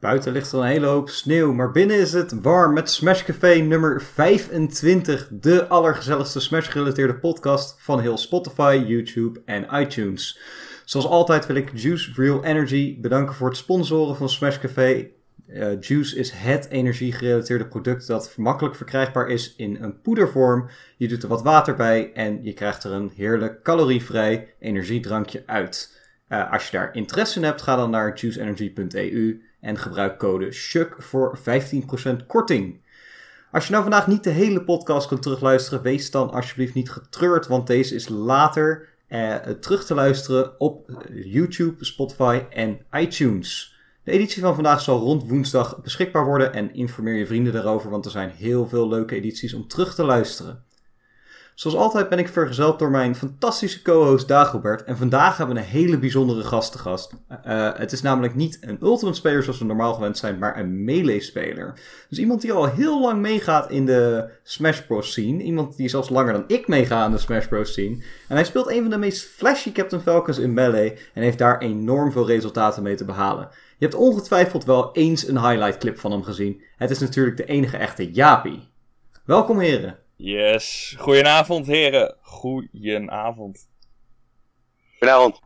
Buiten ligt er een hele hoop sneeuw, maar binnen is het warm met Smash Café nummer 25. De allergezelligste Smash-gerelateerde podcast van heel Spotify, YouTube en iTunes. Zoals altijd wil ik Juice Real Energy bedanken voor het sponsoren van Smash Café. Uh, Juice is het energie-gerelateerde product dat makkelijk verkrijgbaar is in een poedervorm. Je doet er wat water bij en je krijgt er een heerlijk calorievrij energiedrankje uit. Uh, als je daar interesse in hebt, ga dan naar juiceenergy.eu en gebruik code SHUK voor 15% korting. Als je nou vandaag niet de hele podcast kunt terugluisteren, wees dan alsjeblieft niet getreurd, want deze is later eh, terug te luisteren op YouTube, Spotify en iTunes. De editie van vandaag zal rond woensdag beschikbaar worden en informeer je vrienden daarover, want er zijn heel veel leuke edities om terug te luisteren. Zoals altijd ben ik vergezeld door mijn fantastische co-host Dagobert. En vandaag hebben we een hele bijzondere gast te gast. Uh, het is namelijk niet een Ultimate speler zoals we normaal gewend zijn, maar een melee speler. Dus iemand die al heel lang meegaat in de Smash Bros. scene. Iemand die zelfs langer dan ik meegaat in de Smash Bros. scene. En hij speelt een van de meest flashy Captain Falcons in melee. En heeft daar enorm veel resultaten mee te behalen. Je hebt ongetwijfeld wel eens een highlight clip van hem gezien. Het is natuurlijk de enige echte Japi. Welkom heren. Yes. Goedenavond, heren. Goedenavond. Goedenavond.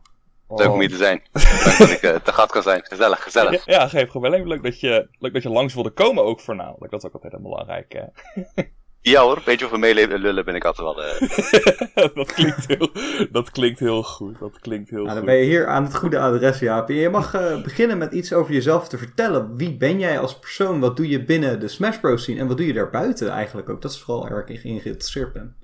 Leuk om hier te zijn. Dank dat ik uh, te gast kan zijn. Gezellig, gezellig. Ja, ja geef gewoon wel Leuk dat, je, leuk dat je langs wilde komen ook voornamelijk. Dat is ook altijd een belangrijk. Ja hoor, een beetje over meeleven lullen ben ik altijd wel. Uh... dat, klinkt heel, dat klinkt heel goed. Dat klinkt heel nou, dan ben je hier aan het goede adres, Jaap. Je mag uh, beginnen met iets over jezelf te vertellen. Wie ben jij als persoon? Wat doe je binnen de Smash Bros. scene? En wat doe je daarbuiten eigenlijk ook? Dat is vooral waar ik in geïnteresseerd ben.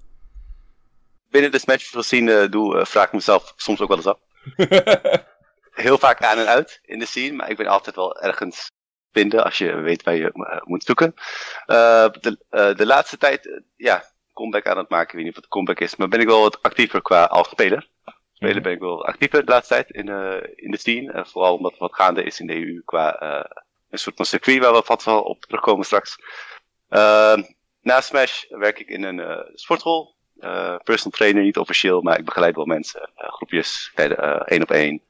Binnen de Smash Bros. scene uh, doe, vraag ik mezelf soms ook wel eens af. heel vaak aan en uit in de scene, maar ik ben altijd wel ergens vinden als je weet waar je uh, moet zoeken. Uh, de, uh, de laatste tijd, ja, comeback aan het maken. Ik weet niet of het comeback is, maar ben ik wel wat actiever qua als speler. Spelen -hmm. ben ik wel actiever de laatste tijd in, in de scene. vooral omdat er wat gaande is in de EU qua een soort van circuit waar we wat wel op terugkomen straks. na Smash werk ik in een sportschool. personal trainer, niet officieel, maar ik begeleid wel mensen. groepjes, één op één.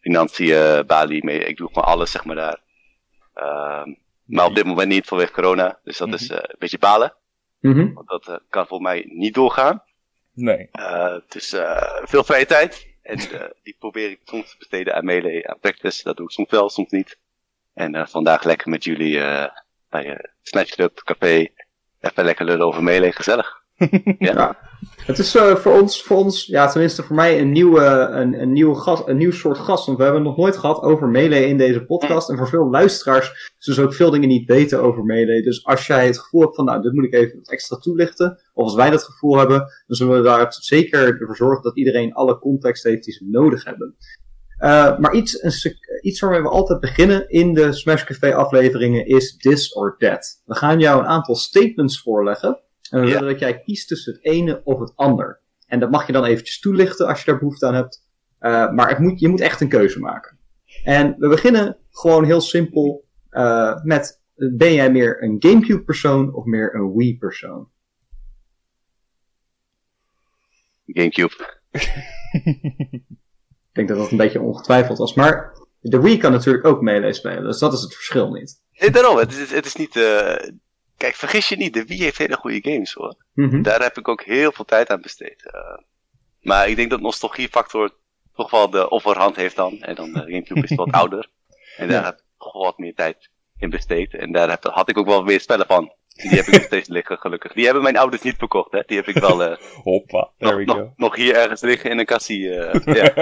financiën, Bali, mee. Ik doe gewoon alles zeg maar daar. Uh, maar op dit moment niet vanwege corona. Dus dat mm -hmm. is uh, een beetje balen. Mm -hmm. Want dat uh, kan volgens mij niet doorgaan. Nee. het is veel vrije tijd. En die probeer ik soms te besteden aan melee, aan practice. Dat doe ik soms wel, soms niet. En vandaag lekker met jullie bij Snatch Club, café. Even lekker lullen over melee, gezellig. Ja. Het is uh, voor, ons, voor ons, ja, tenminste voor mij, een, nieuwe, een, een, nieuwe gast, een nieuw soort gast. Want we hebben het nog nooit gehad over Melee in deze podcast. En voor veel luisteraars zullen ze ook veel dingen niet weten over Melee. Dus als jij het gevoel hebt van, nou, dit moet ik even extra toelichten. Of als wij dat gevoel hebben, dan zullen we daar zeker ervoor zorgen dat iedereen alle context heeft die ze nodig hebben. Uh, maar iets, een, iets waarmee we altijd beginnen in de Smash Café afleveringen is This or That. We gaan jou een aantal statements voorleggen. En we willen dat jij kiest tussen het ene of het ander. En dat mag je dan eventjes toelichten als je daar behoefte aan hebt. Uh, maar het moet, je moet echt een keuze maken. En we beginnen gewoon heel simpel uh, met: ben jij meer een GameCube persoon of meer een Wii persoon? GameCube. Ik denk dat dat een beetje ongetwijfeld was. Maar de Wii kan natuurlijk ook melee spelen, dus dat is het verschil niet. Nee, daarom, het is, het is niet. Uh, Kijk, vergis je niet, de Wii heeft hele goede games hoor. Mm -hmm. Daar heb ik ook heel veel tijd aan besteed. Uh, maar ik denk dat nostalgiefactor toch wel de overhand heeft dan. En dan de Gamecube is wat ouder. En daar ja. heb ik toch wel wat meer tijd in besteed. En daar heb, had ik ook wel weer spellen van. Die heb ik nog steeds liggen, gelukkig. Die hebben mijn ouders niet verkocht, hè. Die heb ik wel uh, Hoppa, nog, nog, nog, hier ergens liggen in een kassie. Uh, ja.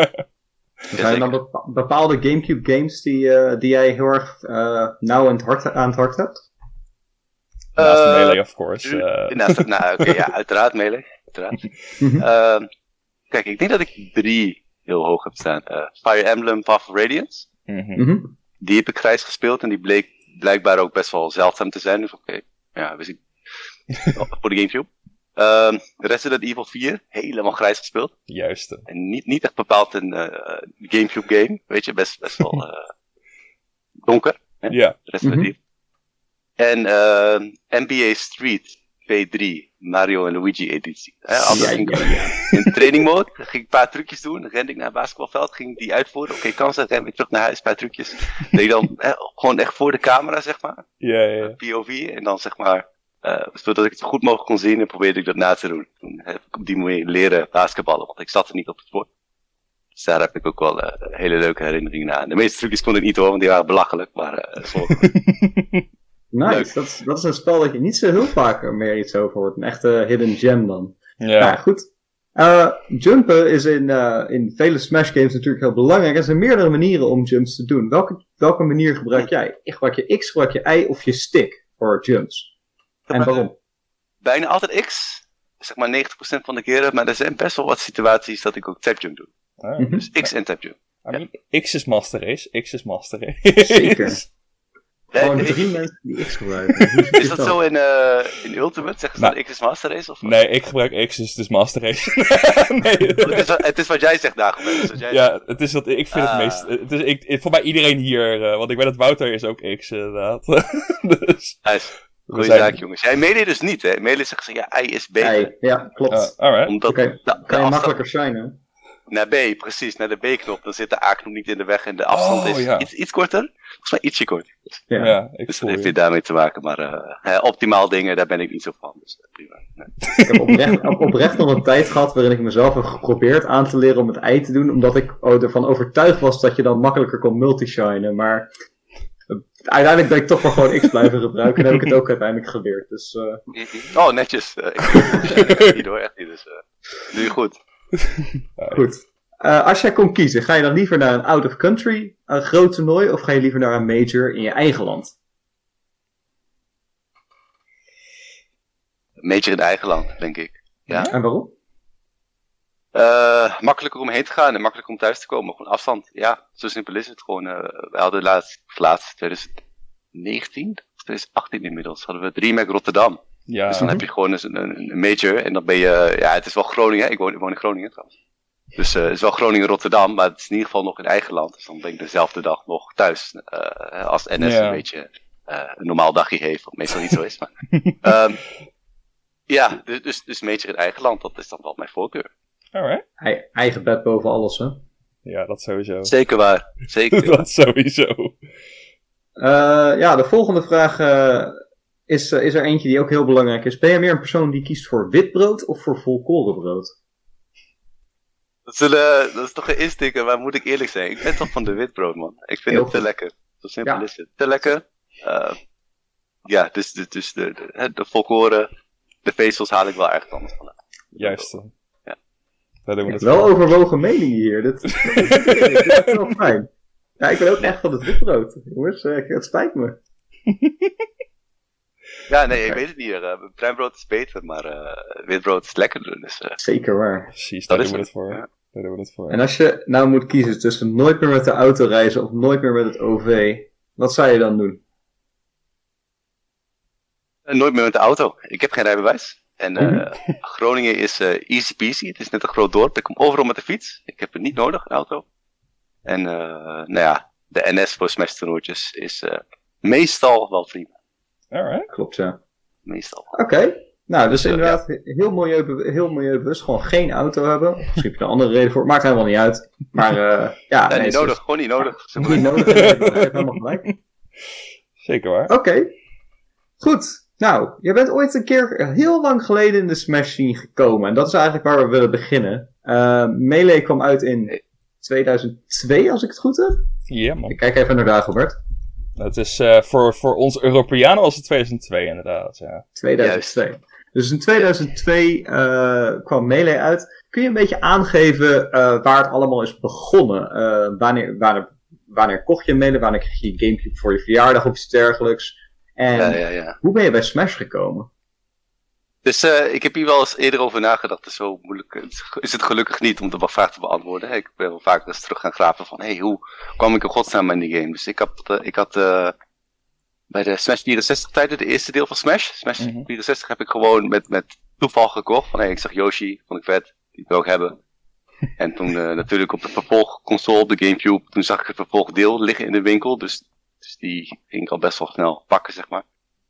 Er zijn dan bepaalde Gamecube games die, uh, die jij heel erg nauw aan het hart, aan het hart hebt? Naast uh, Melee, of course. Uh. Naast, nou, oké, okay, ja, uiteraard Melee. Uiteraard. Mhm. uh, kijk, ik denk dat ik drie heel hoog heb staan. Uh, Fire Emblem Path of Radiance. Mm -hmm. Mm -hmm. Die heb ik grijs gespeeld en die bleek blijkbaar ook best wel zeldzaam te zijn. Dus oké, okay. ja, wist ik. voor de Gamecube. Um, Resident Evil 4, helemaal grijs gespeeld. Juist. En niet, niet echt bepaald een Gamecube game, weet je, best, best wel donker. Ja. Resident Mhm. Evil. En uh, NBA Street P3, Mario en Luigi editie. Ja, ik ja, ja. in training mode, ging ik een paar trucjes doen, dan rende ik naar het basketbalveld, ging ik die uitvoeren. Oké, kansen, ren weer terug naar huis, een paar trucjes. Deed ik dan hè, gewoon echt voor de camera, zeg maar. Ja, ja. POV. En dan zeg maar, eh, zodat ik het zo goed mogelijk kon zien en probeerde ik dat na te doen. Toen heb ik op die manier leren basketballen, want ik zat er niet op het sport. Dus daar heb ik ook wel eh, hele leuke herinneringen aan. De meeste trucjes kon ik niet hoor, want die waren belachelijk. Maar eh, is. Nice, Leuk. dat is, dat is een spel dat je niet zo heel vaak meer iets over hoort. Een echte hidden gem dan. Ja. Nou, goed. Eh, jumpen is in, eh, in vele Smash games natuurlijk heel belangrijk. Er zijn meerdere manieren om jumps te doen. Welke, welke manier gebruik jij? Gebruik je X, gebruik je Y of je stick voor jumps? En waarom? Bijna altijd X. Zeg maar 90% van de keren. Maar er zijn best wel wat situaties dat ik ook tap jump doe. Ah, Mhm. Dus X en tap jump. I mean, X is Master Race. X is Master Race. Zeker. Gewoon drie mensen die X gebruiken. Is dat zo in, eh, in Ultimate? Zeggen ze Nou. dat X is Master Race? Of Nee, ik gebruik X, dus het is Master Race. nee. het, is, wat- het is wat jij zegt, Dagobert. Dus wat jij Ja, het is dat, ik vind Ah. het meest... Het is, ik, voor mij iedereen hier, eh, want ik weet dat Wouter is ook X, inderdaad. dus... Nice. Goeie zijn- zaak, jongens. Jij melee dus niet, hè? Melee zeggen ze, ja, I is beter. Y, ja, klopt. Ah, alright. Omdat Oké, de, de kan je afstand makkelijker shinen. Naar B, precies, naar de B-knop, dan zit de A-knop niet in de weg en de afstand Oh, is ja. iets, iets korter. Volgens mij ietsje korter. Ja. Ja, ik Dus dat heeft je. dit daarmee te maken, maar eh, optimaal dingen, daar ben ik niet zo van. Dus eh, prima. Nee. Ik heb oprecht, op- oprecht nog een tijd gehad waarin ik mezelf heb geprobeerd aan te leren om het ei te doen, omdat ik oh, ervan overtuigd was dat je dan makkelijker kon multishinen. Maar eh, uiteindelijk ben ik toch maar gewoon X blijven gebruiken en heb ik het ook uiteindelijk geleerd. Dus eh, Oh, netjes. Eh, ik echt niet hoor, echt niet. Dus, eh, doe je goed. goed. Eh, als jij kon kiezen, ga je dan liever naar een out-of-country, een groot toernooi, of ga je liever naar een major in je eigen land? Major in eigen land, denk ik. Ja? En waarom? Eh, makkelijker om heen te gaan en makkelijker om thuis te komen. Gewoon afstand. Ja, zo simpel is het. Gewoon, eh, we hadden laatst, laatst 2019, of 2018 inmiddels, hadden we DreamHack Rotterdam. Ja, Dus dan heb je gewoon een, een, een major en dan ben je, ja, het is wel Groningen. Ik woon, ik woon in Groningen trouwens. Dus eh, het is wel Groningen-Rotterdam, maar het is in ieder geval nog in eigen land. Dus dan ben ik dezelfde dag nog thuis. eh, als NS Ja. een beetje eh, een normaal dagje heeft, wat meestal niet zo is. Maar, Ehm, ja, dus, dus, dus major in eigen land, dat is dan wel mijn voorkeur. alright. Ei- eigen bed boven alles, hè? Ja, dat sowieso. Zeker waar, zeker. dat sowieso. Eh, ja, de volgende vraag eh, is, eh, is er eentje die ook heel belangrijk is. Ben je meer een persoon die kiest voor wit brood of voor volkorenbrood? Dat, zullen, dat is toch een instikker, maar moet ik eerlijk zijn. Ik ben toch van de witbrood, man. Ik vind Heel het te goed. lekker. Zo simpel Ja. is het. Te lekker. Eh, ja, dus, dus, dus de, de, de volkoren, de vezels haal ik wel erg anders vandaan. Juist. Ja. Daar doen we het Wel overwogen meningen hier. Dit, dit is wel fijn. Ja, ik ben ook echt van het witbrood. Jongens, eh, het spijt me. Ja, nee, ik weet het niet. bruinbrood is beter, maar eh, witbrood is lekkerder. Dus, eh, Zeker waar. Precies, Dat daar is doen we het voor. ja. Daar doen we het voor. En als je nou moet kiezen tussen nooit meer met de auto reizen of nooit meer met het OV, wat zou je dan doen? en nooit meer met de auto. Ik heb geen rijbewijs. En eh, Mhm. Groningen is eh, easy peasy. Het is net een groot dorp. Ik kom overal met de fiets. Ik heb het niet nodig, een auto. En eh, nou ja, de NS voor Smash is eh, meestal wel prima. Alright. Klopt, ja. Meestal. Oké. Nou, dus Dus, inderdaad heel, milieube heel milieubewust. Gewoon geen auto hebben. Of Misschien heb je er een andere reden voor. Maakt helemaal niet uit. Maar eh ja, Nee, nee, niet het is- nodig. Gewoon niet nodig. Maar. Niet nodig. Helemaal gelijk. Zeker waar. Oké. Goed. Nou, je bent ooit een keer heel lang geleden in de Smash scene gekomen. En dat is eigenlijk waar we willen beginnen. Eh, Melee kwam uit in 2002, als ik het goed heb. Ja, man. Ik kijk even naar Dagobert. Het is eh, voor, voor ons Europeanen was het 2002 inderdaad. Ja. 2002. Dus in 2002 eh, kwam Melee uit. Kun je een beetje aangeven eh, waar het allemaal is begonnen? Eh, wanneer, wanneer, wanneer kocht je Melee? Wanneer kreeg je je Gamecube voor je verjaardag of iets dergelijks? En Ja, ja, ja. hoe ben je bij Smash gekomen? Dus eh, ik heb hier wel eens eerder over nagedacht. Dus zo moeilijk is het gelukkig niet om de vraag te beantwoorden. Ik ben wel vaak eens terug gaan graven van, hey, hoe kwam ik in godsnaam in die game? Dus ik, had, eh, ik had eh, bij de Smash 64 tijden, de eerste deel van Smash, Smash Mhm. 64, heb ik gewoon met, met toeval gekocht. Van, hey, ik zag Yoshi, vond ik vet, die wil ik hebben. En toen eh, natuurlijk op de vervolgconsole, op de Gamecube, toen zag ik het vervolgdeel liggen in de winkel. Dus, dus die ging ik al best wel snel pakken, zeg maar.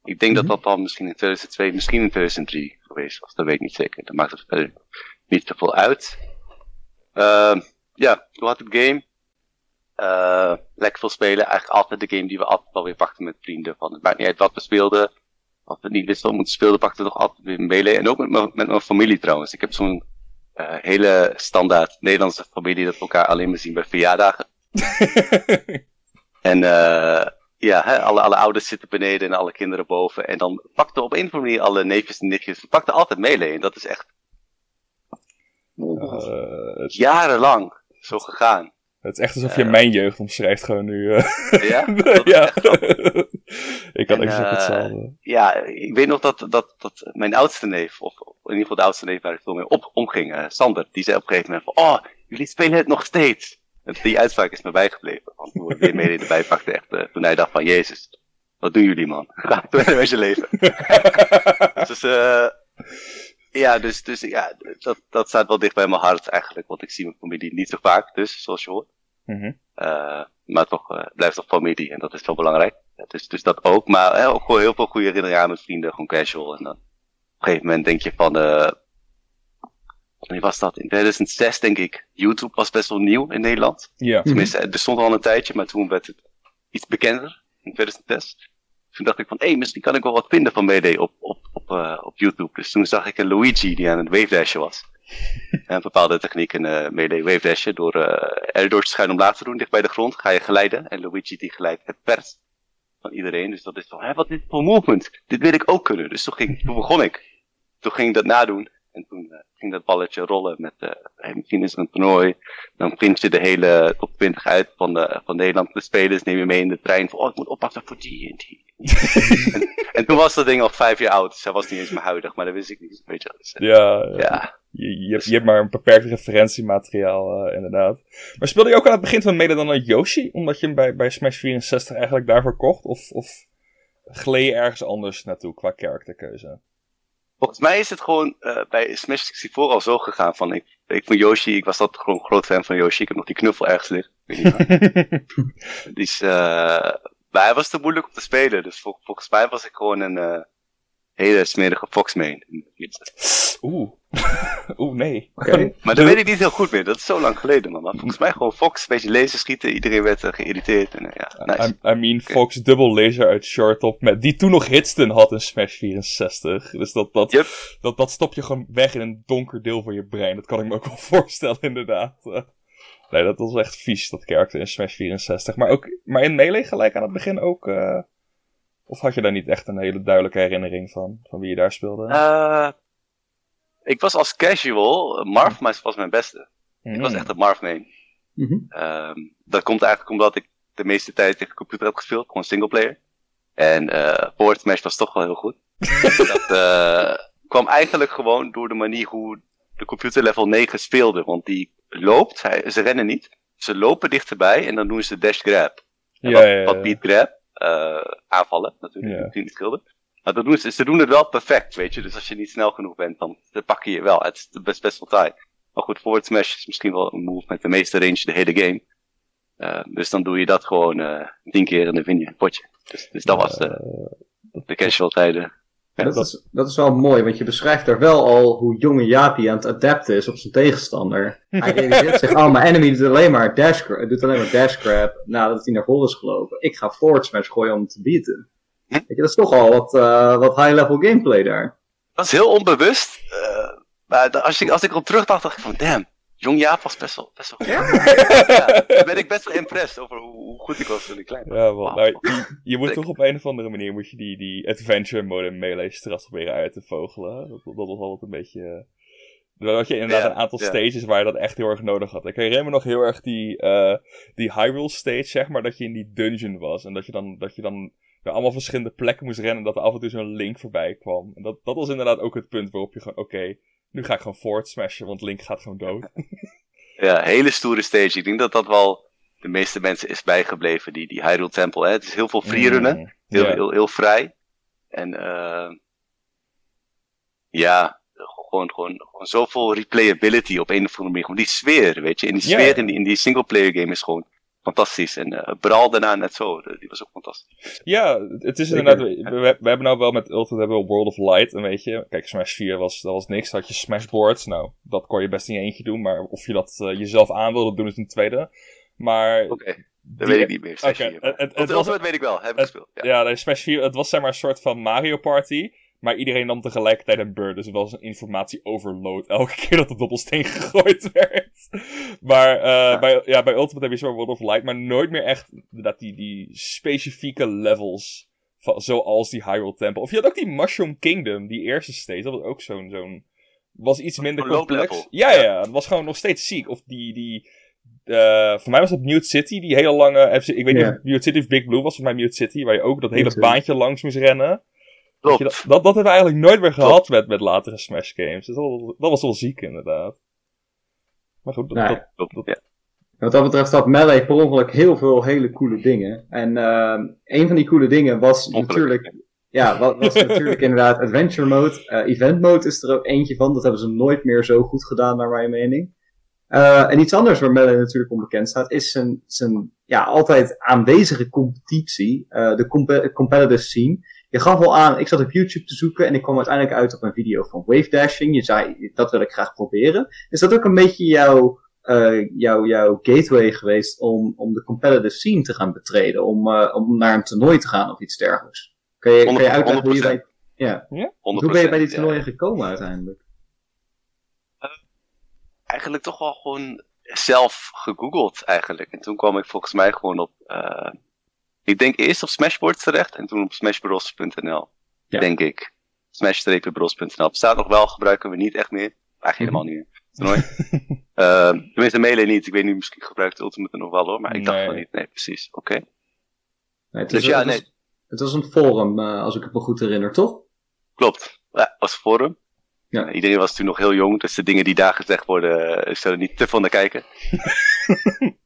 Ik denk Mhm. dat dat dan misschien in 2002, misschien in 2003 geweest was. Dat weet ik niet zeker. Dat maakt het verder niet zoveel uit. Ehm, ja, toen had ik game. Eh, lekker veel spelen. Eigenlijk altijd de game die we altijd wel weer pakten met vrienden. Van, het maakt niet uit wat we speelden. Als we niet wisten wat we moeten spelen, pakten we toch altijd weer melee. En ook met, mijn- met mijn familie trouwens. Ik heb zo'n eh, hele standaard Nederlandse familie dat we elkaar alleen maar zien bij verjaardagen. En eh ja, hè, alle, alle ouders zitten beneden en alle kinderen boven. En dan pakten op een of andere manier alle neefjes en nichtjes. Pakten altijd melee. En dat is echt Eh, jarenlang zo gegaan. het is echt alsof je Eh. mijn jeugd omschrijft gewoon nu. eh. Ja, ja. ik had exact eh, hetzelfde. Ja, ik weet nog dat, dat, dat mijn oudste neef, of in ieder geval de oudste neef waar ik veel mee op, omging, eh, Sander, die zei op een gegeven moment van, oh, jullie spelen het nog steeds. Die uitspraak is me bijgebleven. Want toen we weer mee erbij pakten, echt, toen hij dacht van, jezus, wat doen jullie man? Ga verder met je leven. Dus, eh ja, dus, dus ja, dat, dat staat wel dicht bij mijn hart eigenlijk. Want ik zie mijn familie niet zo vaak, dus, zoals je hoort. Mhm. Eh, maar toch, eh, het blijft toch familie en dat is wel belangrijk. Ja, dus, dus dat ook. Maar ook gewoon heel veel goede herinneringen aan met vrienden, gewoon casual. En dan op een gegeven moment denk je van, wanneer was dat? In 2006 denk ik. YouTube was best wel nieuw in Nederland. Ja. Tenminste, er stond al een tijdje, maar toen werd het iets bekender in 2006. Toen dacht ik van, hé, hey, misschien kan ik wel wat vinden van Mayday op, op, op, eh, op YouTube. Dus toen zag ik een Luigi die aan het wave dashen was. en een bepaalde techniek in eh Mayday wave dashen. Door eh er door te schuin omlaag te doen, dicht bij de grond, ga je geleiden. En Luigi die geleidt het pers van iedereen. Dus dat is van, hé, wat is dit voor movement? Dit wil ik ook kunnen. Dus toen, ging, toen begon ik. Toen ging ik dat nadoen. En toen eh, ging dat balletje rollen met, hey, misschien is er een toernooi. Dan print je de hele top 20 uit van, de, van Nederland. De spelers neem je mee in de trein. Van, oh, ik moet oppassen voor die en die. en, en toen was dat ding al vijf jaar oud. Dus hij was niet eens meer huidig, maar dat wist ik niet. Weet je, wel. dus, eh, Ja, ja. ja. Je, je, hebt, je hebt maar een beperkt referentiemateriaal, inderdaad. Maar speelde je ook aan het begin van mede dan een Yoshi? Omdat je hem bij, bij Smash 64 eigenlijk daarvoor kocht? Of, of gleed je ergens anders naartoe qua karakterkeuze? Volgens mij is het gewoon eh, bij Smash 64 al zo gegaan. Van, ik, ik van Yoshi, ik was altijd gewoon een groot fan van Yoshi. Ik heb nog die knuffel ergens liggen. Ik weet niet waar. Die is, eh, maar hij was te moeilijk om te spelen. Dus vol- volgens mij was ik gewoon een eh, hele smerige Fox main. Oeh. Oeh, nee. Maar dat weet ik niet heel goed meer. Dat is zo lang geleden, man. Maar volgens mij gewoon Fox, een beetje laser schieten. Iedereen werd eh, geïrriteerd. En, eh, ja, nice. I, I mean, Fox dubbel laser uit short op met die toen nog hitsten had in Smash 64. Dus dat, dat, Yep. dat, dat stop je gewoon weg in een donker deel van je brein. Dat kan ik me ook wel voorstellen, inderdaad. Eh, Nee, dat was echt vies, dat karakter in Smash 64. Maar, ook, maar in Melee gelijk aan het begin ook... of had je daar niet echt een hele duidelijke herinnering van? Van wie je daar speelde? Eh, ik was als casual, eh, Marv maar was mijn beste. Ik was Hmm. echt een Marv main. Mhm. Ehm, dat komt eigenlijk omdat ik de meeste tijd tegen computer heb gespeeld, gewoon singleplayer. En eh Forward Smash was toch wel heel goed. dat eh, kwam eigenlijk gewoon door de manier hoe de computer level 9 speelde. Want die loopt, hij, ze rennen niet. Ze lopen dichterbij en dan doen ze dash grab. En Ja, wat, ja, ja. wat beat grab? Eh, aanvallen natuurlijk, Ja. niet schilder. Maar dat doen ze, ze doen het wel perfect, weet je. Dus als je niet snel genoeg bent, dan, dan pak je je wel. Het is best, best wel taai. Maar goed, forward smash is misschien wel een move met de meeste range de hele game. Eh, dus dan doe je dat gewoon eh tien keer en dan win je een potje. Dus, dus dat was de, de casual tijden. Ja, dat, is, dat is wel mooi, want je beschrijft daar wel al hoe jonge Jaapie aan het adapten is op zijn tegenstander. Hij realiseert zich, oh, mijn enemy doet alleen maar dash, doet alleen maar dash grab nadat hij naar voren is gelopen. Ik ga forward smash gooien om hem te beaten. Hm? Weet je, dat is toch al wat, eh, wat high-level gameplay daar. Dat is heel onbewust. eh, maar als, ik, als ik erop terugdacht, dacht ik van, damn, Jong Jaap was best wel, best wel goed. Ja, dan ben ik best wel impressed over hoe, hoe goed ik was toen ik klein was. Ja, wel. Nou, je, je moet toch op een of andere manier moet je die, die adventure mode in Melee straks proberen uit te vogelen. Dat, dat was altijd een beetje... eh, Dan had je inderdaad Ja, een aantal ja. stages waar je dat echt heel erg nodig had. Ik herinner me nog heel erg die, eh die Hyrule stage, zeg maar, dat je in die dungeon was. En dat je dan, dat je dan naar allemaal verschillende plekken moest rennen en dat er af en toe zo'n Link voorbij kwam. En dat, dat was inderdaad ook het punt waarop je gewoon, oké, nu ga ik gewoon forward smashen, want Link gaat gewoon dood. Ja, hele stoere stage. Ik denk dat dat wel de meeste mensen is bijgebleven, die, die Hyrule Temple. Hè. Het is heel veel freerunnen. Mm, Heel, heel, heel vrij. En eh ja, gewoon, gewoon, gewoon zoveel replayability op een of andere manier. Gewoon die sfeer, weet je. En die sfeer in die, in die singleplayer game is gewoon fantastisch. En uh, Brawl daarna net zo, die was ook fantastisch. Ja, het is inderdaad, we, we, we, hebben nou wel met Ultimate hebben we World of Light, een beetje. Kijk, Smash 4 was, dat was niks, had je Smashboards, nou, dat kon je best in je eentje doen, maar of je dat uh, jezelf aan wilde doen is een tweede. Maar... Oké. Okay. Dat weet ik niet meer. Smash okay. 4. Het, het, het was, weet ik wel, heb ik gespeeld. Ja, ja Smash 4, het was zeg maar een soort van Mario Party. Maar iedereen nam tegelijkertijd een beurt. Dus het was een informatie-overload elke keer dat de dobbelsteen gegooid werd. Maar uh, ja. Bij, ja, bij Ultimate heb je zo'n World of Light. Maar nooit meer echt dat die, die specifieke levels. Van, zoals die Hyrule Temple. Of je had ook die Mushroom Kingdom. Die eerste stage. Dat was ook zo'n... zo'n was iets minder complex. Ja, ja, het was gewoon nog steeds ziek. Of die... die uh, voor mij was het Mute City, die hele lange. Ik weet niet of Mute City of Big Blue was, voor mij Mute City, waar je ook dat hele baantje langs moest rennen. Dat, dat, dat, hebben we eigenlijk nooit meer gehad met, met latere Smash games. Dus dat, dat, was wel ziek inderdaad. Maar goed, dat, dat, dat, ja. Wat dat betreft had Melee per ongeluk heel veel hele coole dingen. En uh, een van die coole dingen was natuurlijk... Ja, was, was natuurlijk inderdaad Adventure Mode. Uh, event Mode is er ook eentje van. Dat hebben ze nooit meer zo goed gedaan, naar mijn mening. Uh, en iets anders waar Melee natuurlijk onbekend staat, is zijn, zijn ja, altijd aanwezige competitie. Uh, de comp competitive scene je gaf al aan, ik zat op YouTube te zoeken en ik kwam uiteindelijk uit op een video van wave dashing. Je zei, dat wil ik graag proberen. Is dat ook een beetje jouw, uh, jouw, jouw gateway geweest om, om de competitive scene te gaan betreden? Om, uh, om naar een toernooi te gaan of iets dergelijks? Kan je, je uitleggen hoe je bij, ja. ja? hoe ben je bij die toernooien ja. gekomen uiteindelijk? Uh, eigenlijk toch wel gewoon zelf gegoogeld eigenlijk. En toen kwam ik volgens mij gewoon op ik denk eerst op Smashboards terecht en toen op smashbros.nl. Ja. Denk ik. Smash-bros.nl. Bestaat nog wel, gebruiken we niet echt meer. Eigenlijk helemaal niet meer. Toernooi. uh, tenminste, mailen niet. Ik weet niet, misschien gebruikt Ultimate nog wel hoor, maar ik dacht van niet. Nee, precies. Oké. Okay. Nee, dus ja, nee. Het was een forum, uh, als ik het me goed herinner, toch? Klopt. Ja, was een forum. Ja. iedereen was toen nog heel jong, dus de dingen die daar gezegd worden, uh, zullen niet te veel naar kijken.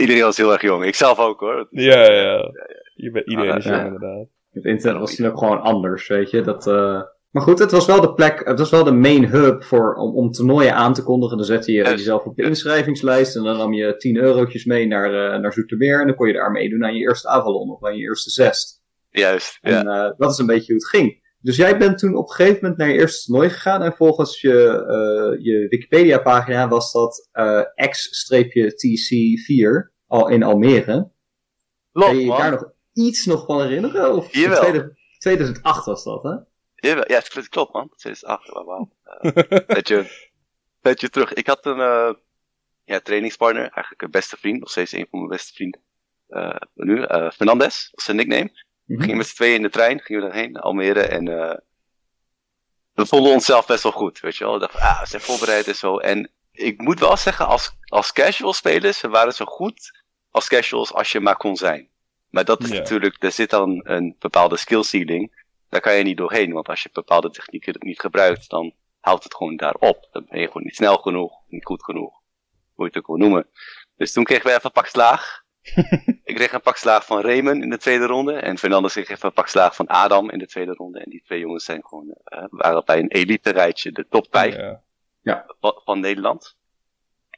Iedereen was heel erg jong. Ik zelf ook hoor. Ja, ja. ja. Je bent, iedereen is jong inderdaad. Het internet was toen ook gewoon anders, weet je. Dat, uh... Maar goed, het was wel de plek, het was wel de main hub voor, om, om toernooien aan te kondigen. Dan zette je jezelf op de inschrijvingslijst en dan nam je 10 eurotjes mee naar, uh, naar Zoetermeer. En dan kon je daar meedoen aan je eerste Avalon of aan je eerste Zest. Juist, En uh, dat is een beetje hoe het ging. Dus jij bent toen op een gegeven moment naar je eerste toernooi gegaan en volgens je, uh, je Wikipedia pagina was dat uh, X-TC4 al in Almere. Klopt, Kan je je daar nog iets nog van herinneren? Of 2008 was dat, hè? Jawel, ja, het klopt man. 2008, wauw. Uh, beetje, beetje terug. Ik had een uh, ja, trainingspartner, eigenlijk een beste vriend, nog steeds een van mijn beste vrienden. Uh, nu, uh, Fernandez, was zijn nickname. We gingen met z'n tweeën in de trein, gingen we daarheen, Almere. En uh, we vonden onszelf best wel goed, weet je wel. We dachten, ah, we zijn voorbereid en zo. En ik moet wel zeggen, als, als casual spelers, we waren zo goed als casuals als je maar kon zijn. Maar dat is natuurlijk, er zit dan een bepaalde skill ceiling. Daar kan je niet doorheen, want als je bepaalde technieken niet gebruikt, dan houdt het gewoon daarop. Dan ben je gewoon niet snel genoeg, niet goed genoeg. Hoe je het ook wil noemen. Dus toen kregen we even een pak slaag. ik kreeg een pak slaag van Raymond in de tweede ronde. En Fernandes kreeg even een pak slaag van Adam in de tweede ronde. En die twee jongens zijn gewoon, uh, waren bij een elite rijtje, de top 5 ja. ja. van Nederland.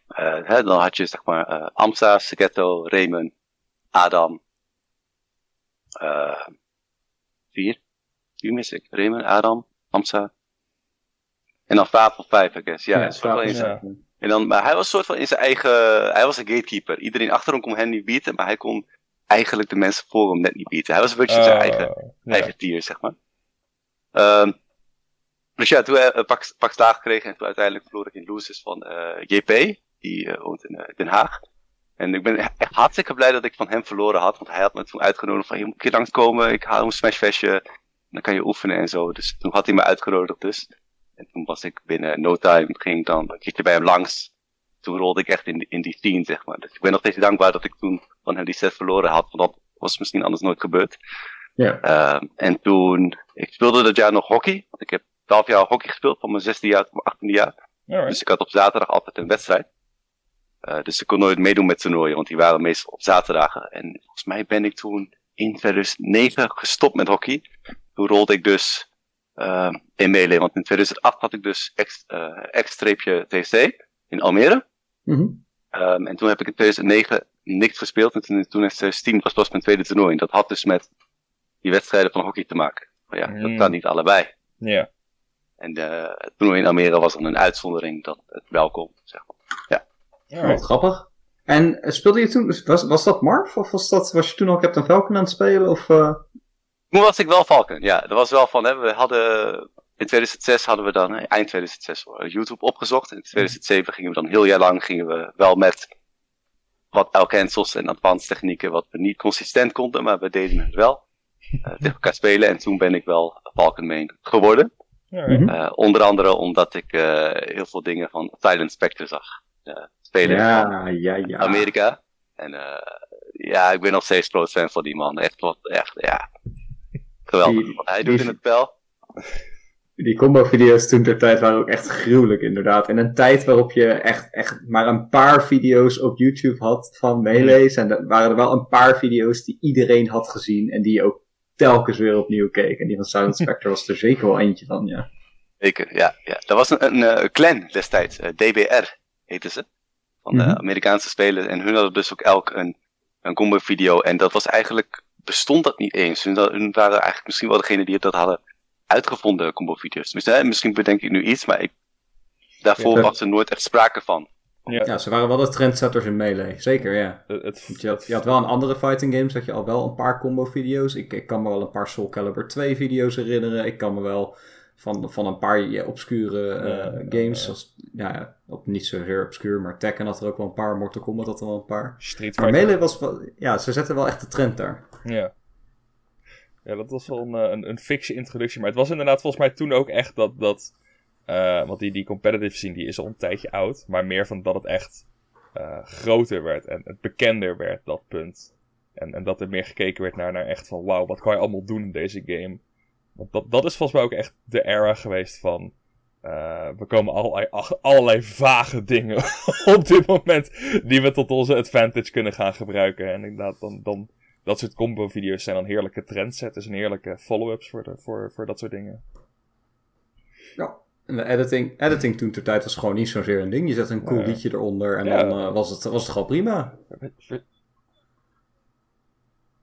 Uh, hè, dan had je zeg maar uh, Amsa, Segetto, Raymond, Adam. Uh, vier. Vier mis ik. Raymond, Adam, Amsa. En dan Fabel 5, I guess. Ja, ja, is wel eens. En dan, maar hij was soort van in zijn eigen, hij was een gatekeeper. Iedereen achter hem kon hem niet bieden, maar hij kon eigenlijk de mensen voor hem net niet bieden. Hij was een beetje uh, zijn eigen, ja. eigen tier, zeg maar. Um, dus ja, toen heb ik een pak, pak slaag gekregen en toen uiteindelijk verloor ik in losers van uh, eh, JP, die uh, woont in Den Haag. En ik ben echt hartstikke blij dat ik van hem verloren had, want hij had me toen uitgenodigd van je moet een keer langskomen, ik haal een smashfestje, dan kan je oefenen en zo. Dus toen had hij me uitgenodigd dus. En toen was ik binnen no time, ging ik dan een keertje bij hem langs. Toen rolde ik echt in, die, in die scene, zeg maar. Dus ik ben nog steeds dankbaar dat ik toen van hem die set verloren had, want dat was misschien anders nooit gebeurd. Ja. Uh, en toen, ik speelde dat jaar nog hockey, want ik heb 12 jaar hockey gespeeld, van mijn 16 jaar tot mijn 18e jaar. Alright. Dus ik had op zaterdag altijd een wedstrijd. Uh, dus ik kon nooit meedoen met toernooien, want die waren meestal op zaterdagen. En volgens mij ben ik toen in 2009 gestopt met hockey. Toen rolde ik dus uh, in melee. Want in 2008 had ik dus X-TC uh, in Almere. Mm -hmm. Ehm, en toen heb ik in 2009 niks gespeeld. En toen, toen in 2010 was pas mijn tweede toernooi. En dat had dus met die wedstrijden van hockey te maken. Maar ja, dat Mm. kan niet allebei. Ja. En eh, het toernooi in Almere was dan een uitzondering dat het welkom, zeg maar. Oh, wat grappig. En eh, speelde je toen, was, was dat Marv? Of was, dat, was je toen al Captain Falcon aan het spelen? Of, eh, Toen was ik wel Falcon, ja. Dat was wel van, hè, we hadden, in 2006 hadden we dan, eind 2006, hoor, YouTube opgezocht. En in 2007 gingen we dan heel jaar lang, gingen we wel met wat L-cancels en advanced technieken, wat we niet consistent konden, maar we deden het wel. eh, tegen elkaar spelen. En toen ben ik wel Falcon main geworden. Eh, onder andere omdat ik eh, heel veel dingen van Silent Spectre zag eh, spelen ja, ja, ja. Amerika. En eh, ja, ik ben nog steeds groot fan van die man. Echt wat, echt, ja. Geweldig Die- wat hij die- doet in het spel. Die combo-video's toen ter tijd waren ook echt gruwelijk, inderdaad. In een tijd waarop je echt, echt maar een paar video's op YouTube had van Melee's. En er waren er wel een paar video's die iedereen had gezien. En die je ook telkens weer opnieuw keek. En die van Silent Spectre was er zeker wel eentje van, ja. Zeker, ja. ja. Dat was een, een eh, clan destijds. eh, DBR heette ze. Van de Mhm. Amerikaanse spelers. En hun hadden dus ook elk een, een combo video. En dat was eigenlijk, bestond dat niet eens. Hun, hun waren eigenlijk misschien wel degene die dat hadden uitgevonden, combo video's. Tenminste, hè, misschien bedenk ik nu iets, maar ik, daarvoor Ja. was er nooit echt sprake van. Ja. Ja, ze waren wel de trendsetters in Melee. Zeker, ja. Het, Je had, je had wel in andere fighting games had je al wel een paar combo-video's. Ik, ik kan me wel een paar Soul Calibur 2 video's herinneren. Ik kan me wel van, van een paar ja, obscure eh, Ja, games. ja. Zoals, ja, ja, op niet zozeer obscuur, maar Tekken had er ook wel een paar. Mortal Kombat had er wel een paar. Street Maar. Melee was wel... Ja, ze zetten wel echt de trend daar. Ja. Ja, dat was wel een, eh, een, een fikse introductie. Maar het was inderdaad volgens mij toen ook echt dat... dat eh, want die, die competitive scene die is al een tijdje oud. Maar meer van dat het echt eh, groter werd. En het bekender werd, dat punt. En, en dat er meer gekeken werd naar, naar echt van... Wauw, wat kan je allemaal doen in deze game? Want dat, dat is volgens mij ook echt de era geweest van... we komen allerlei, allerlei vage dingen op dit moment die we tot onze advantage kunnen gaan gebruiken. En inderdaad, dan, dan dat soort combo-video's zijn dan heerlijke trendsetters en heerlijke follow-ups voor, de, voor, voor dat soort dingen. Ja. En de editing, editing toen ter tijd was gewoon niet zozeer een ding. Je zet een cool liedje eronder en Ja. dan eh, was, het, was het gewoon prima.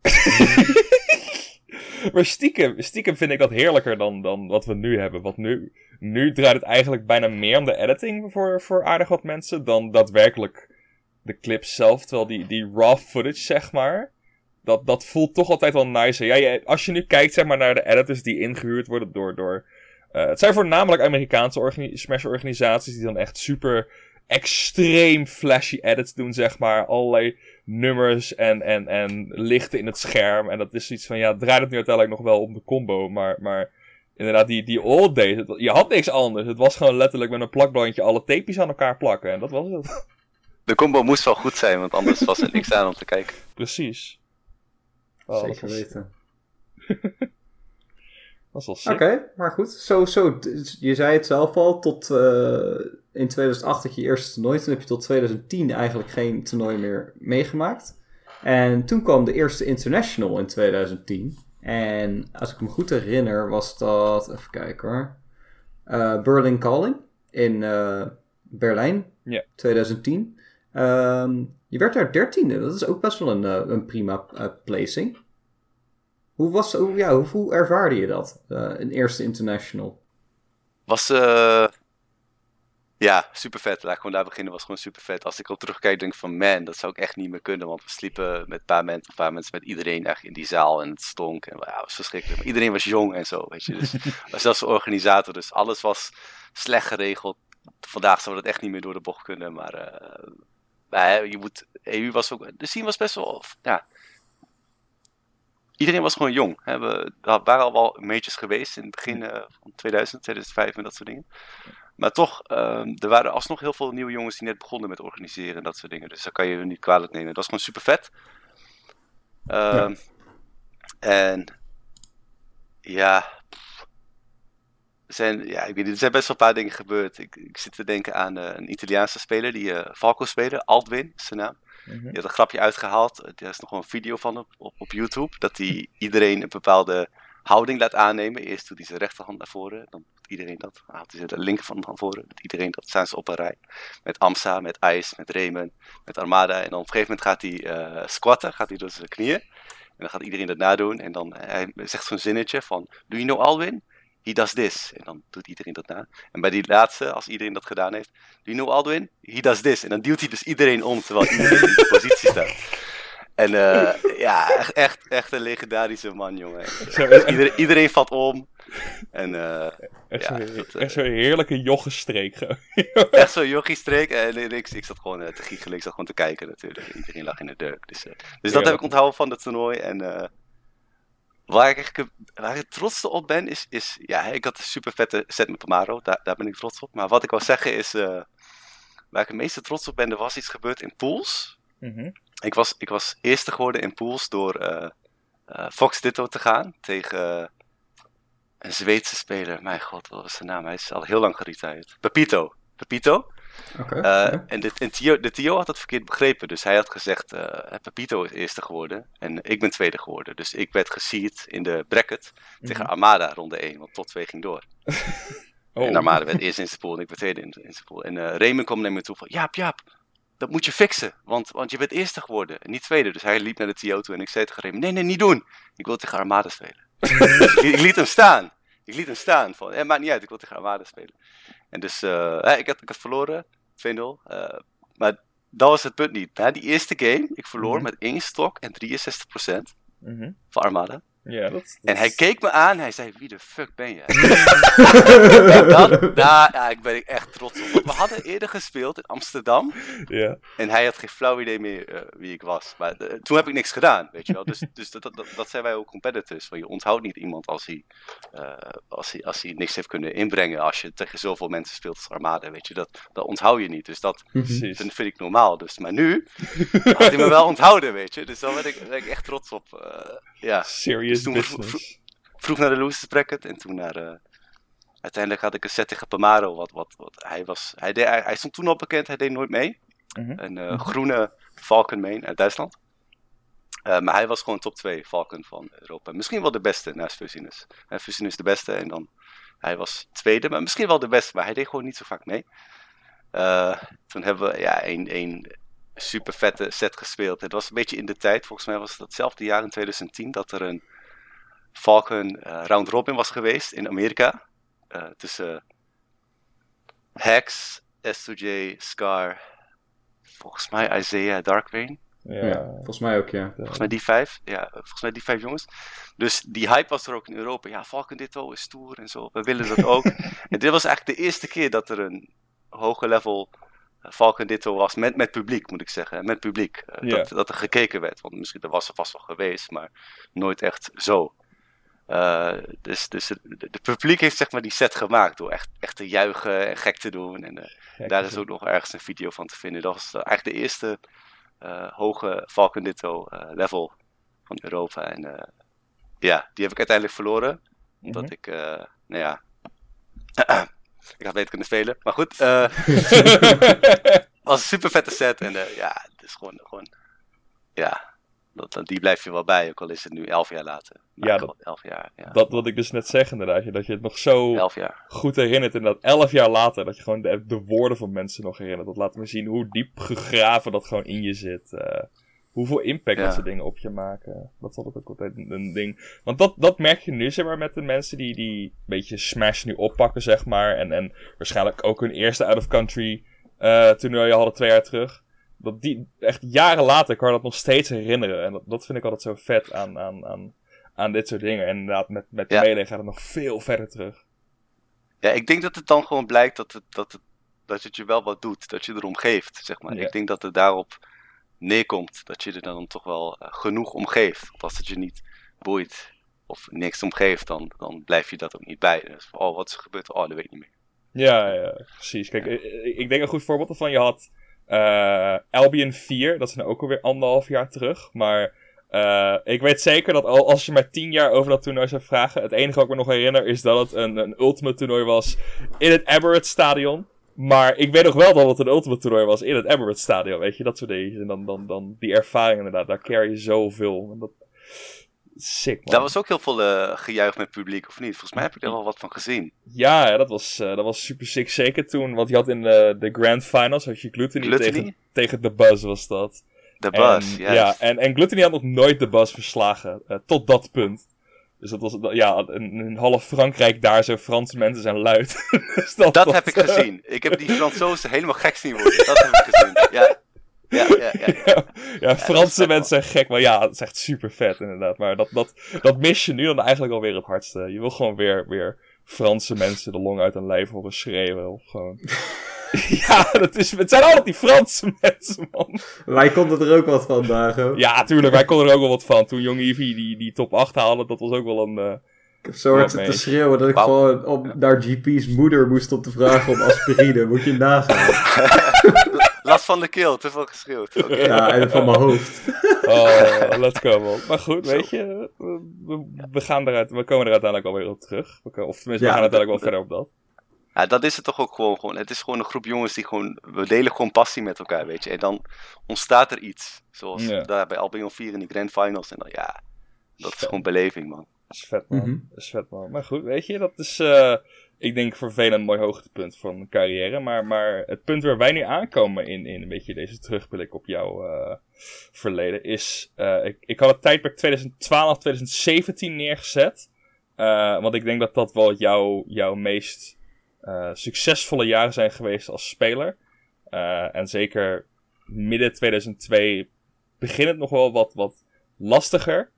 maar stiekem, stiekem vind ik dat heerlijker dan, dan wat we nu hebben. Want nu, nu draait het eigenlijk bijna meer om de editing voor, voor aardig wat mensen dan daadwerkelijk de clips zelf. Terwijl die, die raw footage, zeg maar, dat, dat voelt toch altijd wel nicer. Ja, je- als je nu kijkt zeg maar, naar de editors die ingehuurd worden door... door eh, het zijn voornamelijk Amerikaanse organi Smash-organisaties die dan echt super extreem flashy edits doen, zeg maar. Allerlei nummers en, en, en lichten in het scherm. En dat is iets van, ja, draait het nu uiteindelijk nog wel om de combo. Maar, maar inderdaad, die, die old days, het- je had niks anders. Het was gewoon letterlijk met een plakbandje alle tapejes aan elkaar plakken. En dat was het. De combo moest wel goed zijn, want anders was er niks aan om te kijken. Precies. Oh, Zeker was, weten. dat was wel sick. Oké, maar goed. Zo, zo, je zei het zelf al, tot eh, in 2008 had je eerste toernooi. Toen heb je tot 2010 eigenlijk geen toernooi meer meegemaakt. En toen kwam de eerste International in 2010. En als ik me goed herinner, was dat, even kijken hoor, eh, Berlin Calling in eh, Berlijn, Ja. 2010. Ehm, je werd daar dertiende, dat is ook best wel een, eh, een prima eh, placing. Hoe, was, hoe, ja, hoe, hoe ervaarde je dat, eh, een eerste international? Was, eh ja, super vet. Laat ik gewoon daar beginnen. Was gewoon super vet. Als ik op terugkijk, denk ik van man, dat zou ik echt niet meer kunnen. Want we sliepen met een paar mensen, een paar mensen met iedereen echt in die zaal en het stonk. En ja, het was verschrikkelijk. Maar iedereen was jong en zo, weet je. Dus was zelfs de organisator. Dus alles was slecht geregeld. Vandaag zou dat echt niet meer door de bocht kunnen. Maar hè, je moet, EU was ook, de scene was best wel, ja. Iedereen was gewoon jong. Hè. We er waren al wel majors geweest in het begin eh, van 2000, 2005 en dat soort dingen. Maar toch, ehm, er waren alsnog heel veel nieuwe jongens die net begonnen met organiseren en dat soort dingen. Dus dat kan je niet kwalijk nemen. Dat was gewoon super vet. Ehm, En ja, zijn, ja, ik weet niet, er zijn best wel een paar dingen gebeurd. Ik, ik zit te denken aan eh, een Italiaanse speler, die eh Falco speler, Altwin is zijn naam. Mhm. Die had een grapje uitgehaald. Er is nog wel een video van op, op, op YouTube. Dat hij iedereen een bepaalde houding laat aannemen. Eerst doet hij zijn rechterhand naar voren. Dan iedereen dat. Haalt hij de linker van, van voren. Dat iedereen dat staan ze op een rij. Met Amsa, met Ice, met Raymond, met Armada. En dan op een gegeven moment gaat hij eh, squatten, gaat hij door zijn knieën. En dan gaat iedereen dat nadoen. En dan eh, hij zegt zo'n zinnetje van: Do you know Alwin? He does this. En dan doet iedereen dat na. En bij die laatste, als iedereen dat gedaan heeft, Do you know Alwin? He does this. En dan duwt hij dus iedereen om terwijl iedereen in die positie staat. En eh, ja, echt, echt, echt een legendarische man, jongen. Zo, Iedereen, iedereen valt om. En eh, echt Ja, zo'n dat, eh, echt zo'n heerlijke joggenstreek. gewoon. echt zo'n jochiestreek. En ik, ik, ik zat gewoon te giechelen, ik zat gewoon te kijken natuurlijk. Iedereen lag in de deuk. Dus, dus dat Ja. heb ik onthouden van het toernooi. En waar, ik waar ik het trots op ben, is, is... Ja, ik had een super vette set met Tomaro. Daar, daar ben ik trots op. Maar wat ik wil zeggen is... eh, waar ik het meeste trots op ben, er was iets gebeurd in pools. Mhm. Ik was, ik was eerste geworden in pools door eh, eh, Fox Ditto te gaan tegen een Zweedse speler. Mijn god, wat was zijn naam? Hij is al heel lang geretired. Pepito. Pepito. Oké. Eh, en de, en Tio, de Tio had het verkeerd begrepen. Dus hij had gezegd, eh Pepito is eerste geworden en ik ben tweede geworden. Dus ik werd geseed in de bracket tegen Mhm. Armada ronde 1, want tot 2 ging door. Oh. En Armada werd eerst in zijn pool en ik werd tweede in, in zijn pool. En eh Raymond kwam naar me toe van, Jaap, Jaap, dat moet je fixen, want, want je bent eerste geworden en niet tweede. Dus hij liep naar de Tio toe en ik zei tegen Raymond, nee, nee, niet doen. Ik wil tegen Armada spelen. Dus ik, ik liet hem staan. Ik liet hem staan. Van, eh, maakt niet uit, ik wil tegen Armada spelen. En dus, eh, ik, had, ik had verloren, 2-0. eh, maar dat was het punt niet. Na die eerste game, ik verloor Mhm. met één stok en 63% Mhm. van Armada. Ja, dat, dat En hij is- keek me aan en hij zei, wie de fuck ben jij? en dat, daar ja, ik ben ik echt trots op. Want we hadden eerder gespeeld in Amsterdam. Ja. En hij had geen flauw idee meer eh, wie ik was. Maar eh, toen heb ik niks gedaan, weet je wel. Dus, dus dat, dat, zijn wij ook competitors. Want je onthoudt niet iemand als hij, eh, als, hij, als hij niks heeft kunnen inbrengen. Als je tegen zoveel mensen speelt als Armada, weet je. Dat, dat onthoud je niet. Dus dat Mhm. Precies. vind, ik normaal. Dus, maar nu had hij me wel onthouden, weet je. Dus daar ben ik, ben ik echt trots op. eh, ja, Serious Dus toen business. vroeg naar de losers bracket en toen naar... eh, uiteindelijk had ik een set tegen Pamaro. Wat, wat, wat, hij, was, hij, deed, hij, hij stond toen al bekend, hij deed nooit mee. Mhm. Een eh, groene Falcon main uit Duitsland. Eh, maar hij was gewoon top 2 Falcon van Europa. Misschien wel de beste naast Fusinus. Uh, Fusinus de beste en dan... Hij was tweede, maar misschien wel de beste. Maar hij deed gewoon niet zo vaak mee. Eh, toen hebben we ja, een, een super vette set gespeeld. Het was een beetje in de tijd. Volgens mij was het datzelfde jaar in 2010 dat er een Falcon eh, round robin was geweest in Amerika. Eh, tussen Hex, S2J, Scar, volgens mij Isaiah, Darkwing. Ja. Ja, volgens mij ook, ja. Volgens mij die vijf. Ja, volgens mij die vijf jongens. Dus die hype was er ook in Europa. Ja, Falcon Ditto is stoer en zo. We willen dat ook. en dit was eigenlijk de eerste keer dat er een hoge level eh, Falcon Ditto was. Met, met publiek, moet ik zeggen. Met publiek. Ja. dat, dat er gekeken werd. Want misschien dat was er vast wel geweest, maar nooit echt zo. Eh, dus dus het de, de publiek heeft zeg maar die set gemaakt door echt, echt te juichen en gek te doen. En eh, daar is ook nog ergens een video van te vinden. Dat was eh, eigenlijk de eerste hoge Falcon Ditto level van Europa. En ja, die heb ik uiteindelijk verloren. Omdat Mhm. ik, nou ja, ik had beter kunnen spelen. Maar goed, was een super vette set. En ja, het is gewoon, gewoon ja, dat, die blijf je wel bij. Ook al is het nu elf jaar later. Maar Ja, dat- elf jaar. Ja, Dat wat ik dus net zeg inderdaad, dat je het nog zo elf jaar. goed herinnert. En dat elf jaar later, dat je gewoon de, de woorden van mensen nog herinnert. Dat laat me zien hoe diep gegraven dat gewoon in je zit. eh, hoeveel impact Ja. dat soort dingen op je maken. Dat is altijd ook altijd een, ding. Want dat, dat merk je nu zeg maar met de mensen die, die een beetje Smash nu oppakken zeg maar. En, en waarschijnlijk ook hun eerste out-of-country eh toernooi hadden twee jaar terug. Dat die echt jaren later kan je dat nog steeds herinneren. En dat, dat vind ik altijd zo vet aan, aan, aan, aan dit soort dingen. En inderdaad, met, met de Ja. melee gaat het nog veel verder terug. Ja, ik denk dat het dan gewoon blijkt dat het, dat het, dat het je wel wat doet. Dat je erom geeft, zeg maar. Ja. Ik denk dat het daarop neerkomt. Dat je er dan toch wel eh, genoeg om geeft. Want als het je niet boeit of niks om geeft, dan, dan blijf je dat ook niet bij. Dus, oh, wat is er gebeurd? Oh, dat weet ik niet meer. Ja, ja, precies. Kijk, ik, ik denk een goed voorbeeld ervan. Je had eh Albion 4, dat is nou ook alweer anderhalf jaar terug. Maar eh, ik weet zeker dat al, als je maar tien jaar over dat toernooi zou vragen, het enige wat ik me nog herinner is dat het een, een Ultimate toernooi was in het Emirates Stadion. Maar ik weet nog wel dat het een Ultimate toernooi was in het Emirates Stadion, weet je, dat soort dingen. En dan, dan, dan die ervaring inderdaad, daar carry je zoveel. En dat, Sick, man. Daar was ook heel veel eh gejuich met publiek, of niet? Volgens mij heb ik er wel wat van gezien. Ja, dat was, eh, dat was super sick. Zeker toen, want je had in de, de Grand Finals, had je Gluttony, Gluttony? Tegen, tegen de Buzz was dat. De En, bus, ja. ja, en, en Gluttony had nog nooit de Buzz verslagen. eh, tot dat punt. Dus dat was, ja, een, een half Frankrijk daar, zo Franse mensen zijn luid. dus dat Dat was, heb ik eh, gezien. Ik heb die Fransozen helemaal gek zien worden. Dat heb ik gezien. Ja, ja, ja. ja. ja, ja, Franse mensen zijn gek, maar ja, het is echt super vet inderdaad. Maar dat, dat, dat mis je nu dan eigenlijk alweer het hardste. Je wil gewoon weer, weer Franse mensen de long uit hun lijf horen schreeuwen. Of gewoon... ja, dat is, het zijn altijd die Franse mensen, man. Wij konden er ook wat van, Dago. Ja, tuurlijk, wij konden er ook wel wat van. Toen Jong Ivy die, die top 8 haalde, dat was ook wel een... eh, Ik heb zo hard te schreeuwen dat ik gewoon op, naar GP's moeder moest om te vragen om aspirine. Moet je nagaan. Van de keel, te veel geschreeuwd. Oké. Ja, en van mijn hoofd. Oh, let's go, man. Maar goed, weet je, we, we, we gaan eruit, we komen er uiteindelijk alweer op terug. Of tenminste, Ja, we gaan uiteindelijk wel verder op dat. Ja, dat is het toch ook gewoon, gewoon. Het is gewoon een groep jongens die gewoon... We delen gewoon passie met elkaar, weet je. En dan ontstaat er iets. Zoals Ja. daar bij Albion 4 in die Grand Finals. En dan, ja, dat is gewoon beleving, man. Dat is vet, man. Mhm. Dat is vet, man. Maar goed, weet je, dat is, eh, ik denk voor een mooi hoogtepunt van mijn carrière. Maar, maar het punt waar wij nu aankomen in, in een beetje deze terugblik op jouw eh, verleden is... eh, ik, ik had het tijdperk 2012, 2017 neergezet. Eh, want ik denk dat dat wel jouw, jouw meest succesvolle jaren zijn geweest als speler. En zeker midden 2002 begint het nog wel wat, wat lastiger.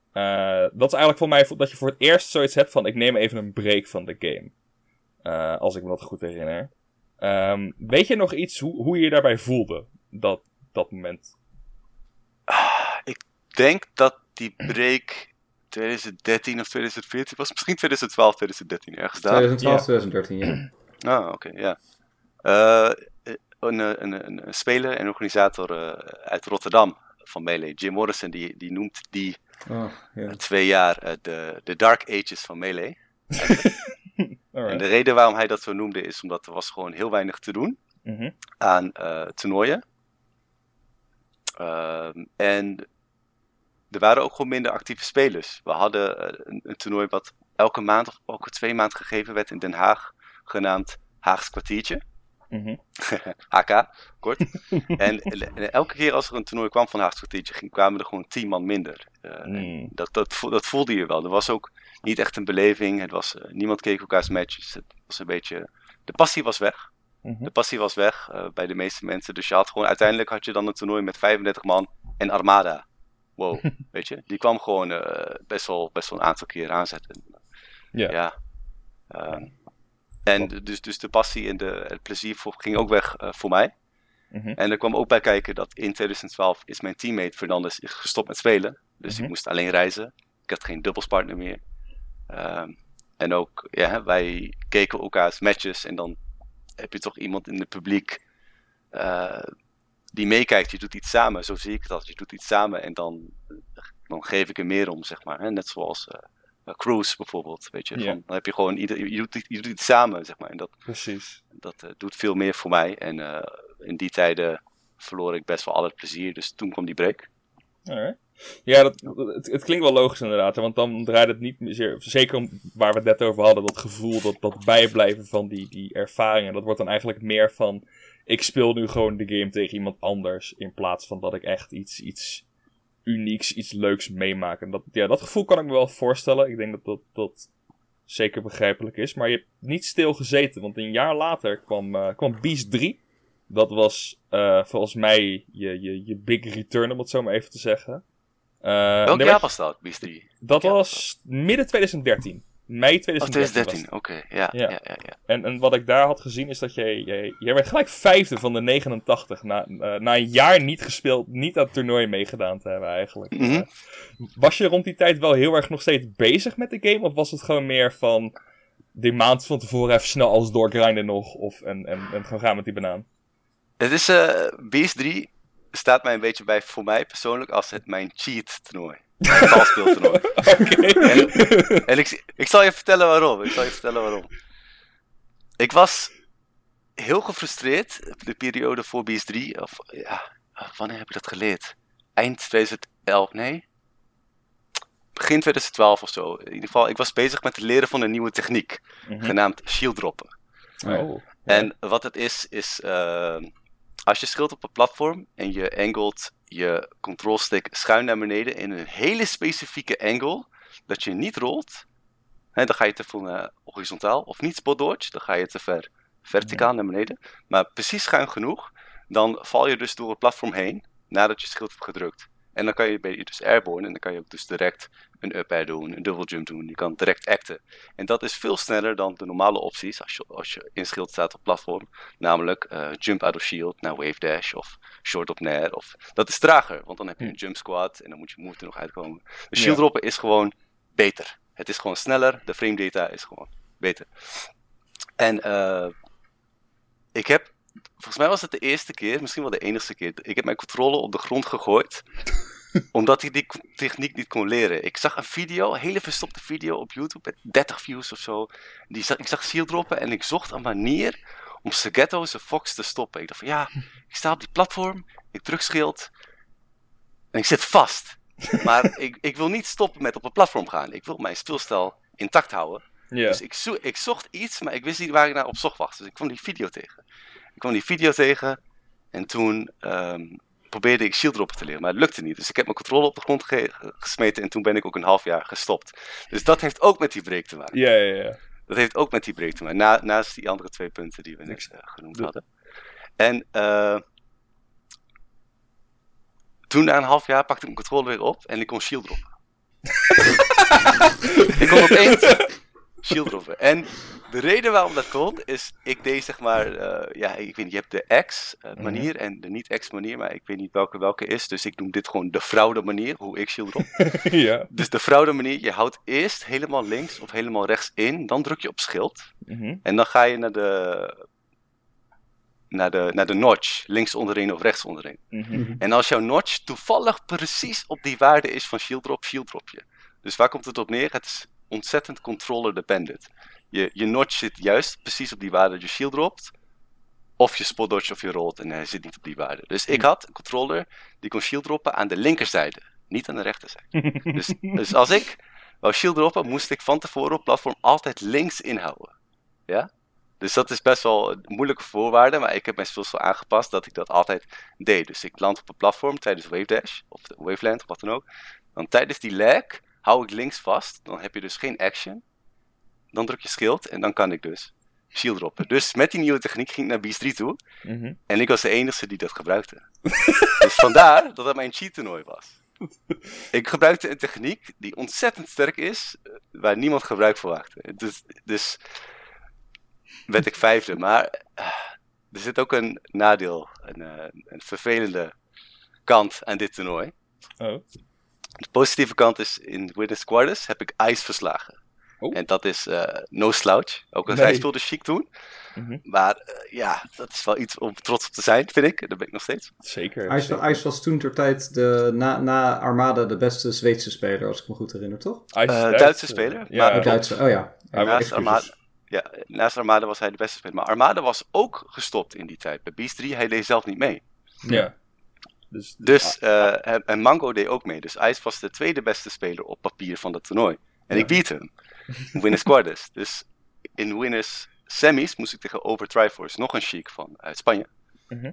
Dat is eigenlijk voor mij dat je voor het eerst zoiets hebt van ik neem even een break van de game. Eh, als ik me dat goed herinner. Ehm, weet je nog iets hoe, hoe je je daarbij voelde? Dat, dat moment. Ik denk dat die break 2013 of 2014 was. Misschien 2012, 2013, ergens daar. 2012, Ja. 2013, ja. Ah, oké, ja. Eh, een, een, een, een speler en organisator eh, uit Rotterdam van Melee, Jim Morrison, die, die noemt die Oh, ja. twee jaar de, de Dark Ages van Melee. En de reden waarom hij dat zo noemde is omdat er was gewoon heel weinig te doen Mhm. aan eh, toernooien. Ehm, en er waren ook gewoon minder actieve spelers. We hadden eh, een, een toernooi wat elke maand of elke twee maanden gegeven werd in Den Haag, genaamd Haags kwartiertje. Mhm. HK, kort. en, en elke keer als er een toernooi kwam van Haags kwartiertje, ging- kwamen er gewoon tien man minder. Eh, en Mm. dat, dat, dat voelde je wel. Er was ook niet echt een beleving. Het was, eh, niemand keek elkaars matches. Het was een beetje... De passie was weg. Mhm. De passie was weg eh, bij de meeste mensen. Dus je had gewoon, uiteindelijk had je dan een toernooi met 35 man en Armada. Wow, weet je. Die kwam gewoon eh, best, wel, best wel een aantal keer aanzetten. Ja. ja. Ehm, en dus, dus de passie en de, het plezier voor, ging ook weg voor mij. Mhm. En er kwam ook bij kijken dat in 2012 is mijn teammate Fernandes gestopt met spelen. Dus Mhm. ik moest alleen reizen. Ik had geen dubbelspartner meer. Ehm, en ook, ja, wij keken elkaars matches en dan heb je toch iemand in het publiek eh, die meekijkt. Je doet iets samen, zo zie ik het altijd. Je doet iets samen en dan, dan geef ik er meer om, zeg maar. Hè? Net zoals eh eh, Cruise bijvoorbeeld, weet je. Van, dan heb je gewoon, ieder, je, doet, je doet iets samen, zeg maar. En dat, Precies. dat doet veel meer voor mij. En in die tijden verloor ik best wel al het plezier. Dus toen kwam die break. Alright. Ja, het, het klinkt wel logisch inderdaad. Want dan draait het niet meer, zeker waar we het net over hadden, dat gevoel, dat, dat bijblijven van die, die ervaringen. Dat wordt dan eigenlijk meer van, ik speel nu gewoon de game tegen iemand anders. In plaats van dat ik echt iets, iets unieks, iets leuks meemaak. En dat, ja, dat gevoel kan ik me wel voorstellen. Ik denk dat dat, dat zeker begrijpelijk is. Maar je hebt niet stil gezeten. Want een jaar later kwam, eh, kwam Beast 3. Dat was eh, volgens mij je, je, je big return, om het zo maar even te zeggen. Eh, Welk jaar was dat, Beast 3? Dat was midden 2013. Mei Oh, 2013. was 2013. Oké, ja, Ja. ja. Ja, ja, en, en wat ik daar had gezien is dat jij, jij, jij werd gelijk vijfde van de 89. Na, eh, na een jaar niet gespeeld, niet aan het toernooi meegedaan te hebben eigenlijk. Mhm. Eh, was je rond die tijd wel heel erg nog steeds bezig met de game? Of was het gewoon meer van die maand van tevoren even snel alles doorgrinden nog? Of, en, en, en gewoon gaan met die banaan? Het is, eh Beast 3 staat mij een beetje bij, voor mij persoonlijk, als het mijn cheat toernooi. Mijn valspeeltoernooi. Oké. En ik, ik zal je vertellen waarom. Ik zal je vertellen waarom. Ik was heel gefrustreerd de periode voor Beast 3. Of, ja, wanneer heb ik dat geleerd? Eind 2011, nee. begin 2012 of zo. In ieder geval, ik was bezig met het leren van een nieuwe techniek, Mhm. genaamd shield droppen. Oh. En wat het is, is eh, als je schilt op een platform en je angelt je control stick schuin naar beneden in een hele specifieke angle, dat je niet rolt, hè, dan ga je te veel horizontaal, of niet spot dodge, dan ga je te ver verticaal naar beneden, maar precies schuin genoeg, dan val je dus door het platform heen nadat je schild hebt gedrukt. En dan kan je, ben je dus airborne en dan kan je ook dus direct een up air doen, een double jump doen. Je kan direct acten. En dat is veel sneller dan de normale opties als je, als je in schild staat op platform. Namelijk eh, jump out of shield naar wave dash of short op nair. Of, dat is trager, want dan heb je een jump squat en dan moet je move er nog uitkomen. De shield droppen is gewoon beter. Het is gewoon sneller, de frame data is gewoon beter. En eh, ik heb, volgens mij was het de eerste keer, misschien wel de enigste keer, ik heb mijn controle op de grond gegooid omdat ik die techniek niet kon leren. Ik zag een video, een hele verstopte video op YouTube met 30 views of zo. Die zag, ik zag Seal droppen en ik zocht een manier om Sagetto zijn Fox te stoppen. Ik dacht van ja, ik sta op die platform, ik druk schild en ik zit vast. Maar ik, ik wil niet stoppen met op een platform gaan. Ik wil mijn speelstijl intact houden. Ja. Dus ik, zo- ik zocht iets, maar ik wist niet waar ik naar op zocht was. Dus ik kwam die video tegen. Ik kwam die video tegen en toen ehm, probeerde ik shield droppen te leren, maar het lukte niet. Dus ik heb mijn controle op de grond ge- ge- gesmeten en toen ben ik ook een half jaar gestopt. Dus dat heeft ook met die break te maken. Ja, ja, ja. Dat heeft ook met die break te maken, na, naast die andere twee punten die we net eh, genoemd de- hadden. En eh, toen na een half jaar pakte ik mijn controle weer op en ik kon shield droppen. ik kon opeens shield droppen. En de reden waarom dat kon, is ik deed zeg maar, eh, ja, ik weet niet, je hebt de X eh, manier en de niet-X manier, maar ik weet niet welke welke is. Dus ik noem dit gewoon de fraude manier, hoe ik shield drop. ja. Dus de fraude manier, je houdt eerst helemaal links of helemaal rechts in, dan druk je op schild. Mhm. En dan ga je naar de, naar de, naar de notch, links onderin of rechts onderin. Mhm. En als jouw notch toevallig precies op die waarde is van shield drop, shield drop je. Dus waar komt het op neer? Het is ontzettend controller dependent. Je, je notch zit juist precies op die waarde dat je shield dropt. Of je spot dodge of je rolt en hij zit niet op die waarde. Dus ik had een controller die kon shield droppen aan de linkerzijde, niet aan de rechterzijde. Dus, dus als ik wou shield droppen, moest ik van tevoren op platform altijd links inhouden. Ja? Dus dat is best wel een moeilijke voorwaarde, maar ik heb mijn spel zo aangepast dat ik dat altijd deed. Dus ik land op een platform tijdens Wave Dash, of Waveland, of wat dan ook. Dan tijdens die lag hou ik links vast, dan heb je dus geen action. Dan druk je schild en dan kan ik dus shield droppen. Dus met die nieuwe techniek ging ik naar Beast 3 toe. Mhm. En ik was de enige die dat gebruikte. dus vandaar dat het mijn cheat toernooi was. Ik gebruikte een techniek die ontzettend sterk is, eh, waar niemand gebruik van maakte. Dus, dus werd ik vijfde. Maar eh, er zit ook een nadeel, een, eh, een vervelende kant aan dit toernooi. Oh. De positieve kant is, in Winners Quarters heb ik Ice verslagen. Oh. En dat is eh, no slouch. Ook al Nee. hij speelde chic toen. Mhm. Maar eh, ja, dat is wel iets om trots op te zijn, vind ik. Dat ben ik nog steeds. Zeker. Ice, zeker. Ice was toen ter tijd de, na, na Armada de beste Zweedse speler, als ik me goed herinner, toch? Is Eh, Duits, Duitse speler, Ja, maar- Oh. Duitse, oh ja. Hij naast. Armada, ja, naast Armada was hij de beste speler. Maar Armada was ook gestopt in die tijd. Bij Beast 3, hij deed zelf niet mee. Ja. Dus, Dus, eh, en, en Mango deed ook mee. Dus Ice was de tweede beste speler op papier van dat toernooi. En Ja. ik beat hem. In Winners Quarters. Dus in Winners Semis moest ik tegen Over Triforce, nog een chic van uit Spanje. Mhm.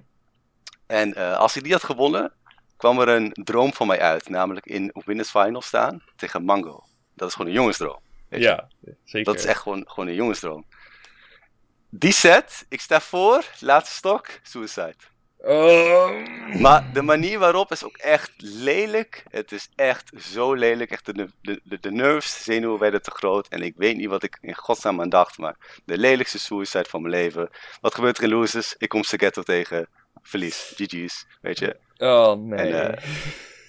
En eh, als ik die had gewonnen, kwam er een droom van mij uit. Namelijk in Winners Final staan tegen Mango. Dat is gewoon een jongensdroom. ja, zeker. Dat is echt gewoon, gewoon een jongensdroom. Die set, ik sta voor, laatste stok, suicide. Oh. Maar de manier waarop is ook echt lelijk. Het is echt zo lelijk. Echt de, de, de, de nerves, zenuwen werden te groot. En ik weet niet wat ik in godsnaam aan dacht. Maar de lelijkste suicide van mijn leven. Wat gebeurt er in losers? Ik kom Sagetto tegen. Verlies. GG's. Weet je. Oh, nee. En, eh,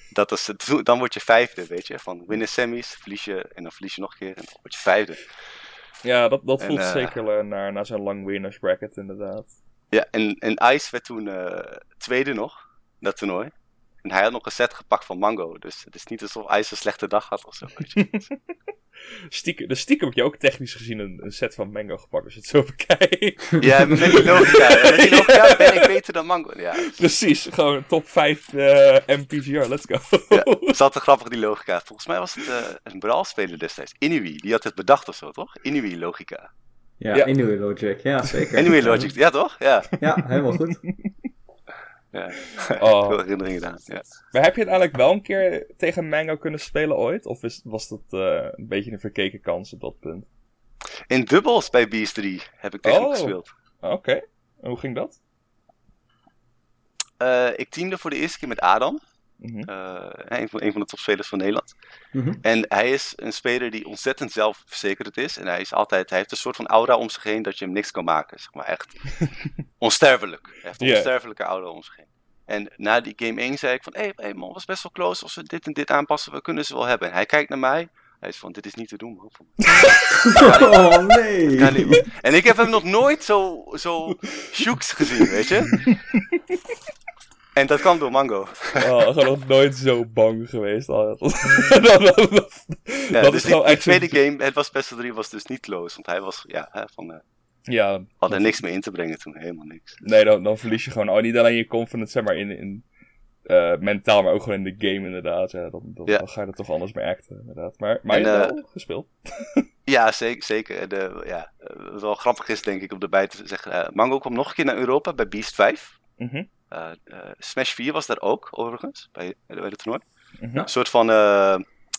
dat is, het. dan word je vijfde, weet je. Van winnen semis, verlies je. En dan verlies je nog een keer. En dan word je vijfde. ja, dat, dat en, voelt eh, zeker eh, naar, naar zo'n lang winners bracket, inderdaad. Ja, en, en Ice werd toen eh, tweede nog, dat toernooi. En hij had nog een set gepakt van Mango. Dus het is niet alsof Ice een slechte dag had of zo. Stiekem, dus stiekem heb je ook technisch gezien een, een set van Mango gepakt, als je het zo bekijkt. Ja, met die logica. Met die logica ben ik beter dan Mango. Ja, Precies, gewoon top 5 eh MPGR, let's go. ja. Zat te grappig, die logica. Volgens mij was het eh, een brawlspeler destijds. Inui, die had het bedacht of zo, toch? Inui logica. Ja, Ja. Logic, ja zeker. Inui logic, ja toch? Ja. Ja, helemaal goed. ja. Oh. Veel herinneringen aan. Ja. Maar heb je uiteindelijk wel een keer tegen Mango kunnen spelen ooit? Of is, was dat eh, een beetje een verkeken kans op dat punt? In dubbels bij Beast 3 heb ik tegen hem Oh. gespeeld. Oké, en hoe ging dat? Eh, ik teamde voor de eerste keer met Adam. Eh, een, van, een van de topspelers van Nederland. Mhm. En hij is een speler die ontzettend zelfverzekerd is. En hij, is altijd, hij heeft een soort van aura om zich heen dat je hem niks kan maken. Zeg maar echt onsterfelijk. Hij heeft een onsterfelijke aura om zich heen. En na die game 1 zei ik van, hé hey, hey man, was best wel close. Als we dit en dit aanpassen, we kunnen ze wel hebben. En hij kijkt naar mij. Hij is van, dit is niet te doen man. Oh nee. En ik heb hem nog nooit zo, zo shooks gezien, weet je. En dat kwam door Mango. Oh, gewoon nog nooit zo bang geweest. Dat, dat, Ja, dat dus is die, tweede game, het was best 3, was dus niet close. Want hij was, ja, hè, van, eh, Ja, had er niks mee in te brengen toen. Helemaal niks. nee, dan, dan verlies je gewoon oh, niet alleen je confidence, zeg maar, in, in eh, mentaal, maar ook gewoon in de game inderdaad. Ja, dan, dan, Ja. dan ga je er toch anders mee acten, inderdaad. Maar, maar En, je hebt eh, wel gespeeld. Ja, zeker. zeker. Eh, ja, wat wel grappig is, denk ik, om erbij te zeggen. Mango kwam nog een keer naar Europa bij Beast 5. Mhm, Smash 4 was daar ook, overigens, bij, bij het toernooi. mhm. Een soort van, eh,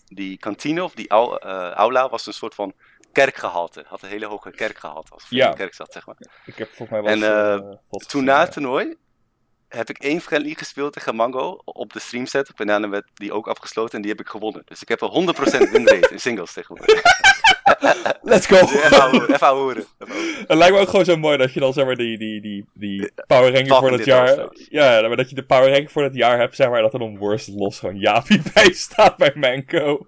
die kantine of die au- eh, aula was een soort van kerkgehalte. Had een hele hoge kerkgehalte als je Ja. in de kerk zat, zeg maar. Ik heb volgens mij wel En, eh, eh, Toen gezien, na het toernooi heb ik één friendly gespeeld tegen Mango op de stream setup. En daarna werd die ook afgesloten en die heb ik gewonnen. Dus ik heb een 100% winrate in singles tegenwoordig. Let's go! Dus even horen. Het lijkt me ook gewoon zo mooi dat je dan zeg maar die, die, die, die Power Ranking voor dat jaar. Ja, maar dat je de Power Ranking voor dat jaar hebt, zeg maar, dat er dan worst los gewoon Jaapie bij staat bij Manco.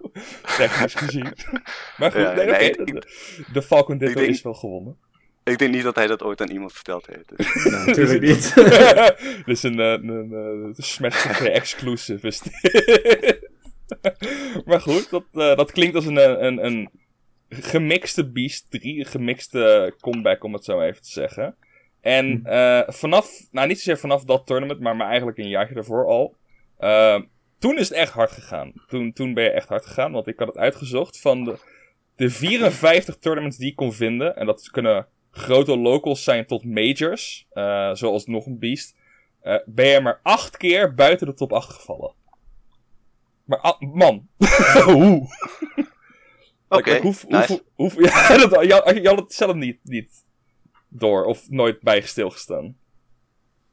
Technisch gezien. Maar goed, Ja, nee, nee, oké, ik- de, Falcon Ditto denk- is wel gewonnen. Ik denk niet dat hij dat ooit aan iemand verteld heeft. Dus. Nee, natuurlijk niet. Dit is een, eh, een, een, een Smash TV exclusive. Is dit. maar goed, dat, eh, dat klinkt als een, een, een gemixte Beast 3. Een gemixte comeback, om het zo even te zeggen. En eh, vanaf, nou niet zozeer vanaf dat tournament, maar, maar eigenlijk een jaartje daarvoor al. eh, toen is het echt hard gegaan. Toen, toen ben je echt hard gegaan, want ik had het uitgezocht van de, de 54 tournaments die ik kon vinden. En dat kunnen grote locals zijn tot majors, eh, zoals nog een beast. eh, ben je maar acht keer buiten de top 8 gevallen. Maar ah, man, hoe? Oké, Like, hoe, nice. hoe, hoe, ja, dat, je, je had het zelf niet, niet door of nooit bij stilgestaan.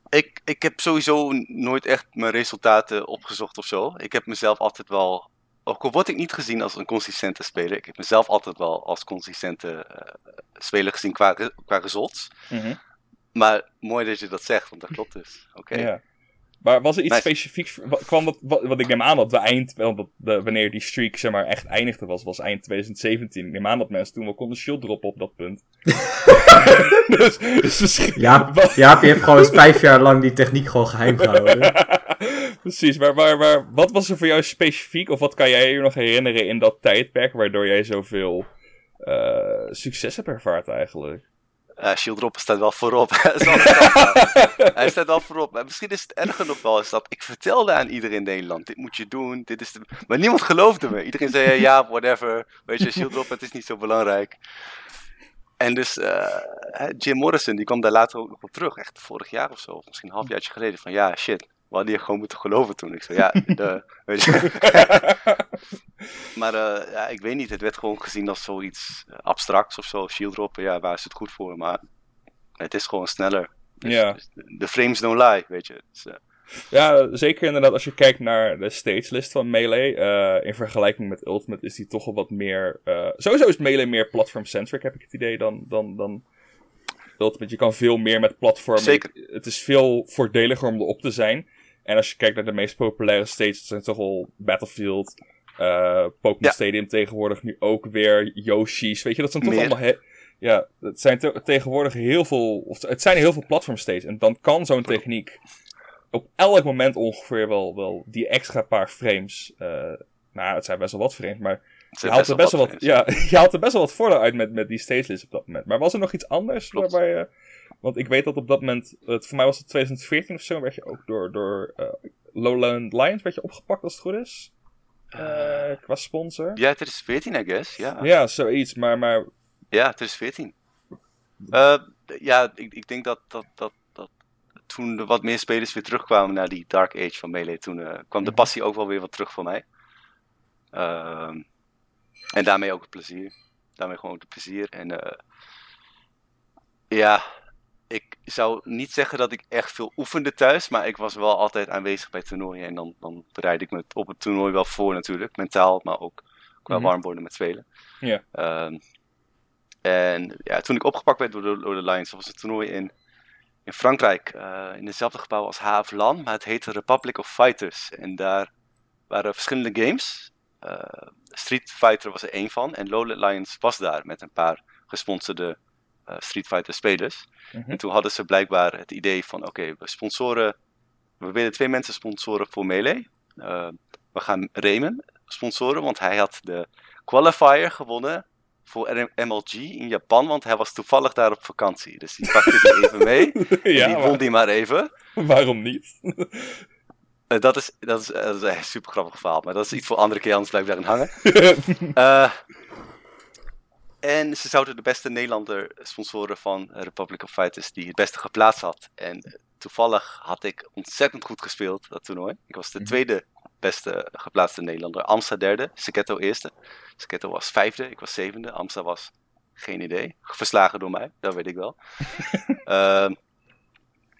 Ik, ik heb sowieso nooit echt mijn resultaten opgezocht of zo. Ik heb mezelf altijd wel, ook al word ik niet gezien als een consistente speler, ik heb mezelf altijd wel als consistente eh, speler gezien qua, qua results. Maar mooi dat je dat zegt, want dat klopt dus. Oké. Ja. Maar was er iets Nice. specifieks? wa- Kwam dat, wat, wat ik neem aan dat de eind, wel dat de, wanneer die streak zeg maar echt eindigde was, was eind 2017. Ik neem aan dat mensen toen wel konden shield droppen op dat punt. dus, dus misschien. Ja, Wat- Jaap, je hebt gewoon eens vijf jaar lang die techniek gewoon geheim gehouden. Precies, maar, maar, maar wat was er voor jou specifiek, of wat kan jij je nog herinneren in dat tijdperk waardoor jij zoveel eh, succes hebt ervaard eigenlijk? Shield Dropper staat wel voorop. Hij staat wel voorop. Maar misschien is het erger nog wel is dat ik vertelde aan iedereen in Nederland: dit moet je doen. Dit is de... Maar niemand geloofde me. Iedereen zei ja, whatever. Weet je, Shield Dropper, het is niet zo belangrijk. En dus eh, Jim Morrison, die kwam daar later ook nog op terug. Echt vorig jaar of zo, of misschien een halfjaartje geleden. Van ja, shit. We hadden je gewoon moeten geloven toen. Ik zei ja, de, weet je. Maar eh, ja, ik weet niet, het werd gewoon gezien als zoiets eh, abstracts of zo. Shield droppen, ja, waar is het goed voor? Maar het is gewoon sneller. Dus, Ja. dus de frames don't lie, weet je. Dus, eh, Ja, zeker inderdaad. Als je kijkt naar de stageslist van Melee, in vergelijking met Ultimate is die toch wel wat meer... sowieso is Melee meer platform-centric, heb ik het idee, dan, dan, dan Ultimate. Je kan veel meer met platformen. Zeker. Het is veel voordeliger om erop te zijn. En als je kijkt naar de meest populaire stages, zijn toch al Battlefield, eh Pokémon Ja. Stadium tegenwoordig nu ook weer, Yoshi's. Weet je, dat zijn toch Meer. allemaal... ja, het zijn te- tegenwoordig heel veel... Of, het zijn heel veel platform stages. En dan kan zo'n techniek op elk moment ongeveer wel, wel die extra paar frames. eh nou, het zijn best wel wat frames, maar Je haalt, er best wel wat, wat ja, je haalt er best wel wat voordeel uit met, met die stagelist op dat moment. Maar was er nog iets anders Klopt. waarbij je... Want ik weet dat op dat moment, het, voor mij was het 2014 of zo, werd je ook door, door eh, Lowland Lions werd je opgepakt als het goed is. Eh, qua sponsor. Ja, het is 14, I guess. Ja, ja. Ja, zoiets. Maar, maar het is 14. Eh, ja, ik, ik denk dat, dat, dat, dat toen er wat meer spelers weer terugkwamen naar die Dark Age van Melee, toen eh, kwam de Mhm. passie ook wel weer wat terug voor mij. Ehm, en daarmee ook het plezier. Daarmee gewoon het plezier. En eh, ja, ik zou niet zeggen dat ik echt veel oefende thuis, maar ik was wel altijd aanwezig bij toernooien. En dan, dan bereid ik me op het toernooi wel voor natuurlijk, mentaal, maar ook qua Mhm. warm worden met spelen. Ja. Ehm, en ja, toen ik opgepakt werd door de, door de Lions, was het toernooi in, in Frankrijk, eh, in hetzelfde gebouw als HF LAN, maar het heette Republic of Fighters. En daar waren verschillende games. Eh, Street Fighter was er één van en Lowland Lions was daar met een paar gesponsorde Street Fighter spelers. Mhm. En toen hadden ze blijkbaar het idee van: oké, we sponsoren. We willen twee mensen sponsoren voor Melee. Eh, we gaan Raymond sponsoren, want hij had de qualifier gewonnen voor MLG in Japan, want hij was toevallig daar op vakantie. Dus die pakte die even mee. En ja, die won maar die maar even. waarom niet? Eh, dat, is, dat, is, dat is een super grappig verhaal, maar dat is iets voor andere keer, anders blijf ik daarin hangen. Eh, en ze zouden de beste Nederlander sponsoren van Republic of Fighters die het beste geplaatst had. En toevallig had ik ontzettend goed gespeeld dat toernooi. Ik was de Mhm. tweede beste geplaatste Nederlander. Amsa derde, Seketto eerste. Seketto was vijfde, ik was zevende. Amsa was geen idee. Verslagen door mij, dat weet ik wel. Ehm,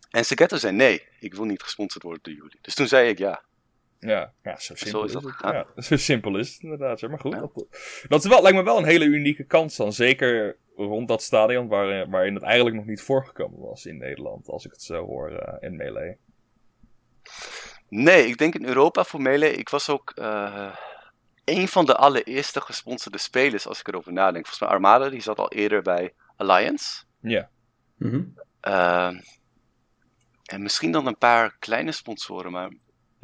en Seketto zei nee, ik wil niet gesponsord worden door jullie. Dus toen zei ik ja. Ja, ja zo simpel is is, dat het. Ja, zo simpel is het inderdaad. zeg Maar goed, Ja. dat, dat is wel, lijkt me wel een hele unieke kans dan. Zeker rond dat stadion waar, waarin het eigenlijk nog niet voorgekomen was in Nederland. Als ik het zo hoor eh, in Melee. Nee, ik denk in Europa voor Melee. Ik was ook eh een van de allereerste gesponsorde spelers als ik erover nadenk. Volgens mij Armada, die zat al eerder bij Alliance. Ja, Mhm. Ehm, en misschien dan een paar kleine sponsoren, maar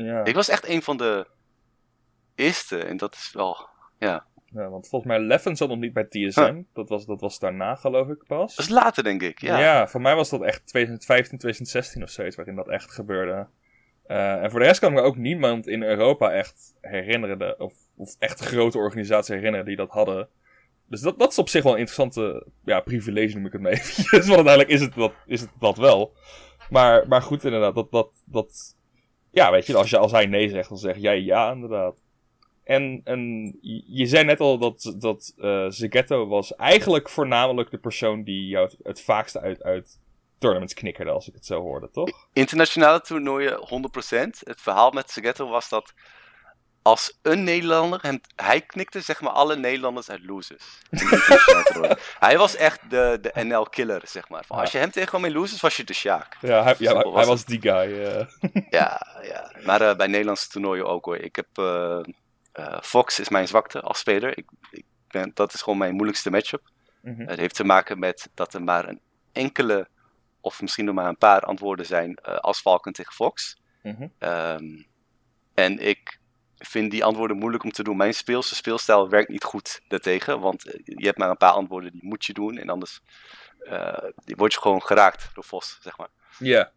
ja. ik was echt een van de eerste. En dat is wel, ja. ja want volgens mij Leffen zat nog niet bij TSM. Dat, was, dat was daarna geloof ik pas. Dat is later, denk ik. Ja. Ja. voor mij was dat echt 2015, 2016 of zoiets waarin dat echt gebeurde. Eh, en voor de rest kan ik me ook niemand in Europa echt herinneren, de- of, of echt grote organisaties herinneren die dat hadden. Dus dat, dat is op zich wel een interessante ja, privilege, noem ik het maar eventjes. Want uiteindelijk is het dat, is het dat wel. Maar, maar goed, inderdaad, dat, dat, dat... Ja, weet je, als, je, als hij nee zegt, dan zeg jij ja, inderdaad. En, en je zei net al dat, dat Zegetto was eigenlijk voornamelijk de persoon die jou het, vaakste uit, uit tournaments knikkerde, als ik het zo hoorde, toch? Internationale toernooien 100%. Het verhaal met Segetto was dat als een Nederlander hem, hij knikte zeg maar alle Nederlanders uit losers. Hij was echt de, de NL-killer, zeg maar. Van, Als je hem tegenkwam in losers, was je de Sjaak. Ja, hij, ja, Simpel hij was was die guy. Ja, ja. maar eh, bij Nederlandse toernooien ook hoor. Ik heb, eh, eh, Fox is mijn zwakte als speler. Ik, ik ben, dat is gewoon mijn moeilijkste matchup. Mhm. Het heeft te maken met dat er maar een enkele, of misschien nog maar een paar antwoorden zijn als Falcon tegen Fox. Mhm. Ehm, en ik vind die antwoorden moeilijk om te doen. Mijn speelse speelstijl werkt niet goed daartegen. Want eh, je hebt maar een paar antwoorden die moet je doen. En anders eh, die word je gewoon geraakt door Vos, zeg maar. Ja,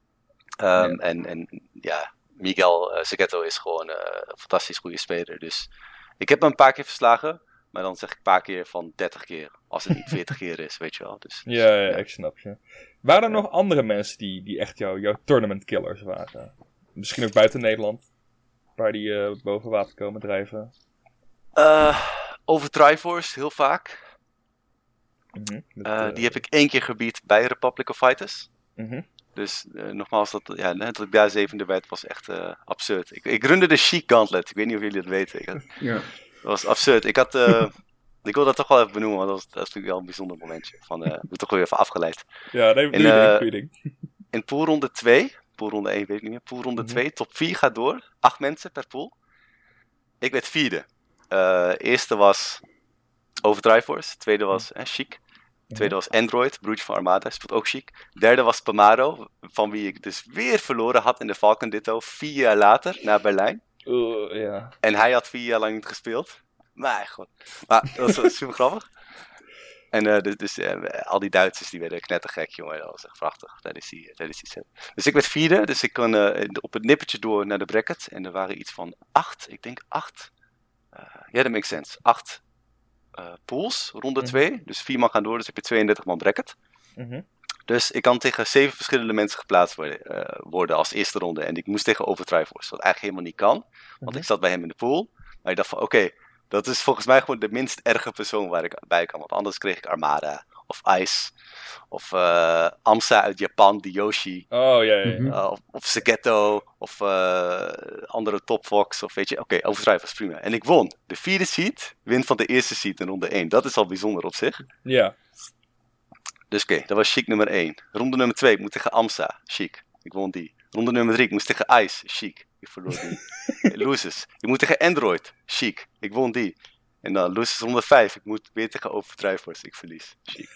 Ehm. En, en ja, Miguel uh, is gewoon een fantastisch goede speler. Dus ik heb hem een paar keer verslagen. Maar dan zeg ik een paar keer van 30 keer. Als het niet 40 keer is, weet je wel. Dus, ja, ja, ik snap je. Waren er nog andere mensen die, die echt jou, jouw tournament killers waren? Misschien ook buiten Nederland? Waar die eh, boven water komen drijven? Eh, over Triforce, heel vaak. Mhm. Eh, die heb ik één keer gebied bij Republic of Fighters. mhm. Dus nogmaals, dat, ja, net dat ik daar zevende werd, was echt eh, absurd. Ik, ik runde de Chic Gauntlet. Ik weet niet of jullie dat weten. Ik had- Ja. dat was absurd. Ik had... eh, ik wil dat toch wel even benoemen, want dat, was, dat is natuurlijk wel een bijzonder momentje. Van, eh, ik ben toch weer even afgeleid. Ja, nee, goeie ding. In poolronde 2, poolronde 1 weet ik niet meer, poolronde Mhm. 2, top 4 gaat door. Acht mensen per pool. Ik werd vierde. Eh, eerste was Overdrive Force, tweede was eh, Chic. Tweede was Android, broertje van Armada, speelt ook chic. Derde was Pamaro, van wie ik dus weer verloren had in de Falcon Ditto, vier jaar later, naar Berlijn. Uh, ja. En hij had vier jaar lang niet gespeeld. Maar god. Maar dat was super grappig. En eh, dus, dus eh, al die Duitsers die werden knettergek, jongen. Dat was echt prachtig tijdens die, tijdens die set. Dus ik werd vierde, dus ik kon eh, op het nippertje door naar de bracket. En er waren iets van acht, ik denk acht. Ja, dat makes sense. Acht pools, ronde Mhm. 2. Dus vier man gaan door, dus heb je 32 man bracket. Mhm. Dus ik kan tegen zeven verschillende mensen geplaatst worden, worden als eerste ronde. En ik moest tegen Overtriforce, wat eigenlijk helemaal niet kan. Want Mhm. ik zat bij hem in de pool. Maar ik dacht van, oké, dat is volgens mij gewoon de minst erge persoon waar ik bij kan. Want anders kreeg ik Armada, of Ice, of eh, Amsa uit Japan, die Yoshi. Oh, ja, ja. ja. Mhm. eh, of, of Segetto, of eh, andere Top Fox, of weet je, oké, Overtriforce, prima. En ik won. De vierde seed wint van de eerste seed in ronde 1. Dat is al bijzonder op zich. Ja. Dus oké, dat was Chic nummer 1. Ronde nummer 2, ik moet tegen Amsa. Chic. Ik won die. Ronde nummer 3, ik moest tegen Ice. Chic. Ik verloor die. Loses. Ik moet tegen Android. Chic. Ik won die. En dan Loses ronde 5. Ik moet weer tegen Overdrivers. Ik verlies. Chic.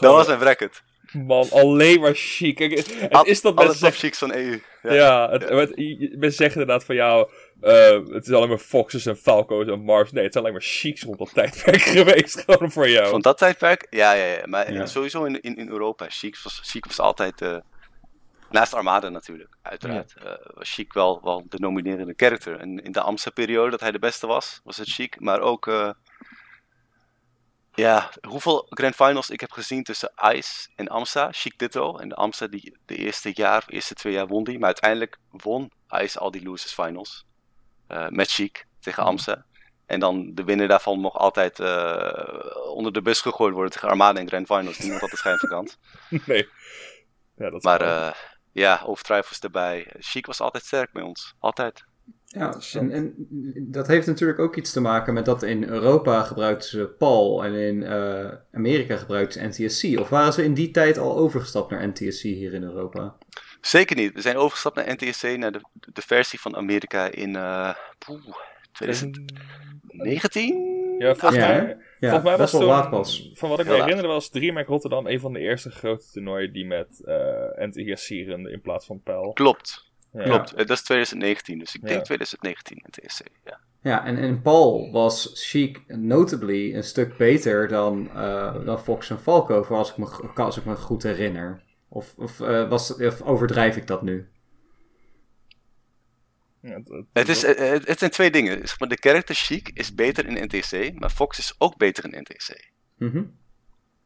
Dat was mijn bracket. Man, alleen maar chic. Het is dat mensen zeggen... chics van EU. Ja. Ja, het, mensen zeggen inderdaad van jou... eh, het is alleen maar Foxes en Falco's en Mars. Nee, het zijn alleen maar chics rond dat tijdperk geweest. Gewoon voor jou. Van dat tijdperk? Ja, ja, ja. Maar Ja. sowieso in, in, in Europa. Chic was, Chic was altijd... eh, naast Armada natuurlijk, uiteraard. eh, was Chic wel, wel de nominerende character. En in de Amsterdam-periode dat hij de beste was, was het Chic. Maar ook... eh, ja, hoeveel Grand Finals ik heb gezien tussen Ice en Amsa. Chic ditto. En de Amsa die de eerste jaar, eerste twee jaar won die. Maar uiteindelijk won Ice al die losers finals. eh, met Chic tegen Amsa. En dan de winnaar daarvan mocht altijd onder de bus gegooid worden tegen Armada en Grand Finals. Niemand had de schijnvakant. Nee. Ja, dat Maar ja, Overdrive was erbij. Chic was altijd sterk bij ons. Altijd. Ja, en, en dat heeft natuurlijk ook iets te maken met dat in Europa gebruikten ze PAL en in eh, Amerika gebruikten ze NTSC. Of waren ze in die tijd al overgestapt naar NTSC hier in Europa? Zeker niet. We zijn overgestapt naar NTSC, naar de, de versie van Amerika in eh, poeh, 2019? Ja, volgens Ja, mij... Volgens mij was laat pas. van wat ik me herinner was DreamHack Rotterdam een van de eerste grote toernooien die met eh NTSC runde in plaats van PAL. Klopt, Ja. klopt. Eh, Dat is 2019, dus ik Ja. denk 2019 NTSC. Ja. Ja, en in PAL was Chic notably een stuk beter dan, eh, dan Fox en Falco, voor als ik me, als ik me goed herinner. Of, of, eh, was, of overdrijf ik dat nu? Ja, het- het- Het, is, eh, het, het zijn twee dingen. Zeg maar, de character Chic is beter in NTSC, maar Fox is ook beter in NTSC. Mhm.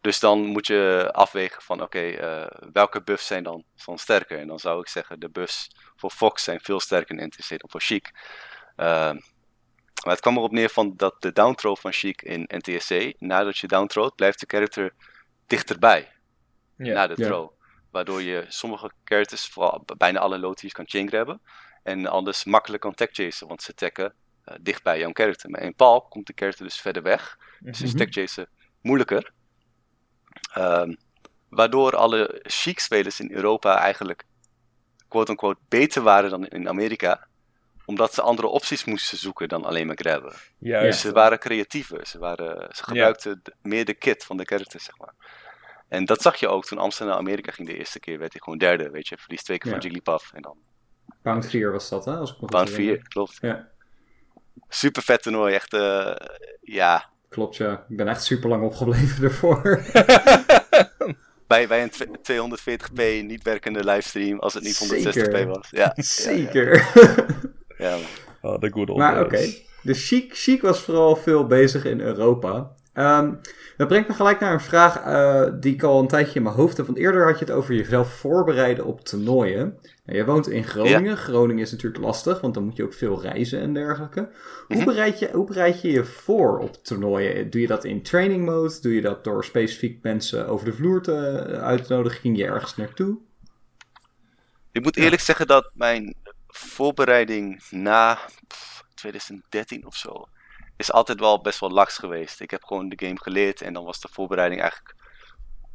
Dus dan moet je afwegen van, oké, eh, welke buffs zijn dan, dan sterker? En dan zou ik zeggen, de buffs voor Fox zijn veel sterker in NTC dan voor Chic. Ehm, maar het kwam erop neer van dat de downthrow van Chic in NTSC, nadat je downthrowt, blijft de character dichterbij ja. na de throw. Waardoor je sommige characters, vooral bijna alle low tiers, kan chain grabben. En anders makkelijk kan tech chasen, want ze tacken eh, dicht bij jouw character. Maar in Paul komt de character dus verder weg. Dus is Mhm. tech chasen moeilijker. Ehm, waardoor alle chic spelers in Europa eigenlijk quote-unquote beter waren dan in Amerika. Omdat ze andere opties moesten zoeken dan alleen maar grabben. Juist. Dus ze waren creatiever. Ze, waren, ze gebruikten meer de kit van de character, zeg maar. En dat zag je ook toen Amsterdam naar Amerika ging de eerste keer. Werd hij gewoon derde, weet je. Verlies twee keer Ja. van Jigglypuff. En dan Pound 4 was dat, hè? Als ik herinner. 4, klopt. Ja, Super vet toernooi, echt, eh, ja. klopt ja. Ik ben echt super lang opgebleven ervoor. Bij, bij een tw- 240p niet werkende livestream, als het niet 160p Zeker. was. Ja, Zeker. Ja, ja, man. Oh, the good old Maar oké, days. dus Chic, Chic was vooral veel bezig in Europa. Ehm, dat brengt me gelijk naar een vraag eh, die ik al een tijdje in mijn hoofd heb. Want eerder had je het over jezelf voorbereiden op toernooien. Nou, jij woont in Groningen. Groningen is natuurlijk lastig, want dan moet je ook veel reizen en dergelijke. Hoe, Mhm. bereid je, hoe bereid je je voor op toernooien? Doe je dat in training mode? Doe je dat door specifiek mensen over de vloer te uitnodigen? Ging je ergens naartoe? Ik moet eerlijk zeggen dat mijn voorbereiding na pff, 2013 of zo is altijd wel best wel laks geweest. Ik heb gewoon de game geleerd en dan was de voorbereiding eigenlijk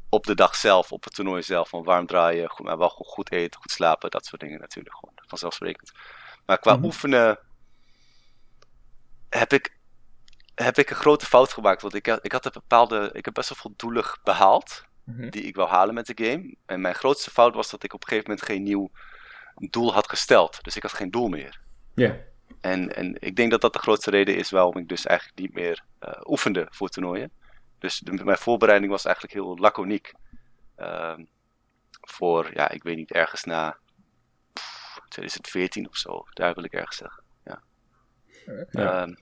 op de dag zelf, op het toernooi zelf. Van warm draaien, goed, maar wel goed eten, goed slapen, dat soort dingen natuurlijk gewoon. Vanzelfsprekend. Maar qua Mhm. oefenen heb ik, heb ik een grote fout gemaakt. Want ik, had- ik had een bepaalde, ik heb best wel veel doelen behaald Mhm. die ik wou halen met de game. En mijn grootste fout was dat ik op een gegeven moment geen nieuw doel had gesteld. Dus ik had geen doel meer. Ja. En, en ik denk dat dat de grootste reden is waarom ik dus eigenlijk niet meer uh, oefende voor toernooien. Dus de, mijn voorbereiding was eigenlijk heel laconiek. Ehm, voor, ja, ik weet niet, ergens na pff, 2014 of zo. Daar wil ik ergens zeggen. Ja. Ja. Ehm,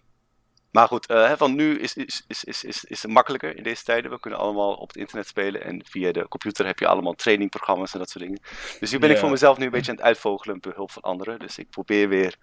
maar goed, eh, van nu is, is, is, is, is, is het makkelijker in deze tijden. We kunnen allemaal op het internet spelen. En via de computer heb je allemaal trainingprogramma's en dat soort dingen. Dus nu ben ik voor mezelf nu een beetje aan het uitvogelen met behulp van anderen. Dus ik probeer weer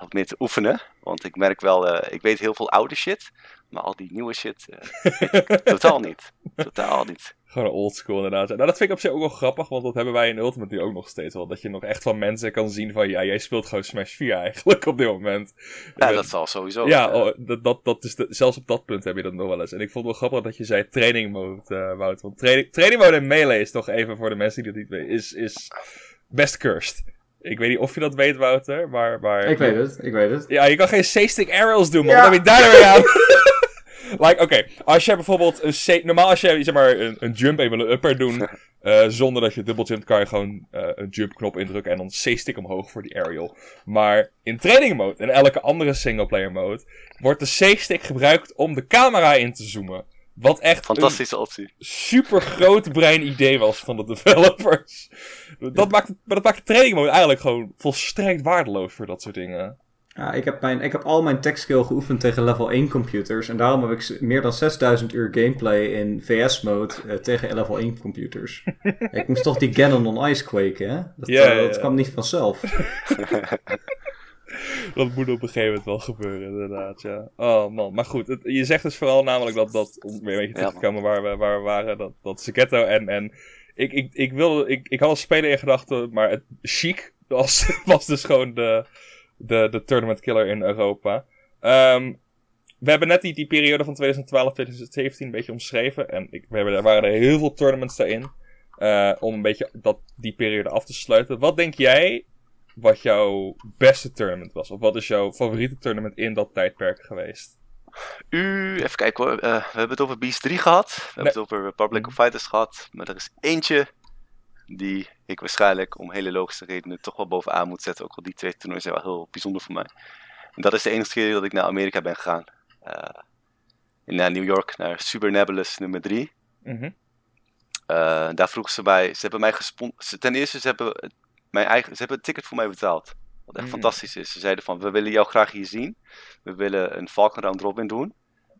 wat meer te oefenen. Want ik merk wel, eh, ik weet heel veel oude shit. Maar al die nieuwe shit, eh, totaal niet. Totaal niet. Gewoon oldschool inderdaad. Nou, dat vind ik op zich ook wel grappig, want dat hebben wij in Ultimate nu ook nog steeds wel. Dat je nog echt van mensen kan zien van, ja, jij speelt gewoon Smash 4 eigenlijk op dit moment. Ja, dat zal sowieso. ja, oh, dat, dat, dat is de- zelfs op dat punt heb je dat nog wel eens. En ik vond het wel grappig dat je zei training mode, Wout. Want training, training mode in Melee is toch even voor de mensen die dat niet weten, is, is best cursed. Ik weet niet of je dat weet, Wouter, maar... maar Ik weet het, ik weet het. Ja, je kan geen C-stick aerials doen, man. Ja. Wat heb je daar weer aan? like, oké, als je bijvoorbeeld een C... Normaal als je zeg maar, een, een jump en wil een upper doen, eh, zonder dat je dubbel jumpt, kan je gewoon eh, een jump knop indrukken en dan C-stick omhoog voor die aerial. Maar in training mode en elke andere singleplayer mode, wordt de C-stick gebruikt om de camera in te zoomen. Wat echt een Fantastische optie. super groot brein idee was van de developers. Dat maakt, het- maar dat maakt de training mode eigenlijk gewoon volstrekt waardeloos voor dat soort dingen. Ja, ik, heb mijn, ik heb al mijn tech skill geoefend tegen level 1 computers. En daarom heb ik meer dan 6000 uur gameplay in VS-mode eh, tegen level 1 computers. ik moest toch die Ganon on Ice kweken, hè? Dat, Ja, eh, dat kwam niet vanzelf. Dat moet op een gegeven moment wel gebeuren, inderdaad, ja. Oh man, maar goed, het- je zegt dus vooral namelijk dat, dat om weer een beetje terug te komen waar we, waar we waren, dat, dat en, en ik, ik, ik, wilde, ik, ik had een speler in gedachten, maar het Chic was, was dus gewoon de, de, de tournament killer in Europa. Ehm, we hebben net die, die periode van 2012, 2017 een beetje omschreven en ik, we hebben, er waren er heel veel tournaments daarin, eh, om een beetje dat, die periode af te sluiten. Wat denk jij wat jouw beste tournament was? Of wat is jouw favoriete tournament in dat tijdperk geweest? U, even kijken hoor. Eh, we hebben het over Beast 3 gehad. We hebben het over Republic of Fighters gehad. Maar er is eentje die ik waarschijnlijk om hele logische redenen toch wel bovenaan moet zetten. Ook al die twee toernooien zijn wel heel bijzonder voor mij. En dat is de enige keer dat ik naar Amerika ben gegaan. Eh, naar New York, naar Super Nebulous nummer 3. Mhm. Eh, daar vroegen ze mij, ze hebben mij gesponsord. Ten eerste, ze hebben, mijn eigen, ze hebben een ticket voor mij betaald. Wat echt Mm. fantastisch is. Ze zeiden van, we willen jou graag hier zien. We willen een Falcon Round Robin doen.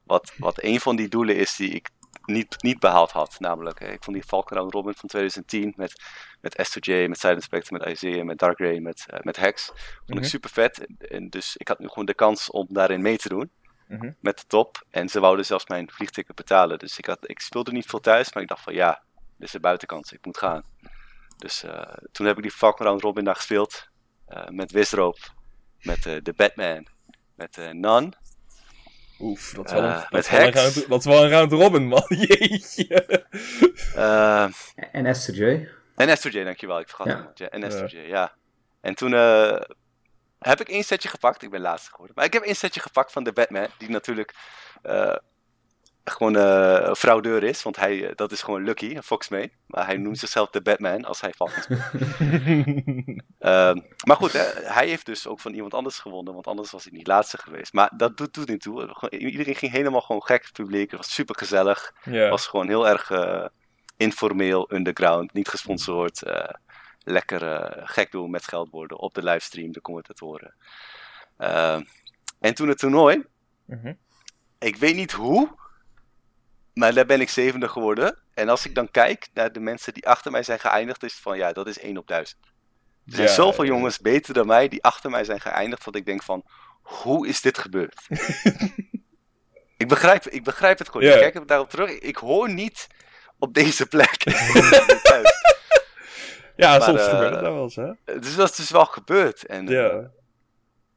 Wat, wat een van die doelen is die ik niet, niet behaald had. Namelijk, eh, ik vond die Falcon Round Robin van 2010 met, met Astro J, met Silent Spectre, met Isaiah, met Dark Ray, met, eh, met Hex. Vond Mhm. ik super vet. En, en dus ik had nu gewoon de kans om daarin mee te doen. Mhm. Met de top. En ze wouden zelfs mijn vliegticket betalen. Dus ik, had, ik speelde niet veel thuis, maar ik dacht van ja, dit is de buitenkans, ik moet gaan. Dus eh, toen heb ik die Falcon Round Robin daar gespeeld. eh, met Wisroop, met eh, de Batman, met eh Nun. Oef, dat is, wel een, dat, met is wel een Hex. round, dat is wel een round robin, man. Jeetje. eh, En Esther J. en Astro J, dankjewel, ik vergat Ja. en Astro J, ja. En toen eh, heb ik één setje gepakt, ik ben laatste geworden. Maar ik heb één setje gepakt van de Batman, die natuurlijk eh, gewoon eh, een fraudeur is. Want hij, eh, dat is gewoon Lucky, Fox mee. Maar hij noemt zichzelf de Batman als hij speelt. Ehm, maar goed, hè, hij heeft dus ook van iemand anders gewonnen, want anders was hij niet laatste geweest. Maar dat doet, doet niet toe. Iedereen ging helemaal gewoon gek, het publiek. Het was super gezellig. was gewoon heel erg eh, informeel, underground, niet gesponsord. lekker gek doen met geldborden op de livestream, de commentatoren. Ehm, en toen het toernooi, Mhm. ik weet niet hoe, maar daar ben ik zevende geworden. En als ik dan kijk naar de mensen die achter mij zijn geëindigd, is het van ja, dat is 1 op 1000. Er zijn Ja, zoveel ja. jongens beter dan mij die achter mij zijn geëindigd, dat ik denk van, hoe is dit gebeurd? ik, begrijp, ik begrijp het gewoon. Ja. Ik kijk daarop terug. Ik hoor niet op deze plek. Ja, Maar, soms eh, gebeurt het nou wel eens, hè? dus dat is dus wel gebeurd. En eh, Ja.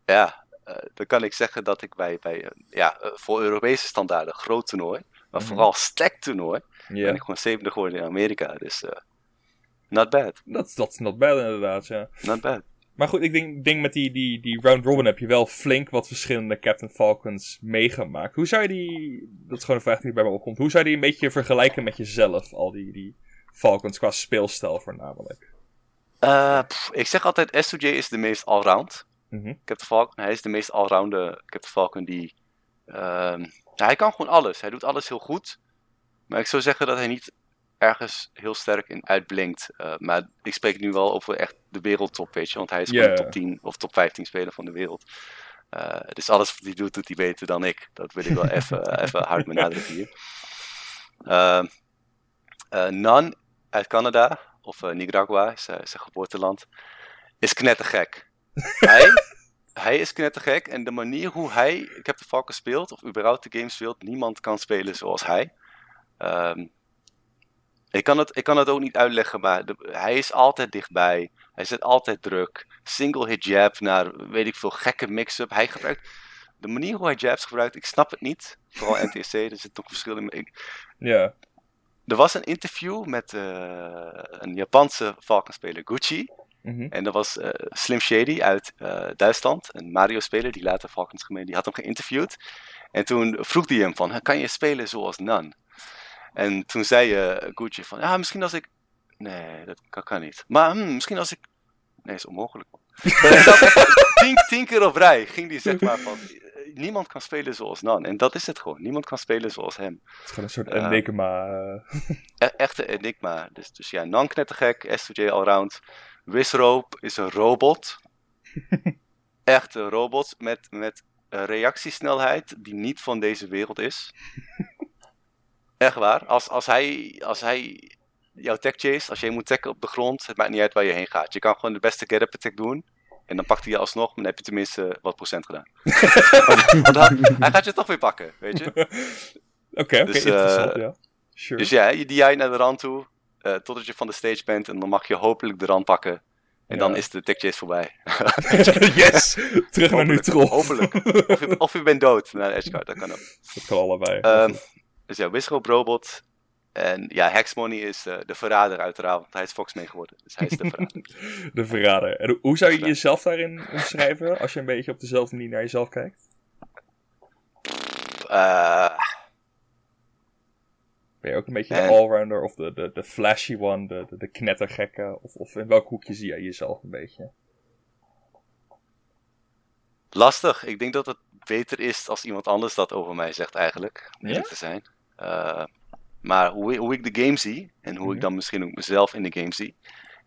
ja, eh, dan kan ik zeggen dat ik bij, bij eh, ja, eh, voor Europese standaarden groot toernooi, maar Mhm. vooral stack toernooi, ben Ja. ik gewoon zevende geworden in Amerika. Dus eh, not bad, Dat, is not bad, inderdaad, ja. not bad. Maar goed, ik denk, denk met die, die, die round robin heb je wel flink wat verschillende Captain Falcons meegemaakt. Hoe zou je die, dat is gewoon een vraag die bij me opkomt, hoe zou je die een beetje vergelijken met jezelf, al die, die Falcons, qua speelstijl voornamelijk? Eh, pff, ik zeg altijd, SOJ is de meest allround. Mhm. Captain Falcon. Hij is de meest allrounder Captain Falcon die... ehm, ja, hij kan gewoon alles. Hij doet alles heel goed. Maar ik zou zeggen dat hij niet ergens heel sterk in uitblinkt. Eh, maar ik spreek nu wel over echt de wereldtop, weet je. Want hij is gewoon de top 10 of top 15 speler van de wereld. Eh, dus alles wat hij doet, doet hij beter dan ik. Dat wil ik wel even, even hard benadrukken hier. Eh, Nan uit Canada, of eh, Nicaragua, eh, zijn geboorteland, is knettergek. hij, hij is knettergek en de manier hoe hij ik heb de Falcon speelt, of überhaupt de game speelt, niemand kan spelen zoals hij. Ehm, ik, kan het, ik kan het ook niet uitleggen, maar de- hij is altijd dichtbij. Hij zet altijd druk. Single hit jab naar weet ik veel gekke mix-up. Hij gebruikt de manier hoe hij jabs gebruikt, ik snap het niet. Vooral NTSC, er zit nog verschil in. Ik, Ja. er was een interview met eh, een Japanse Falcon-speler, Gucci. Mhm. En dat was eh, Slim Shady uit eh, Duitsland, een Mario-speler die later Falcons gemeen, die had hem geïnterviewd. En toen vroeg hij hem van, kan je spelen zoals Nan? En toen zei eh Gucci van, ja, misschien als ik... Nee, dat kan, kan niet. Maar hm, misschien als ik... Nee, is onmogelijk. tien, tien keer op rij ging hij zeg maar van, niemand kan spelen zoals Nan. En dat is het gewoon, niemand kan spelen zoals hem. Het is gewoon een soort enigma. E- echte enigma. Dus, dus ja, Nan knettergek, S2J allround. Wisrope is een robot. Echt een robot met, met reactiesnelheid die niet van deze wereld is. Echt waar. Als, als, hij, als hij jouw tech chase, als jij moet tacken op de grond, het maakt niet uit waar je heen gaat. Je kan gewoon de beste get-up attack doen. En dan pakt hij je alsnog, maar dan heb je tenminste wat procent gedaan. Hij, gaat je toch weer pakken, weet je. Oké, oké, Dus, eh, interessant, ja. Sure. Dus ja, je DI naar de rand toe, eh, totdat je van de stage bent en dan mag je hopelijk de rand pakken. En dan is de tech chase voorbij. yes! Terug naar neutral. hopelijk. Of je, of je bent dood naar de edgeguard, dat kan ook. Dat kan allebei. Ehm, dus ja, Wisrope Robot. En ja, Hexmoney is eh, de verrader uiteraard, want hij is Fox mee geworden. Dus hij is de verrader. de verrader. En hoe- zou je jezelf daarin omschrijven als je een beetje op dezelfde manier naar jezelf kijkt? Eh, Ben je ook een beetje de allrounder of de, de, de flashy one, de, de, de knettergekke? Of, of in welk hoekje zie jij jezelf een beetje? lastig. Ik denk dat het beter is als iemand anders dat over mij zegt eigenlijk. Om Ja? te zijn. Eh, maar hoe, hoe ik de game zie, en hoe Mhm. ik dan misschien ook mezelf in de game zie,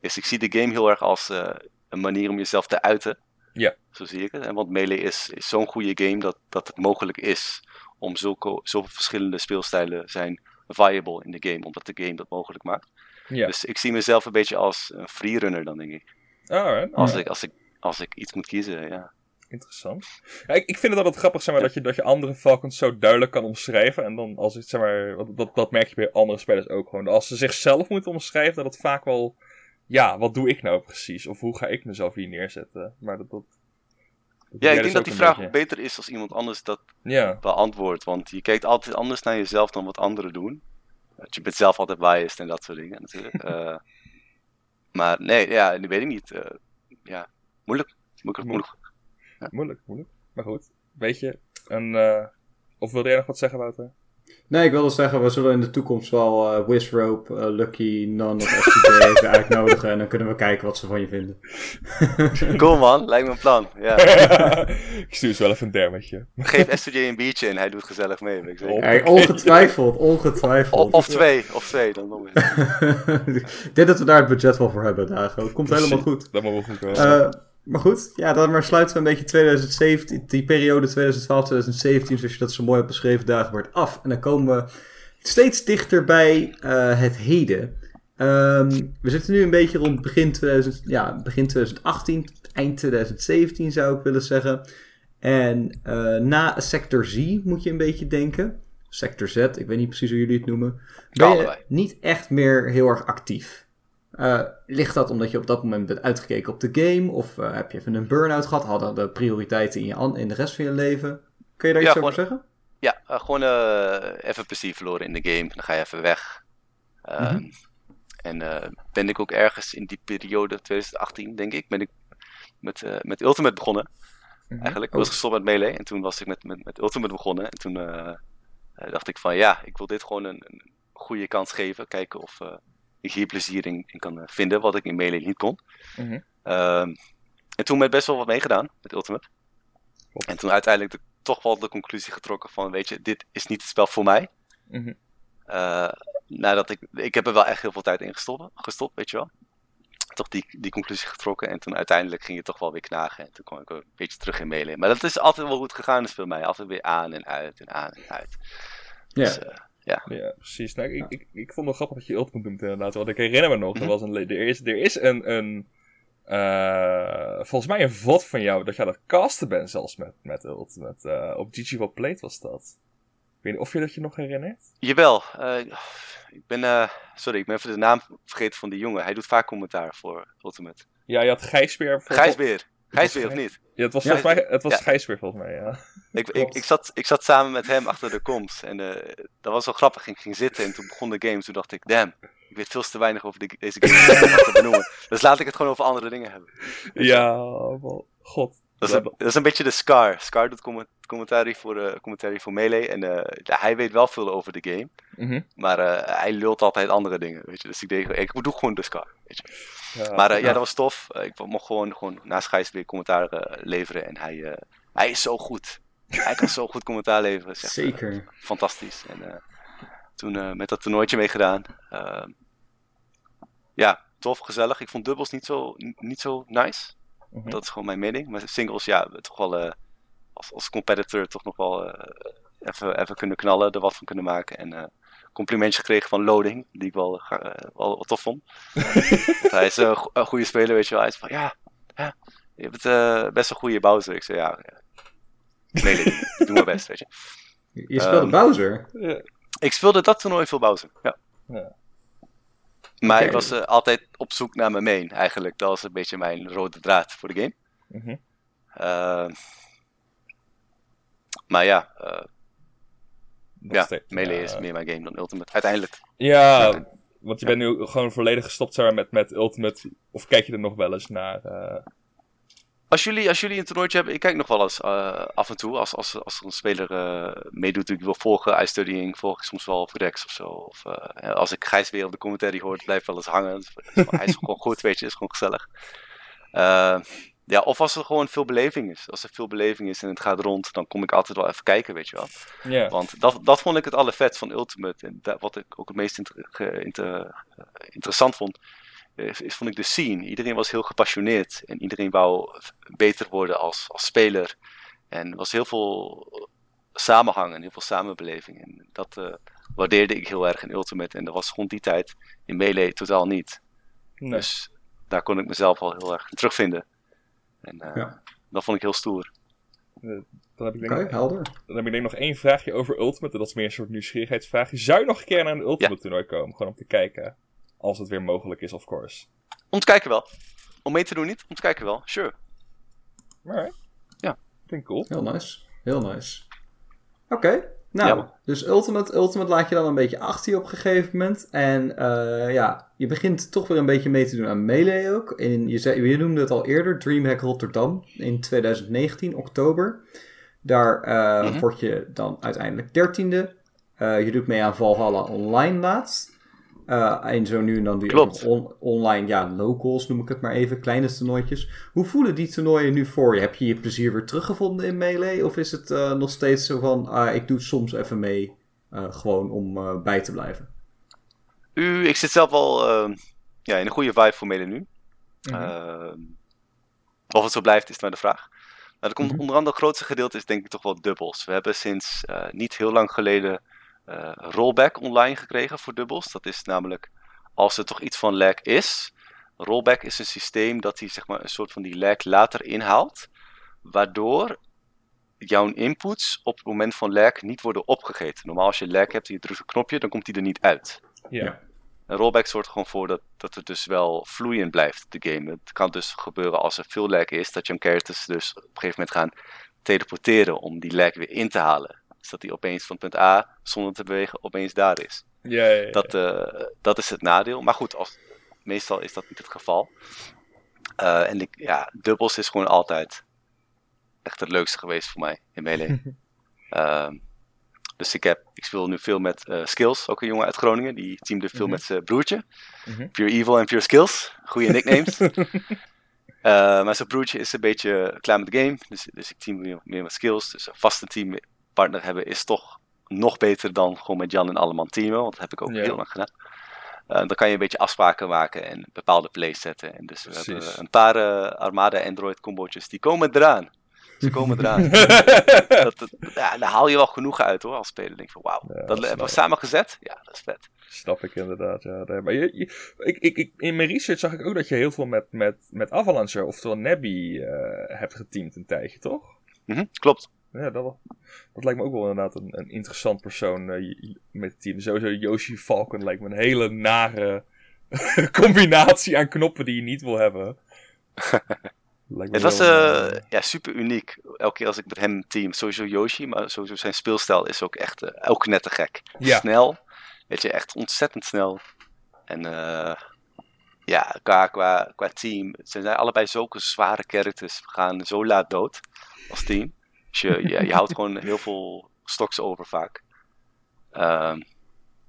is ik zie de game heel erg als eh, een manier om jezelf te uiten. Ja. Zo zie ik het. En want Melee is, is zo'n goede game dat, dat het mogelijk is om zulke, zoveel verschillende speelstijlen zijn viable in de game, omdat de game dat mogelijk maakt. Ja. Dus ik zie mezelf een beetje als een freerunner dan, denk ik. Alright, Als, alright. ik, als, ik, als ik iets moet kiezen, ja. Interessant. Ja, ik, ik vind het altijd grappig zeg maar, dat, je, dat je andere Falcons zo duidelijk kan omschrijven. En dan als het, zeg maar, dat- dat, merk je bij andere spelers ook gewoon. Als ze zichzelf moeten omschrijven, dat het vaak wel. Ja, wat doe ik nou precies? Of hoe ga ik mezelf hier neerzetten? Maar dat. Ja, ik dus denk dat ook die een vraag beetje. beter is als iemand anders dat Ja, beantwoordt. Want je kijkt altijd anders naar jezelf dan wat anderen doen. Je bent zelf altijd biased en dat soort dingen natuurlijk. Eh, maar nee, ja, dat weet ik niet. Eh, ja, moeilijk. Moeilijk, moeilijk. moeilijk, moeilijk. Maar goed, weet je. En, eh, of wilde jij nog wat zeggen, Wouter? Nee, ik wilde zeggen, we zullen in de toekomst wel eh Wisrope, eh, Lucky, Nun of STJ even uitnodigen. En dan kunnen we kijken wat ze van je vinden. Cool man, lijkt me een plan. Ja. ik stuur ze wel even een dermetje. Geef STJ een biertje en hij doet gezellig mee. ik zeker. Ongetwijfeld, ongetwijfeld. of twee, of twee, dan nog eens. ik denk dat we daar het budget wel voor hebben, Dago. Het komt helemaal goed. Dat moet wel goed komen. Maar goed, ja, dan maar sluiten we een beetje 2017, die periode 2012-2017, zoals je dat zo mooi hebt beschreven, wordt af. En dan komen we steeds dichter bij eh, het heden. Ehm, we zitten nu een beetje rond begin, 2000, ja, begin 2018, eind 2017 zou ik willen zeggen. En eh, na Sector Z moet je een beetje denken. Sector Z, ik weet niet precies hoe jullie het noemen. Ben je niet echt meer heel erg actief. Eh, ligt dat omdat je op dat moment bent uitgekeken op de game? Of eh, heb je even een burn-out gehad? Hadden de prioriteiten in, je an- in de rest van je leven? Kun je daar Ja, iets over zeggen? Ja, eh, gewoon even plezier verloren in de game. Dan ga je even weg. Ehm, Mhm. En ben ik ook ergens in die periode, 2018 denk ik, ben ik met, met Ultimate begonnen. Mhm. Eigenlijk. Ik Oh. was gestopt met Melee en toen was ik met, met, met Ultimate begonnen. En toen dacht ik van ja, ik wil dit gewoon een, een goede kans geven. Kijken of ik hier plezier in, in kan eh, vinden, wat ik in Melee niet kon. Mhm. Ehm, en toen met best wel wat meegedaan met Ultimate. En toen uiteindelijk de, toch wel de conclusie getrokken van, weet je, dit is niet het spel voor mij. Mhm. Eh, nadat ik, ik heb er wel echt heel veel tijd in gestopt, gestopt weet je wel. Toch die, die conclusie getrokken en toen uiteindelijk ging je toch wel weer knagen. En toen kwam ik een beetje terug in Melee. Maar dat is altijd wel goed gegaan, dus bij mij. Altijd weer aan en uit en aan en uit. Ja. Dus, eh, Ja, precies. Nou, ik, ik, ik vond het wel grappig dat je Ultimate noemt inderdaad. Want ik herinner me nog, er, Mhm. was een, er, is, er is een, een eh, volgens mij een VOD van jou, dat jij dat casten bent zelfs met, met Ultimate. Eh, op GG Well Played was dat. Ik weet niet of je dat je nog herinnert. Jawel, eh, ik ben, sorry, ik ben even de naam vergeten van die jongen. Hij doet vaak commentaar voor Ultimate. Ja, je had Gijsbeer. vol- Gijsbeer. Gijsbeer of niet? Ja, het was, Ja. volgens mij, het was Ja. Gijsbeer volgens mij, ja. Ik, ik, ik, zat, ik zat samen met hem achter de komst en eh, dat was wel grappig. Ik ging zitten en toen begon de game. Toen dacht ik, damn, ik weet veel te weinig over de, deze game om te benoemen. Dus laat ik het gewoon over andere dingen hebben. Ja, wel, god. Dat is, een, dat is een beetje de Scar. Scar doet comment- commentarie voor, eh commentarie voor Melee en eh, hij weet wel veel over de game. Mhm. Maar eh, hij lult altijd andere dingen, weet je. Dus ik denk, ik doe gewoon de Scar, weet je. Ja, Maar ja, ja. dat was tof. Ik mocht gewoon, gewoon naast Gijs weer commentaar leveren. En hij, hij is zo goed. Hij kan zo goed commentaar leveren. Zeg, Zeker. fantastisch. En toen met dat toernooitje meegedaan. Ehm, ja, tof, gezellig. Ik vond dubbels niet zo, niet zo nice. Mhm. Dat is gewoon mijn mening. Maar singles, ja, toch wel eh, als, als competitor toch nog wel eh, even, even kunnen knallen, er wat van kunnen maken. En eh complimentje gekregen van Loading, die ik wel, wel, wel tof vond. Hij is een, go- een goede speler, weet je wel. Hij is van, ja, ja je bent best een goede Bowser. Ik zei, ja, nee, nee, ik doe mijn best, weet je. Je speelde Ehm, Bowser. Ik speelde dat toernooi veel Bowser, ja. Ja. Maar ik was eh, altijd op zoek naar mijn main, eigenlijk. Dat was een beetje mijn rode draad voor de game. Mhm. Eh, maar ja, eh, ja steeds, Melee is meer mijn game dan Ultimate. Uiteindelijk. Ja, want je bent nu gewoon volledig gestopt met, met Ultimate. Of kijk je er nog wel eens naar? Als jullie, als jullie een toernooitje hebben, ik kijk nog wel eens eh, af en toe. Als, als, als er een speler eh, meedoet die ik wil volgen, iStudying, volg ik soms wel Rex of zo. Of, eh, als ik Gijs weer op de commentary hoor, blijft wel eens hangen. Hij is gewoon goed, weet je, is gewoon gezellig. Ja, of als er gewoon veel beleving is. Als er veel beleving is en het gaat rond, dan kom ik altijd wel even kijken, weet je wel. Want dat, dat vond ik het allervet van Ultimate. En dat, wat ik ook het meest inter- ge- inter- interessant vond, vond ik de scene. Iedereen was heel gepassioneerd. En iedereen wou beter worden als, als speler. En er was heel veel samenhang en heel veel samenbeleving. En dat eh, waardeerde ik heel erg in Ultimate. En dat was rond die tijd in Melee totaal niet. Nee. Dus daar kon ik mezelf al heel erg in terugvinden. En eh, Ja. dat vond ik heel stoer. Dan heb ik denk helder. Dan heb ik denk nog één vraagje over Ultimate. en Dat is meer een soort nieuwsgierigheidsvraagje. Zou je nog een keer naar een Ultimate toernooi komen? Gewoon om te kijken. Als het weer mogelijk is, of course. Om te kijken wel. Om mee te doen niet, om te kijken wel. Sure. Alright. Ja. Vind ik cool. Heel nice. Heel nice. Oké. Nou, Ja, dus Ultimate, Ultimate laat je dan een beetje achter je op een gegeven moment. En eh, ja, je begint toch weer een beetje mee te doen aan Melee ook. In, je, zei, je noemde het al eerder, Dreamhack Rotterdam in 2019, oktober. Daar eh, Mhm. word je dan uiteindelijk dertiende. Eh je doet mee aan Valhalla Online laatst. Eh, en zo nu en dan Klopt. on- online, ja, locals noem ik het maar even, kleine toernooitjes. Hoe voelen die toernooien nu voor je? Heb je je plezier weer teruggevonden in Melee? Of is het eh, nog steeds zo van, ah, ik doe soms even mee, eh, gewoon om bij te blijven? U, ik zit zelf wel ja, in een goede vibe voor Melee nu. Mhm. Of het zo blijft, is maar de vraag. Maar er komt Mhm. onder andere het grootste gedeelte is denk ik toch wel dubbels. We hebben sinds niet heel lang geleden eh, rollback online gekregen voor dubbels. Dat is namelijk als er toch iets van lag is. Rollback is een systeem dat hij zeg maar een soort van die lag later inhaalt. Waardoor jouw inputs op het moment van lag niet worden opgegeten. Normaal als je lag hebt en je drukt een knopje, dan komt die er niet uit. ja. ja. Een rollback zorgt er gewoon voor dat, dat het dus wel vloeiend blijft, de game. Het kan dus gebeuren als er veel lag is, dat je characters dus op een gegeven moment gaan teleporteren om die lag weer in te halen. Dat die opeens van punt A, zonder te bewegen, opeens daar is. Ja, ja, ja. Dat, eh, dat is het nadeel. Maar goed, als, meestal is dat niet het geval. Eh, en ik, ja, dubbels is gewoon altijd echt het leukste geweest voor mij in Melee. Ehm, dus ik, heb, ik speel nu veel met eh, Skills, ook een jongen uit Groningen. Die teamde veel Mhm. met zijn broertje. Mhm. Pure Evil en Pure Skills. Goede nicknames. Uh, maar zijn broertje is een beetje klaar met de game. Dus, dus ik team meer, meer met skills. Dus een vaste teampartner hebben is toch nog beter dan gewoon met Jan en Alleman teamen. Want dat heb ik ook Ja. heel lang gedaan. Uh, dan kan je een beetje afspraken maken en bepaalde plays zetten. En dus we hebben een paar eh, Armada Android combootjes. Die komen eraan. Ze komen eraan. dat, dat- ja, daar haal je wel genoeg uit hoor, als speler. Denk van wauw, Ja, dat hebben we samen gezet. Ja, dat is vet. Snap ik inderdaad, ja. Nee, maar je, je- ik, ik, ik, in mijn research zag ik ook dat je heel veel met, met, met Avalanche, oftewel Nebby, eh, hebt geteamd een tijdje, toch? Mhm, klopt. Ja, dat, dat lijkt me ook wel inderdaad een, een interessant persoon eh, met het team. Sowieso Yoshi Falcon lijkt me een hele nare combinatie aan knoppen die je niet wil hebben. Het was eh, ja, super uniek. Elke keer als ik met hem team, sowieso Yoshi, maar sowieso zijn speelstijl is ook echt ook net te gek. Ja. Snel, weet je, echt ontzettend snel. En ja, qua, qua, qua team, ze zijn allebei zulke zware characters. We gaan zo laat dood als team. Dus je, je, je houdt gewoon heel veel stoks over vaak. Ehm,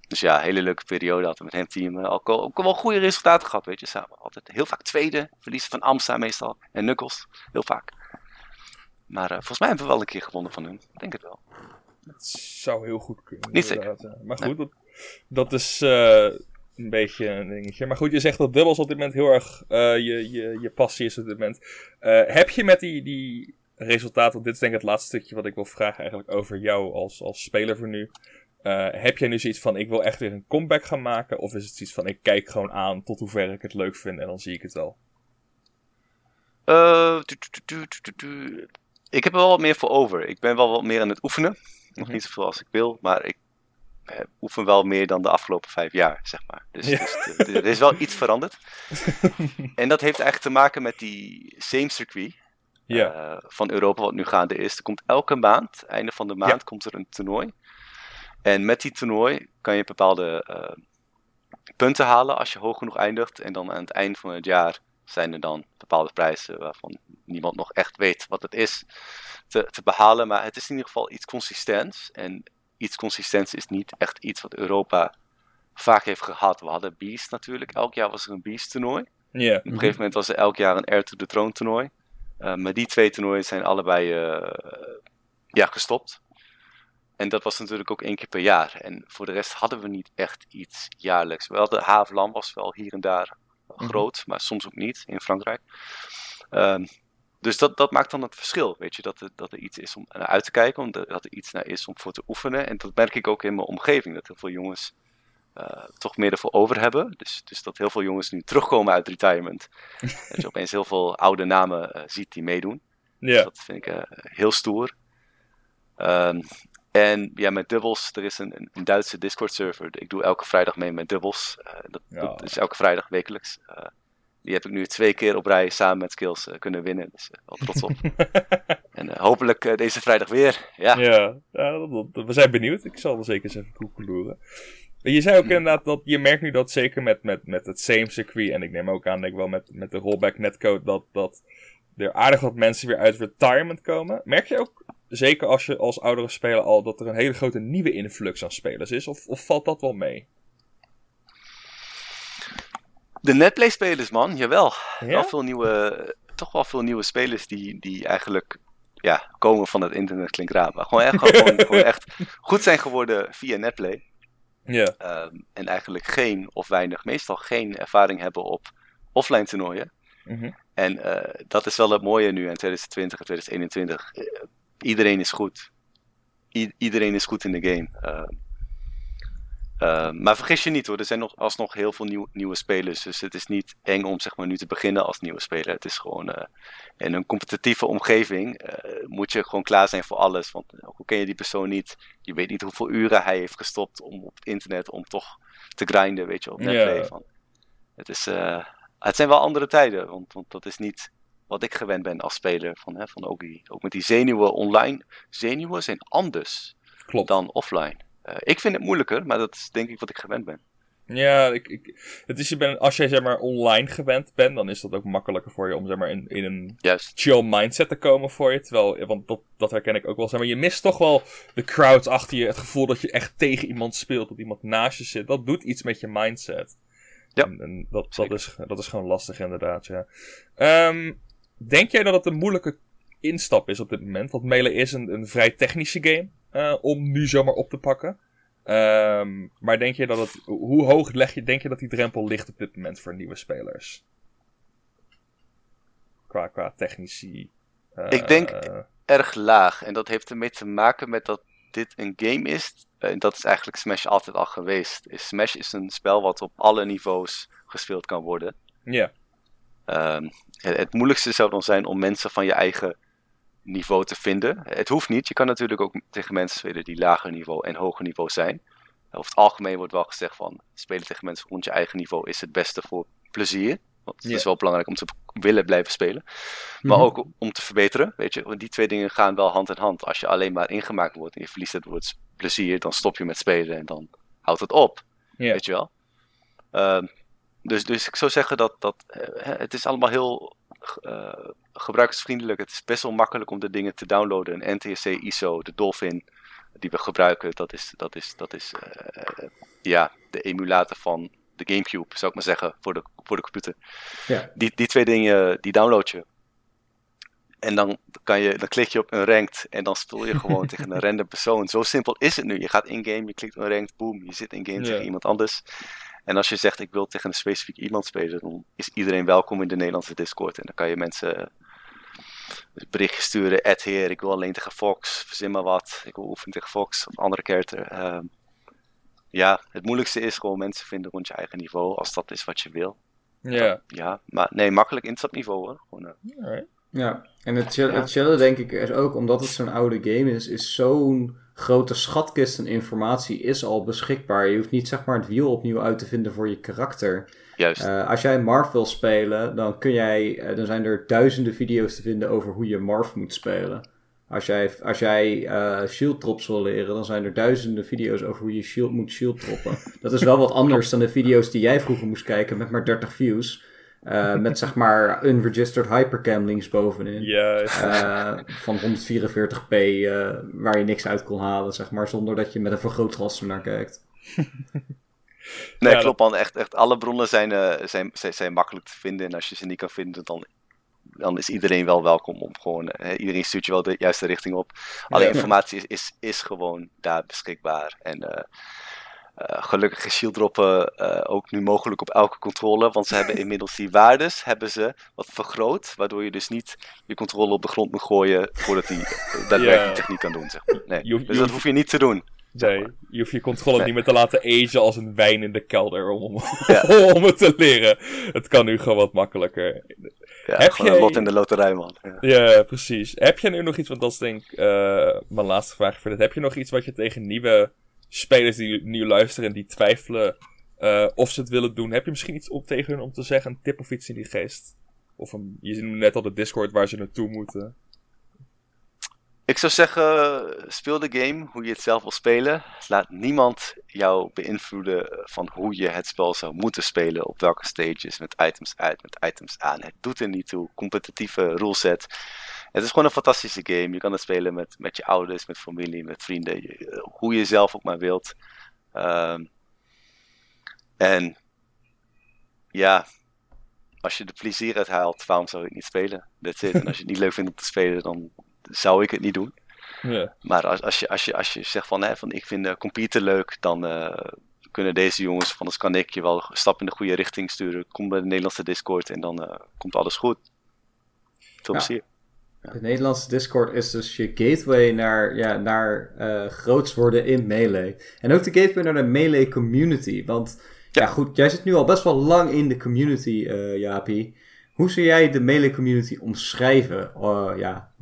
dus ja, hele leuke periode hadden we met hem team. Ook, wel- ook wel goede resultaten gehad, weet je, samen. Altijd heel vaak tweede, verliezen van Amsta meestal. En Knuckles, heel vaak. Maar eh, volgens mij hebben we wel een keer gewonnen van hun. Ik denk het wel. Het zou heel goed kunnen. Niet zeker. inderdaad, ja. Maar goed, dat, dat is eh, een beetje een dingetje. Maar goed, je zegt dat dubbels op dit moment heel erg eh, je, je, je passie is op dit moment. Eh, heb je met die, die resultaten, want dit is denk ik het laatste stukje wat ik wil vragen eigenlijk over jou als, als speler voor nu. Eh, heb jij nu zoiets van, ik wil echt weer een comeback gaan maken? Of is het zoiets van, ik kijk gewoon aan tot hoever ik het leuk vind en dan zie ik het wel? Eh, tu- tu- tu-. Ik heb er wel wat meer voor over. Ik ben wel wat meer aan het oefenen. Nog Mhm. niet zoveel als ik wil, maar ik eh, oefen wel meer dan de afgelopen vijf jaar, zeg maar. Dus, Ja. dus er is wel iets veranderd. en dat heeft eigenlijk te maken met die same circuit Ja, eh, van Europa, wat nu gaande is. Er komt elke maand, einde van de maand, komt er een toernooi. En met die toernooi kan je bepaalde eh, punten halen als je hoog genoeg eindigt. En dan aan het eind van het jaar zijn er dan bepaalde prijzen waarvan niemand nog echt weet wat het is te, te behalen. Maar het is in ieder geval iets consistents. En iets consistents is niet echt iets wat Europa vaak heeft gehad. We hadden Beast natuurlijk. Elk jaar was er een Beast toernooi. Op een gegeven moment was er elk jaar een Air to the Throne toernooi. Eh, maar die twee toernooien zijn allebei eh, ja, gestopt. En dat was natuurlijk ook één keer per jaar. En voor de rest hadden we niet echt iets jaarlijks. Wel, de Havelan was wel hier en daar groot, maar soms ook niet in Frankrijk. Ehm, dus dat, dat maakt dan het verschil, weet je, dat er, dat er iets is om naar uit te kijken, om de- dat er iets naar is om voor te oefenen. En dat merk ik ook in mijn omgeving, dat heel veel jongens eh, toch meer ervoor over hebben. Dus, dus dat heel veel jongens nu terugkomen uit retirement. dat je opeens heel veel oude namen eh, ziet die meedoen. Dus ja. dat vind ik eh, heel stoer. Ehm, en ja, met dubbels, er is een, een- Duitse Discord server. Ik doe elke vrijdag mee met dubbels. Dat, Ja. is elke vrijdag wekelijks. Die heb ik nu twee keer op rij samen met Skills kunnen winnen. Dus wel trots op. en hopelijk deze vrijdag weer. Ja, Ja, ja dat- dat- we zijn benieuwd. Ik zal er zeker eens even koekeloeren. Je zei ook inderdaad dat je merkt nu dat zeker met, met, met het same circuit, en ik neem ook aan, denk ik wel met, met de rollback netcode, dat, dat er aardig wat mensen weer uit retirement komen. Merk je ook, zeker als je als oudere speler al, dat er een hele grote nieuwe influx aan spelers is? Of, of valt dat wel mee? de netplay spelers man, jawel. Ja? Wel veel nieuwe, toch wel veel nieuwe spelers die, die eigenlijk ja, komen van het internet klinkt raar. Maar gewoon echt, gewoon, gewoon echt goed zijn geworden via netplay. Ja. Ehm, en eigenlijk geen of weinig, meestal geen ervaring hebben op offline toernooien. Mhm. En eh, dat is wel het mooie nu in 2020 en 2021. Eh, iedereen is goed. I- iedereen is goed in de game. Ehm, ehm, maar vergis je niet hoor, er zijn nog, alsnog heel veel nieuw, nieuwe spelers. Dus het is niet eng om zeg maar, nu te beginnen als nieuwe speler. Het is gewoon eh, in een competitieve omgeving eh, moet je gewoon klaar zijn voor alles. Want ook al ken je die persoon niet, je weet niet hoeveel uren hij heeft gestopt om op het internet om toch te grinden, weet je, op netplay. Ja. Van. Het, is, eh, het zijn wel andere tijden, want, want dat is niet wat ik gewend ben als speler. Van, hè, van ook, die, ook met die zenuwen online. Zenuwen zijn anders Klopt. dan offline. Eh, ik vind het moeilijker, maar dat is denk ik wat ik gewend ben. Ja, ik, ik, het is, je bent, als jij zeg maar online gewend bent, dan is dat ook makkelijker voor je om zeg maar in, in een Juist. chill mindset te komen voor je. Terwijl, want dat, dat herken ik ook wel. Zeg maar, je mist toch wel de crowd achter je. Het gevoel dat je echt tegen iemand speelt. Dat iemand naast je zit. Dat doet iets met je mindset. Ja, En, en dat, dat, is, dat is gewoon lastig inderdaad, ja. Ehm, denk jij dat het een moeilijke instap is op dit moment? Want Melee is een, een vrij technische game uh, om nu zomaar op te pakken. Um, maar denk je dat het. Hoe hoog leg je, denk je dat die drempel ligt op dit moment voor nieuwe spelers? Qua, qua technici. Uh, Ik denk erg laag. En dat heeft ermee te maken met dat dit een game is. En dat is eigenlijk Smash altijd al geweest. Smash is een spel wat op alle niveaus gespeeld kan worden. Ja. Um, het, het moeilijkste zou dan zijn om mensen van je eigen niveau te vinden. Het hoeft niet. Je kan natuurlijk ook tegen mensen spelen die lager niveau en hoger niveau zijn. Over het algemeen wordt wel gezegd van spelen tegen mensen rond je eigen niveau is het beste voor plezier. Want het is wel belangrijk om te willen blijven spelen. Maar mhm. ook om te verbeteren. Weet je, want die twee dingen gaan wel hand in hand. Als je alleen maar ingemaakt wordt en je verliest het woord plezier, dan stop je met spelen en dan houdt het op. Weet je wel. Uh, dus, dus ik zou zeggen dat, dat uh, het is allemaal heel uh, gebruikersvriendelijk. Het is best wel makkelijk om de dingen te downloaden. Een NTSC ISO, de Dolphin die we gebruiken, dat is, dat is, dat is uh, ja, de emulator van de Gamecube, zou ik maar zeggen, voor de, voor de computer. Ja. Die, die twee dingen, die download je. En dan, kan je, dan klik je op een ranked en dan speel je gewoon tegen een random persoon. Zo simpel is het nu. Je gaat in-game, je klikt op een ranked, boom, je zit in-game tegen iemand anders. En als je zegt ik wil tegen een specifiek iemand spelen, dan is iedereen welkom in de Nederlandse Discord. En dan kan je mensen berichtjes sturen, Ed heer, ik wil alleen tegen Fox, verzin maar wat, ik wil oefenen tegen Fox of andere character. Uh, ja, het moeilijkste is gewoon mensen vinden rond je eigen niveau, als dat is wat je wil. Ja. ja, maar nee, makkelijk instapniveau hoor. Gewoon, uh... Ja, en het, het chillen denk ik is ook, omdat het zo'n oude game is, is zo'n grote schatkist en informatie is al beschikbaar. Je hoeft niet zeg maar het wiel opnieuw uit te vinden voor je karakter. Juist. Uh, als jij Marv wil spelen, dan, kun jij, uh, dan zijn er duizenden video's te vinden over hoe je Marv moet spelen. Als jij, als jij uh, shield drops wil leren, dan zijn er duizenden video's over hoe je shield moet shield droppen. Dat is wel wat anders dan de video's die jij vroeger moest kijken met maar 30 views. Uh, met zeg maar unregistered hypercam links bovenin. Yes. Uh, van 144p, uh, waar je niks uit kon halen, zeg maar, zonder dat je met een vergrootglas naar kijkt. nee, ja, klopt man. Echt, echt alle bronnen zijn, zijn, zijn, zijn, makkelijk te vinden. En als je ze niet kan vinden, dan, dan is iedereen wel welkom om gewoon... iedereen stuurt je wel de juiste richting op. Alle ja, informatie is, is, is gewoon daar beschikbaar. En uh, gelukkig is shield droppen uh, ook nu mogelijk op elke controle, want ze hebben inmiddels die waardes hebben ze wat vergroot, waardoor je dus niet je controle op de grond moet gooien voordat hij daadwerkelijk yeah. techniek kan doen. Zeg maar. nee. Dus dat hoef je niet te doen. Nee, je hoeft je controle nee. niet meer te laten agen als een wijn in de kelder om, om, ja. om het te leren. Het kan nu gewoon wat makkelijker. Ja, Heb je een lot in de loterij, man. Ja. ja. precies. Heb je nu nog iets, want dat is denk ik uh, mijn laatste vraag voor dit. Heb je nog iets wat je tegen nieuwe spelers die nu luisteren en die twijfelen uh, of ze het willen doen. Heb je misschien iets op tegen hun om te zeggen, een tip of iets in die geest? Of een, je ziet net al de Discord waar ze naartoe moeten. Ik zou zeggen, speel de game hoe je het zelf wil spelen. Laat niemand jou beïnvloeden van hoe je het spel zou moeten spelen. Op welke stages, met items uit, met items aan. Het doet er niet toe. Competitieve ruleset. Het is gewoon een fantastische game. Je kan het spelen met, met je ouders, met familie, met vrienden. Je, hoe je zelf ook maar wilt. Um, en ja, als je er plezier uit haalt, waarom zou ik niet spelen? That's it. En als je het niet leuk vindt om te spelen, dan zou ik het niet doen. Ja. Maar als, als, je, als, je, als je zegt van, hè, van ik vind de computer leuk, dan uh, kunnen deze jongens van ons kan ik je wel een stap in de goede richting sturen. Kom bij de Nederlandse Discord en dan uh, komt alles goed. Veel ja. plezier. De Nederlandse Discord is dus je gateway naar, ja, naar uh, groots worden in Melee. En ook de gateway naar de Melee community. Want ja. ja goed, jij zit nu al best wel lang in de community, uh, Jaapie. Hoe zou jij de Melee community omschrijven uh, ja,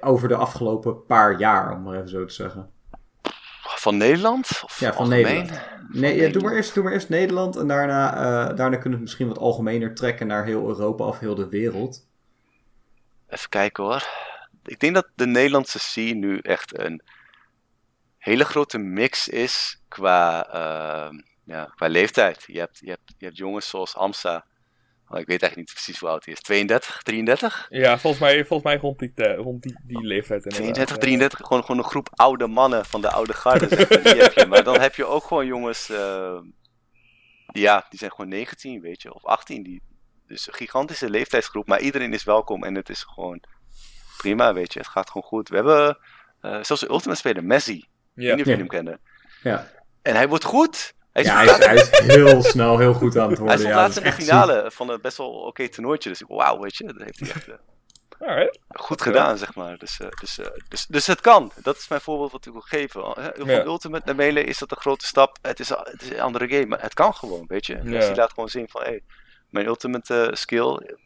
over de afgelopen paar jaar, om maar even zo te zeggen? Van Nederland? Of ja, van algemeen? Nederland. Nee, ja, doe, maar eerst, doe maar eerst Nederland en daarna, daarna kunnen we het misschien wat algemener trekken naar heel Europa of heel de wereld. Even kijken hoor. Ik denk dat de Nederlandse scene nu echt een hele grote mix is qua, uh, ja, qua leeftijd. Je hebt, je, hebt, je hebt jongens zoals Amsa. Ik weet eigenlijk niet precies hoe oud hij is. 32, 33? Ja, volgens mij, volgens mij rond, die, uh, rond die, die leeftijd. 32, 33. Gewoon, gewoon een groep oude mannen van de oude garde. Zeg maar. die heb je. Maar dan heb je ook gewoon jongens. Uh, ja, die zijn gewoon 19, weet je. Of 18. Die, dus een gigantische leeftijdsgroep, maar iedereen is welkom en het is gewoon prima, weet je. Het gaat gewoon goed. We hebben uh, zelfs een Ultimate speler, Messi. Ik weet niet of jullie Ja. hem kennen. Ja, En hij wordt goed. Hij is, ja hij, is, hij is heel snel heel goed aan het hij worden. stond ja, laatst in is de finale van een best wel oké toernooitje. Dus ik, wauw, weet je, dat heeft hij echt eh, Alright. goed Ja. gedaan, zeg maar. Dus, eh, dus, eh, dus, dus het kan. Dat is mijn voorbeeld wat ik wil geven. Van Ja. Ultimate naar Melee is dat een grote stap. Het is, het is een andere game, maar het kan gewoon, weet je. Ja. Dus die laat gewoon zien van, hé, hey, mijn Ultimate skill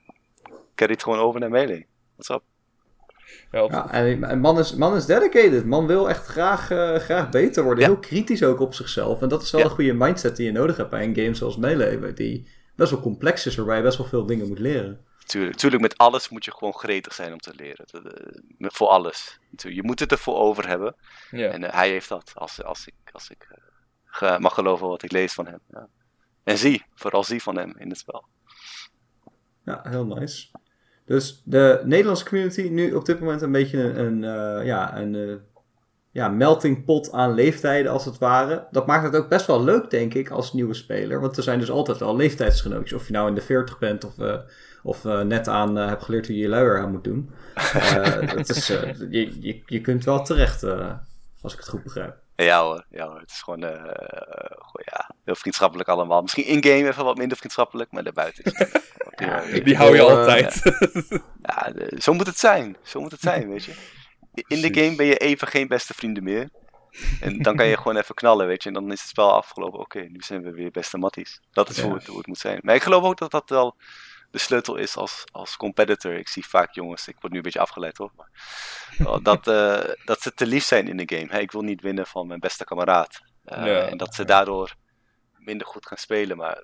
carryt gewoon over naar Melee. What's up? Ja, en man is, man is dedicated. Man wil echt graag, eh, graag beter worden. Ja. Heel kritisch ook op zichzelf. En dat is wel Ja. een goede mindset die je nodig hebt bij een game zoals Melee. Die best wel complex is, waarbij je best wel veel dingen moet leren. Tuurlijk, tuurlijk, met alles moet je gewoon gretig zijn om te leren. Eh, voor alles. Je moet het ervoor over hebben. ja. En eh, hij heeft dat, als, als ik, als ik mag geloven wat ik lees van hem. Ja. En zie, vooral zie van hem in het spel. Ja, heel nice. Dus de Nederlandse community nu op dit moment een beetje een, een, eh, ja, een eh, ja, melting pot aan leeftijden als het ware. Dat maakt het ook best wel leuk, denk ik, als nieuwe speler. Want er zijn dus altijd al leeftijdsgenootjes. Of je nou in de 40 bent of, eh, of net aan hebt geleerd hoe je je luier aan moet doen. Het is, je, je, je kunt wel terecht, als ik het goed begrijp. Ja hoor, ja hoor, het is gewoon, eh, gewoon ja, heel vriendschappelijk allemaal. Misschien in-game even wat minder vriendschappelijk, maar daarbuiten is het. Die hou je bedoel, eh, altijd. Ja, zo moet het zijn. Zo moet het zijn, weet je. In de game ben je even geen beste vrienden meer. En dan kan je gewoon even knallen, weet je. En dan is het spel afgelopen. Oké, nu zijn we weer beste matties. Dat is Ja. hoe, het, hoe het moet zijn. Maar ik geloof ook dat dat wel de sleutel is als, als competitor. Ik zie vaak jongens, ik word nu een beetje afgeleid hoor. Maar, dat, eh, dat ze te lief zijn in de game. Ik wil niet winnen van mijn beste kameraad. Eh, Ja. En dat ze daardoor minder goed gaan spelen. Maar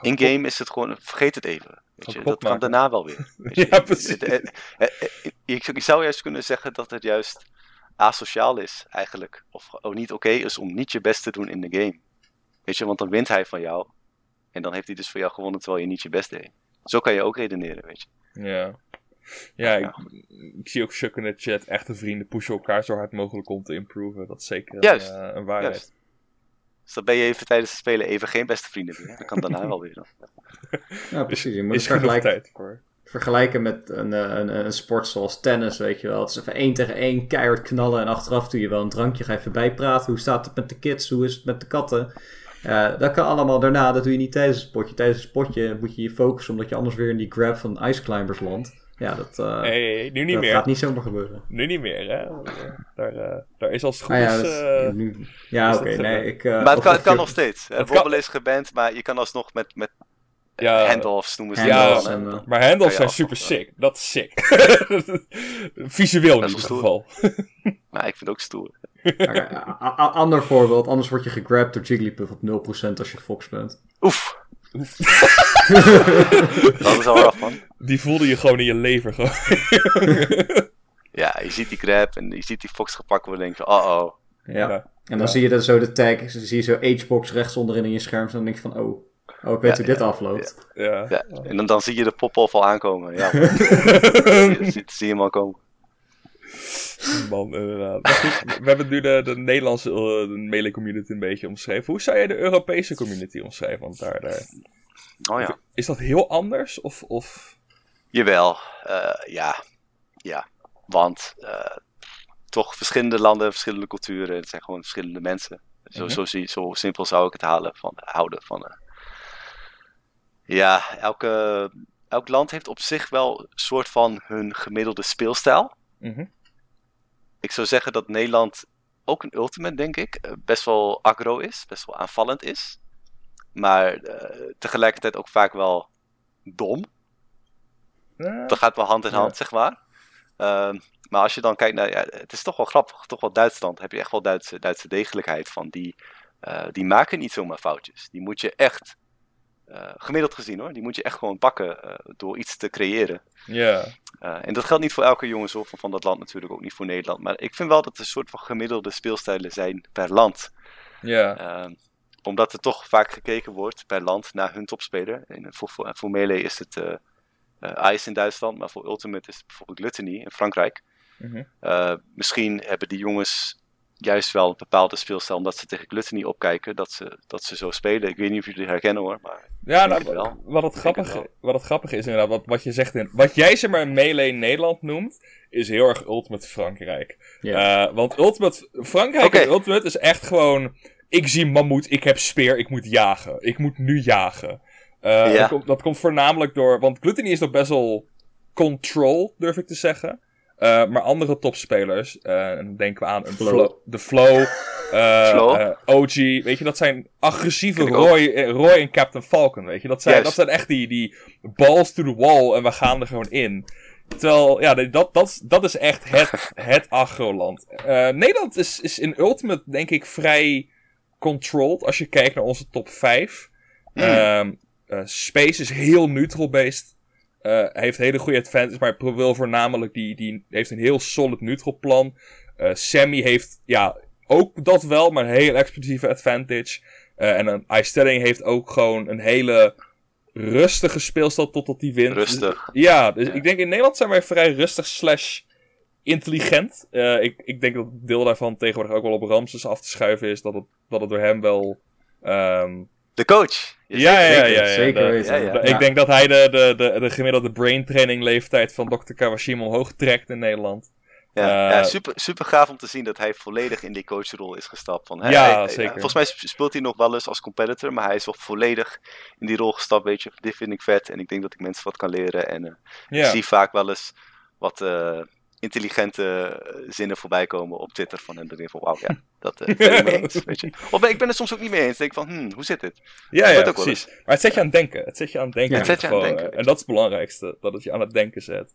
in game is het gewoon, vergeet het even. Weet je, dat kan daarna wel weer. Ja, precies. Je zou juist kunnen zeggen dat het juist asociaal is, eigenlijk. Of ook niet oké is om niet je best te doen in de game. Weet je, want dan wint hij van jou. En dan heeft hij dus voor jou gewonnen terwijl je niet je best deed. Zo kan je ook redeneren, weet je. Ja. Ja, ik, ik zie ook Chuck in de chat. Echte vrienden pushen elkaar zo hard mogelijk om te improven. Dat is zeker Juist, een, eh, een waarheid. Juist. Dus dan ben je even tijdens het spelen even geen beste vrienden meer. Dan kan daarna wel weer. Dan. Ja, precies. Je moet Is het vergelijken, tijd voor. vergelijken met een, eh, een, een sport zoals tennis, weet je wel. Het is even één tegen één, keihard knallen en achteraf doe je wel een drankje, ga even bijpraten. Hoe staat het met de kids? Hoe is het met de katten? Eh, dat kan allemaal daarna, dat doe je niet tijdens het spotje. Tijdens het spotje moet je je focussen, omdat je anders weer in die grab van Ice Climbers landt. Ja, dat, eh, Hey, nu niet dat meer. gaat niet zomaar gebeuren. Nu niet meer, hè? Daar, eh, daar is als het goed Ah, ja, eh, nu, oké, nee. eh, Ik, eh, Maar het kan, het kan je- nog steeds. Eh, Het Wobbel kan- is geband, maar je kan alsnog met, met ja, handoffs noemen ze Ja, dan, en, eh, Maar je zijn super sick. Dat is sick. Visueel in ieder geval. Maar ik vind het ook stoer. Ander voorbeeld, anders word je gegrabbed door Jigglypuff op 0% als je Fox bent. Oef. dat is al af, man. Die voelde je gewoon in je lever. Gewoon. Ja, je ziet die grab en je ziet die fox gepakt worden en denk je, oh oh. Ja. Ja. En dan Ja. zie je dan zo de tag, dan zie je zo Hbox rechts onderin in je scherm. En dan denk je van, oh, oh ik weet Ja, hoe dit ja, afloopt. Ja. Ja, en dan, dan zie je de pop-off al aankomen. Ja, zie, zie, zie je hem al komen. Man, inderdaad. Goed, we hebben nu de, de Nederlandse eh, de melee community een beetje omschreven. Hoe zou jij de Europese community omschrijven? Want daar, daar... Oh ja. Is dat heel anders? Of, of... Jawel, eh, ja. Ja, want eh, toch verschillende landen, verschillende culturen. Het zijn gewoon verschillende mensen. Zo, Mhm. zo, zie, zo simpel zou ik het halen van, houden. Van, eh, ja, elke, elk land heeft op zich wel een soort van hun gemiddelde speelstijl. Mhm. Ik zou zeggen dat Nederland ook een ultimate, denk ik, eh, best wel aggro is, best wel aanvallend is. Maar eh, tegelijkertijd ook vaak wel dom. Ja. Dat gaat wel hand in Ja. hand, zeg maar. Ehm, maar als je dan kijkt naar, ja, het is toch wel grappig, toch wel Duitsland, heb je echt wel Duitse, Duitse degelijkheid van die, eh, die maken niet zomaar foutjes. Die moet je echt, eh, gemiddeld gezien hoor, die moet je echt gewoon pakken eh, door iets te creëren. Ja. Eh, en dat geldt niet voor elke jongens hoor, van, van dat land natuurlijk, ook niet voor Nederland. Maar ik vind wel dat er een soort van gemiddelde speelstijlen zijn per land. Ja. Ehm, omdat er toch vaak gekeken wordt per land naar hun topspeler. En voor, voor, voor Melee is het Ice in Duitsland, maar voor Ultimate is het bijvoorbeeld Gluttony in Frankrijk. Mhm. Misschien hebben die jongens juist wel een bepaalde speelstijl, omdat ze tegen Gluttony opkijken, dat ze, dat ze zo spelen. Ik weet niet of jullie het herkennen hoor, maar Ja, nou, het wel. wat het, grappig, het wel. wat het grappig is inderdaad, wat, wat je zegt in... Wat jij zeg maar Melee Nederland noemt, is heel erg Ultimate Frankrijk. Ja. Eh, want Ultimate... Frankrijk en Ultimate is echt gewoon... Ik zie mammoet, ik heb speer, ik moet jagen. Ik moet nu jagen. Eh, Ja. dat, komt, dat komt voornamelijk door... Want Gluttony is nog best wel control, durf ik te zeggen. Eh, maar andere topspelers, en dan denken we aan een Flow. de Flow, eh, OG, weet je, dat zijn agressieve. Roy, Roy en Captain Falcon, weet je. Dat zijn, dat zijn echt die, die balls to the wall en we gaan er gewoon in. Terwijl, ja, dat, dat, dat is echt het, het agroland. Nederland is, is in Ultimate, denk ik, vrij controlled als je kijkt naar onze top 5. Hmm. Ehm, eh, Space is heel neutral-based. Eh, hij heeft hele goede advantage, maar wil voornamelijk die, die heeft een heel solid neutral plan. Eh, Sammy heeft, ja, ook dat wel, maar een heel explosieve advantage. Eh, en een iStelling heeft ook gewoon een hele rustige speelstijl totdat hij wint. Rustig. Ja, dus Ja. ik denk in Nederland zijn wij vrij rustig slash intelligent. Eh, ik, ik denk dat deel daarvan tegenwoordig ook wel op Ramses af te schuiven is. Dat het, dat het door hem wel... ehm, De coach. ja, ja, ja, ja, ja. Zeker de- weten. ja, ja. ik denk dat hij de, de, de, de gemiddelde brain training leeftijd van Dr. Kawashima omhoog trekt in Nederland. Ja, Eh, ja super, super gaaf om te zien dat hij volledig in die coachrol is gestapt. Van, hè, Ja, hij- zeker. Volgens mij sp- speelt hij nog wel eens als competitor, maar hij is wel volledig in die rol gestapt. Weet je, dit vind ik vet en ik denk dat ik mensen wat kan leren. En eh, ik Ja, zie vaak wel eens wat eh, intelligente eh, zinnen voorbij komen op Twitter van denk ik van, wauw, ja, dat eh, ben ik mee eens. Weet je. Of ik ben het soms ook niet mee eens. Denk ik van, hmm, hoe zit dit? ja, ja precies. Maar het zet je aan het denken. Het zet je aan het denken. Ja. in Het zet je aan het denken, eh, En dat is het belangrijkste. Dat het je aan het denken zet.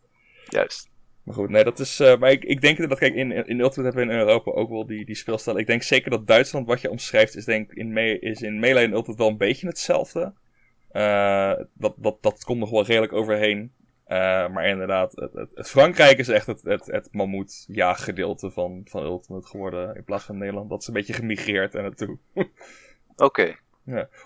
Juist. Maar goed, nee, dat is. eh, maar ik, ik denk dat, kijk, in, in Ultimate hebben we in Europa ook wel die, die speelstijl. Ik denk zeker dat Duitsland, wat je omschrijft, is, denk, in, me, is in Melee en Ultimate wel een beetje hetzelfde. Eh, dat, dat, dat komt nog wel redelijk overheen. Eh, maar inderdaad, het, het, het Frankrijk is echt het, het, het mammoet-jaaggedeelte van, van Ultimate geworden. In plaats van Nederland. Dat is een beetje gemigreerd er naartoe. Oké.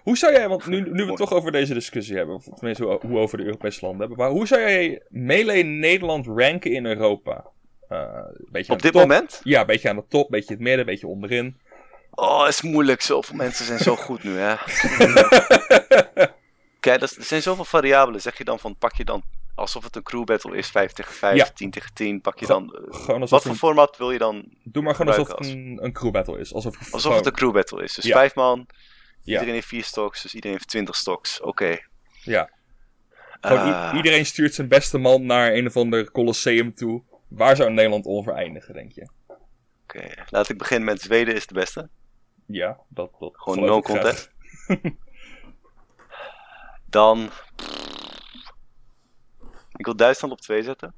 Hoe zou jij, want nu, nu we het toch over deze discussie hebben, of tenminste hoe, hoe over de Europese landen hebben, maar hoe zou jij Melee Nederland ranken in Europa? Eh, beetje Op dit top. moment? Ja, een beetje aan de top, een beetje het midden, een beetje onderin. Oh, is moeilijk. Zoveel mensen zijn zo goed nu, hè. Kijk, er zijn zoveel variabelen. Zeg je dan van, pak je dan alsof het een crew battle is, 5 tegen 5, Ja. 10 tegen 10, pak je dan... eh, wat voor een, format wil je dan? doe maar gewoon alsof het een, een crew battle is. Alsof, Alsof gewoon- het een crew battle is. Dus Ja. vijf man, Ja. iedereen heeft vier stocks, dus iedereen heeft 20 stocks. Oké. Ja. Ah, iedereen stuurt zijn beste man naar een of ander colosseum toe. Waar zou Nederland onvereindigen, denk je? Oké, laat ik beginnen met Zweden is de beste. Ja, dat, dat Gewoon no contest. Dan... Ik wil Duitsland op 2 zetten.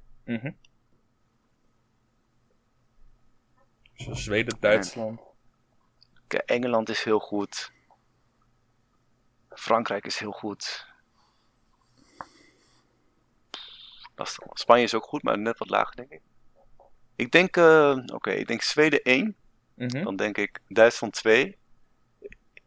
Dus Zweden, Duitsland. Oké, Engeland is heel goed. Frankrijk is heel goed. Lastig. Spanje is ook goed, maar net wat lager, denk ik. Ik denk, eh, oké, ik denk Zweden 1. Mhm. Dan denk ik Duitsland 2.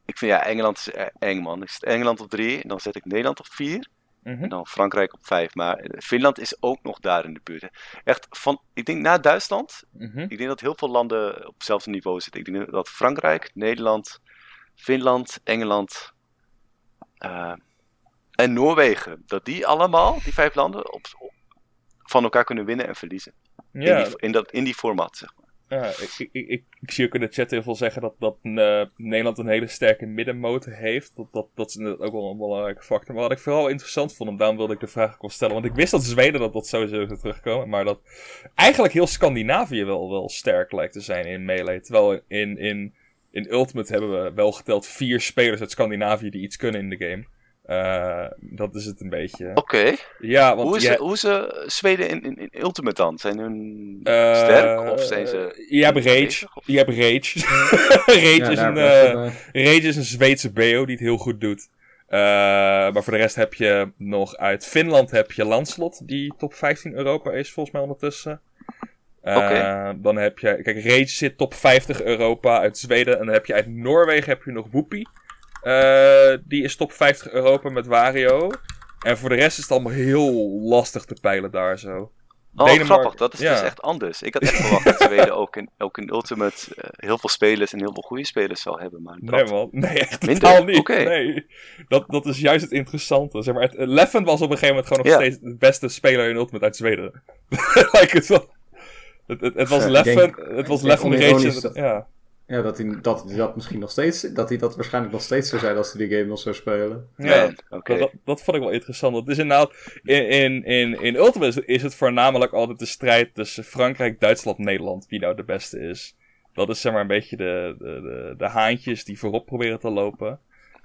Ik vind ja, Engeland is e- eng, man. Ik zet Engeland op 3. En dan zet ik Nederland op 4. Mhm. En dan Frankrijk op 5. Maar eh, Finland is ook nog daar in de buurt. hè. Echt, van, ik denk na Duitsland. Mhm. Ik denk dat heel veel landen op hetzelfde niveau zitten. Ik denk dat Frankrijk, Nederland, Finland, Engeland eh, en Noorwegen, dat die allemaal, die vijf landen, op, op- van elkaar kunnen winnen en verliezen. Ja, In, die, in, dat, in die format, zeg maar. Ja, ik, zie ook in de chat heel veel zeggen dat, dat eh, Nederland een hele sterke middenmotor heeft. Dat, dat, dat is ook wel een belangrijke factor. Maar wat ik vooral interessant vond, en daarom wilde ik de vraag wel stellen. Want ik wist dat Zweden dat, dat sowieso zou terugkomen. Maar dat eigenlijk heel Scandinavië wel, wel sterk lijkt te zijn in Melee. Terwijl in, in, in Ultimate hebben we wel geteld vier spelers uit Scandinavië die iets kunnen in de game. Eh, dat is het een beetje. Oké, Ja, want hoe, is, hoe is eh, Zweden in, in, in Ultimate dan? Zijn hun Eh, sterk of zijn ze... Je hebt Rage. Je hebt Rage. Rage, Ja, is een. Rage is een Zweedse BO die het heel goed doet. Eh, maar voor de rest heb je nog uit Finland heb je Landslot, die top 15 Europa is volgens mij ondertussen. Eh, Oké. Dan heb je, kijk, Rage zit top 50 Europa uit Zweden. En dan heb je uit Noorwegen heb je nog Whoopi. Eh, die is top 50 Europa met Wario. En voor de rest is het allemaal heel lastig te peilen daar zo. Oh, Denemarken- grappig. Dat is ja. dus echt anders. Ik had echt verwacht dat Zweden ook in, ook in Ultimate eh, heel veel spelers en heel veel goede spelers zou hebben. Maar Nee, man. Nee, echt Minder? totaal niet. Oké. Nee. Dat, dat is juist het interessante. Zeg maar, het, Leffen was op een gegeven moment gewoon nog Ja. steeds de beste speler in Ultimate uit Zweden. like, het, was, het, het, het was Leffen, het was Leffen Rage. Ja. Ja, dat hij dat, hij dat misschien nog steeds, dat hij dat waarschijnlijk nog steeds zou zijn als hij die game nog zou spelen. Ja. Oké. Dat, dat, vond ik wel interessant. Dat is inderdaad, in, in, in, in Ultimate is het voornamelijk altijd de strijd tussen Frankrijk, Duitsland, Nederland. Wie nou de beste is. Dat is zeg maar een beetje de, de, de, de haantjes die voorop proberen te lopen.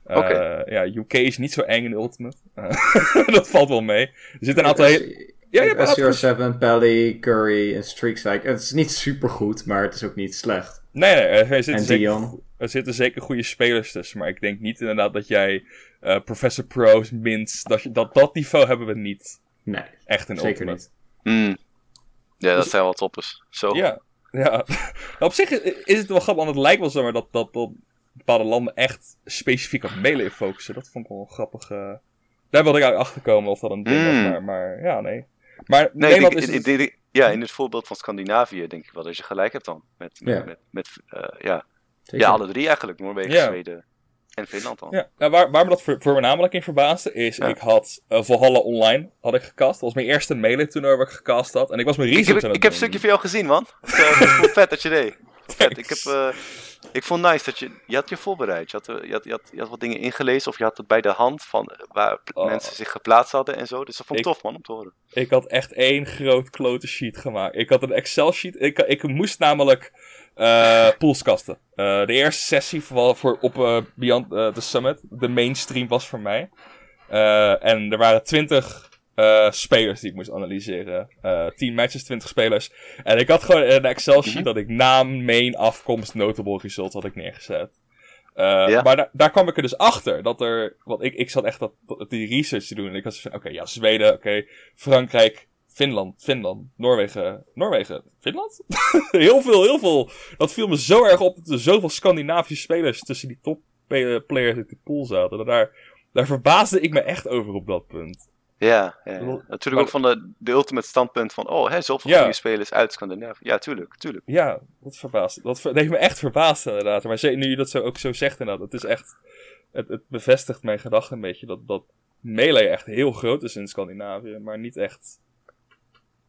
Eh, Oké. ja, UK is niet zo eng in Ultimate. Eh, dat valt wel mee. Er zitten een aantal hele... Ja, je hebt een aantal- SCR7, Pally, Curry en Streakside. Het is niet super goed, maar het is ook niet slecht. Nee, nee, er zitten, En zeker, er zitten zeker goede spelers tussen. Maar ik denk niet inderdaad dat jij eh, Professor Pro's, Mints, dat, je- dat, dat niveau hebben we niet Nee, echt in zeker Ultimate. niet. Hmm. Ja, dat Dus- zijn wel toppers. Zo. Ja, ja. op zich is is het wel grappig, want het lijkt wel zo maar dat, dat, dat bepaalde landen echt specifiek op melee focussen. Dat vond ik wel grappig. eh. Daar wilde ik eigenlijk achter komen of dat een ding was, Mm. maar, maar ja, nee. Maar Nee, ik Nederland is... ja, in het voorbeeld van Scandinavië denk ik wel dat je gelijk hebt dan. Met, met, Ja. met, met, eh, ja. Ja, alle drie eigenlijk. Noorwegen, Ja. Zweden en Finland dan. Ja, nou, waar, waar me dat voor, voornamelijk in verbaasde is, Ja. ik had uh, Valhalla Online had ik gecast. Dat was mijn eerste melee toernooi waar ik gecast had. En ik was mijn Ik research heb, aan ik heb een stukje van jou gezien, man. Het is, eh, vet dat je deed. Vet. Ik, heb, eh, ik vond nice dat je... Je had je voorbereid. Je had, eh, je, had, je, had, je had wat dingen ingelezen. Of je had het bij de hand van waar Oh. mensen zich geplaatst hadden en zo. Dus dat vond ik Ik- tof, man, om te horen. Ik had echt één groot klote sheet gemaakt. Ik had een Excel sheet. Ik, ik moest namelijk eh pools kasten. Eh, de eerste sessie voor, voor op eh, Beyond the Summit, de mainstream was voor mij. En er waren 20 eh, spelers die ik moest analyseren. Eh 10 matches, 20 spelers. En ik had gewoon een Excel sheet Mhm. dat ik naam, main, afkomst, notable result had ik neergezet. Eh, Ja. Maar daar, daar kwam ik er dus achter. Dat er, want ik, ik zat echt dat, die research te doen. En ik was van, oké, ja, Zweden, oké, Frankrijk, Finland, Finland, Noorwegen, Noorwegen, Finland? heel veel, heel veel. Dat viel me zo erg op dat er zoveel Scandinavische spelers tussen die top players in de pool zaten. Dat Daar, daar verbaasde ik me echt over op dat punt. Ja, ja, ja. bedoel- natuurlijk maar- ook van de, de ultimate standpunt van... Oh, hè, zoveel Ja. goede spelers uit Scandinavië. Ja, tuurlijk, tuurlijk. Ja, dat verbaasde. Dat, ver- dat heeft me echt verbaasd inderdaad. Maar nu je dat zo, ook zo zegt inderdaad, het is echt... Het, het bevestigt mijn gedachte een beetje dat, dat Melee echt heel groot is in Scandinavië, maar niet echt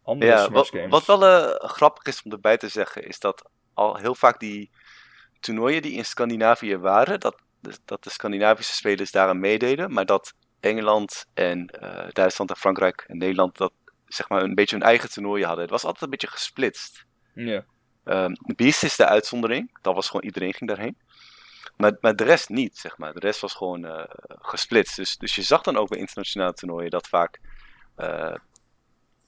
andere Ja, Smash wat, games. wat wel eh, grappig is om erbij te zeggen, is dat al heel vaak die toernooien die in Scandinavië waren, dat, de- dat de Scandinavische spelers daaraan meededen, maar dat Engeland en eh, Duitsland en Frankrijk en Nederland dat zeg maar een beetje hun eigen toernooien hadden. Het was altijd een beetje gesplitst. Ja. Beast is de uitzondering, dat was gewoon iedereen ging daarheen. Maar, maar de rest niet, zeg maar. De rest was gewoon eh, gesplitst. Dus, dus je zag dan ook bij internationale toernooien dat vaak eh,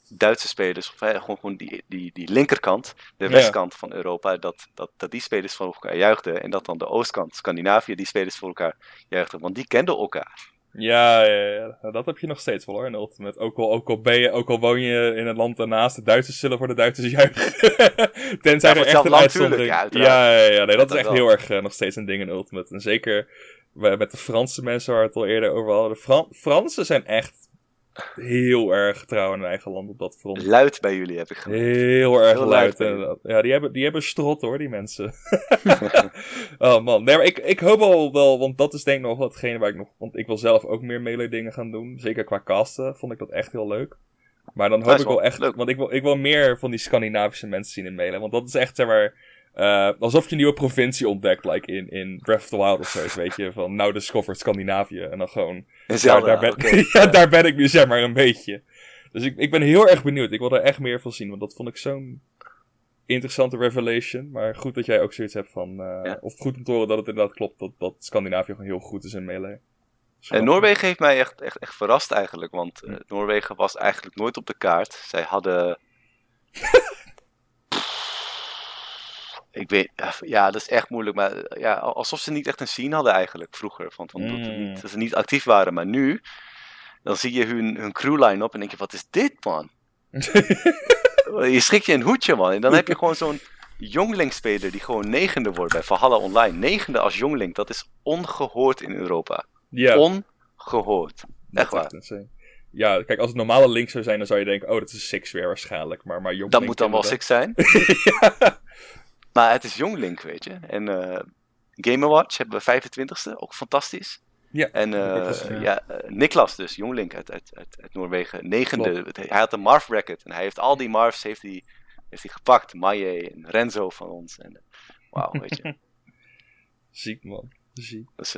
Duitse spelers, of eh, gewoon, gewoon die, die, die linkerkant, de Ja. westkant van Europa, dat, dat, dat die spelers voor elkaar juichten. En dat dan de oostkant, Scandinavië, die spelers voor elkaar juichten. Want die kenden elkaar. Ja, ja, ja, Nou, dat heb je nog steeds wel hoor in Ultimate. Ook al, ook al, ben je, ook al woon je in het land daarnaast, de Duitsers zullen voor de Duitsers juichen. Tenzij Ja, er echt een uitzondering... ja, ja, ja, ja, nee, dat Dat is echt heel erg eh, nog steeds een ding in Ultimate. En zeker met de Franse mensen waar we het al eerder over hadden. De Fran- Fransen zijn echt heel erg trouw in hun eigen land op dat front. Luid bij jullie heb ik gemerkt. Heel erg Heel luid. Ja, die hebben, die hebben strot hoor, die mensen. oh man, nee, maar ik, ik hoop al wel, want dat is denk ik nog wel hetgene waar ik nog... Want ik wil zelf ook meer melee dingen gaan doen. Zeker qua casten vond ik dat echt heel leuk. Maar dan hoop ik wel wel echt... leuk. Want ik wil, ik wil meer van die Scandinavische mensen zien in melee. Want dat is echt, zeg maar... eh, alsof je een nieuwe provincie ontdekt, like in, in Breath of the Wild of zo, weet je. Van, nou discovered Scandinavië. En dan gewoon... Daar, ben, ja, daar ben ik nu zeg maar een beetje. Dus ik, ik ben heel erg benieuwd. Ik wil er echt meer van zien. Want dat vond ik zo'n interessante revelation. Maar goed dat jij ook zoiets hebt van... eh, Ja. Of goed om te horen dat het inderdaad klopt. Dat, dat Scandinavië gewoon heel goed is in melee. En Noorwegen heeft mij echt, echt, echt verrast eigenlijk. Want eh, Hm. Noorwegen was eigenlijk nooit op de kaart. Zij hadden. Ik weet, ja, dat is echt moeilijk. Maar ja, alsof ze niet echt een scene hadden eigenlijk vroeger. Van, van, dat, ze Mm. niet, dat ze niet actief waren. Maar nu, dan zie je hun, hun crewline op en denk je: wat is dit, man? Je schrikt je een hoedje, man. En dan heb je gewoon zo'n jongling-speler die gewoon negende wordt bij Valhalla Online. Negende als jongling, dat is ongehoord in Europa. ja, Ongehoord. Echt waar. ja, kijk, als het normale Link zou zijn, dan zou je denken, oh, dat is Six weer waarschijnlijk. Maar, maar Young Dat moet dan wel. Six zijn. ja. Maar het is Young Link, weet je. En eh Game Watch hebben we 25ste, ook fantastisch. Ja, En ook eh, ja, eh, Niklas dus, Young Link uit, uit, uit, uit Noorwegen, negende. Hij had een Marv bracket en hij heeft al die Marvs heeft hij, heeft hij gepakt. Maye en Renzo van ons. En, Wauw, weet je. Ziek, man. Ziek. Dus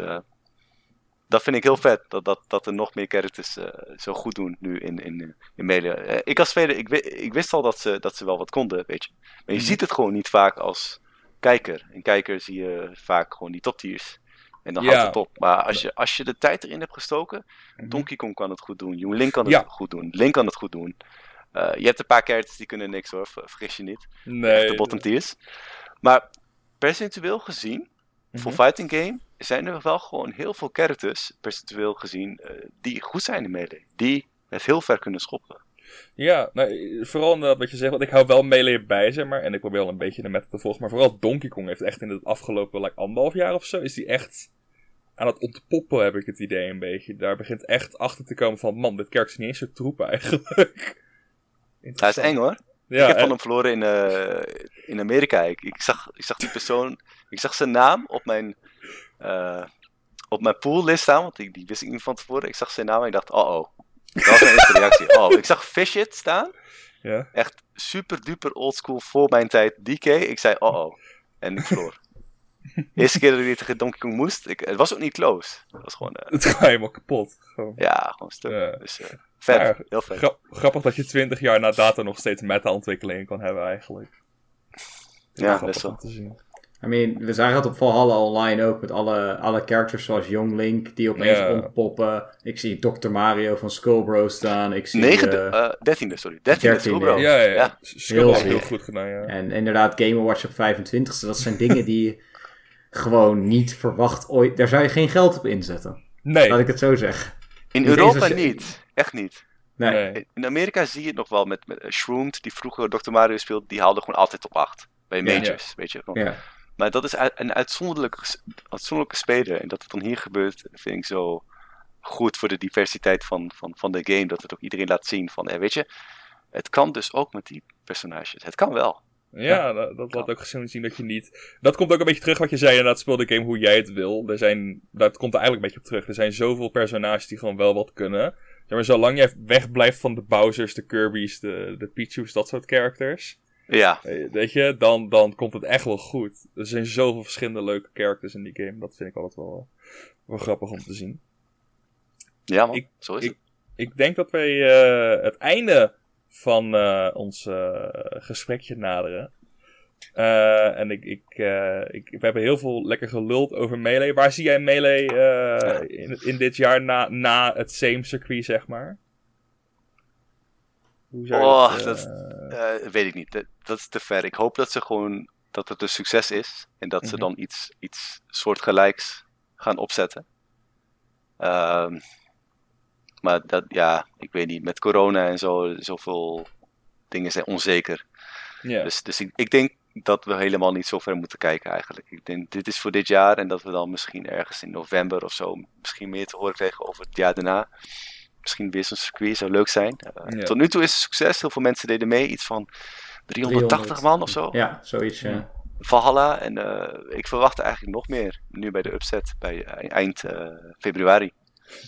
dat vind ik heel vet, dat, dat, dat er nog meer characters eh, zo goed doen nu in, in, in Melee. Eh, ik als speler, ik, ik wist al dat ze, dat ze wel wat konden, weet je. Maar je Mhm. ziet het gewoon niet vaak als kijker. En kijker zie je vaak gewoon die toptiers. En dan Ja. houdt het op. Maar als je, als je de tijd erin hebt gestoken, Mhm. Donkey Kong kan het goed doen, Young Link kan het Ja. goed doen, Link kan het goed doen. Je hebt een paar characters die kunnen niks hoor, ver- vergis je niet. Echt Nee. de bottom tiers. Maar percentueel gezien, voor Mhm. fighting game zijn er wel gewoon heel veel characters, percentueel gezien, eh, die goed zijn in melee. Die het heel ver kunnen schoppen. Ja, nou, vooral inderdaad wat je zegt, want ik hou wel Melee bij, zeg maar. En ik probeer wel een beetje de meta te volgen. Maar vooral Donkey Kong heeft echt in het afgelopen like, anderhalf jaar of zo, is die echt aan het ontpoppen, heb ik het idee een beetje. Daar begint echt achter te komen van, man, dit kerk is niet eens zo troep eigenlijk. Hij is eng hoor. Ja, ik heb en- van hem verloren in, eh, in Amerika. Ik, ik, zag, ik zag die persoon, ik zag zijn naam op mijn, eh op mijn poollist staan, want die, die wist ik niet van tevoren. Ik zag zijn naam en ik dacht, oh oh. Dat was mijn eerste reactie. Oh, ik zag Fishit staan. ja. Echt super duper oldschool voor mijn tijd. DK. Ik zei, oh oh. En ik verloor. Eerste keer dat ik tegen Donkey Kong moest, ik, het was ook niet close. Het was gewoon, eh, Het gaat helemaal kapot. Gewoon. ja, gewoon stuk. Ja. Dus eh, vet, Ja, heel vet. Gra- grappig dat je 20 jaar na data nog steeds meta-ontwikkelingen kan hebben eigenlijk. Ja, best wel. te zien. I mean, we zagen het op Valhalla online ook met alle, alle characters zoals Young Link die opeens Ja. ontpoppen. Ik zie Dr. Mario van Skullbro staan. Ik zie, Negende, eh, eh, dertiende, sorry. Dertiende. Skullbro. Ja, ja, ja. Heel goed gedaan, ja. En inderdaad, Game Watch op 25ste. Dat zijn dingen die je gewoon niet verwacht ooit. Daar zou je geen geld op inzetten. Nee, Laat ik het zo zeggen. In Niet Europa niet. Echt niet. Nee. nee. In Amerika zie je het nog wel met, met Shroomed, die vroeger Dr. Mario speelde, die haalde gewoon altijd top 8. Bij Ja. majors, weet je. Gewoon. Ja. Maar dat is een uitzonderlijke, uitzonderlijke speler. En dat het dan hier gebeurt, vind ik zo goed voor de diversiteit van, van, van de game. Dat het ook iedereen laat zien van, eh, weet je, het kan dus ook met die personages. Het kan wel. Ja, dat, dat laat ook gezien zien dat je niet... Dat komt ook een beetje terug wat je zei, inderdaad, speel de game hoe jij het wil. Er zijn, dat komt er eigenlijk een beetje op terug. Er zijn zoveel personages die gewoon wel wat kunnen. Zeg maar, zolang jij wegblijft van de Bowsers, de Kirby's, de, de Pichu's, dat soort characters. Ja, eh, Weet je, dan, dan komt het echt wel goed. Er zijn zoveel verschillende leuke characters in die game. Dat vind ik altijd wel, wel grappig om te zien. ja man, Ik- zo is ik- het. Ik denk dat wij eh, het einde van eh, ons gesprekje naderen. En ik, ik, ik, we hebben heel veel lekker geluld over Melee. Waar zie jij Melee in, in dit jaar na, na het same circuit, zeg maar? Hoe zou je Oh, dat, dat- eh, Eh, weet ik niet. Dat, dat is te ver. Ik hoop dat ze gewoon dat het een succes is. En dat ze Mhm. dan iets, iets soortgelijks gaan opzetten. Ehm, maar dat, ja, ik weet niet. Met corona en zo, zoveel dingen zijn onzeker. Dus, dus ik, ik denk dat we helemaal niet zo ver moeten kijken eigenlijk. Ik denk, dit is voor dit jaar en dat we dan misschien ergens in november of zo misschien meer te horen krijgen over het jaar daarna. Misschien weer zo'n circuit zou leuk zijn. Eh, Ja. Tot nu toe is het succes. Heel veel mensen deden mee. Iets van 380 man of zo. Ja, zoiets. ja. Valhalla. En eh, ik verwacht eigenlijk nog meer. Nu bij de upset. Bij eh, eind februari.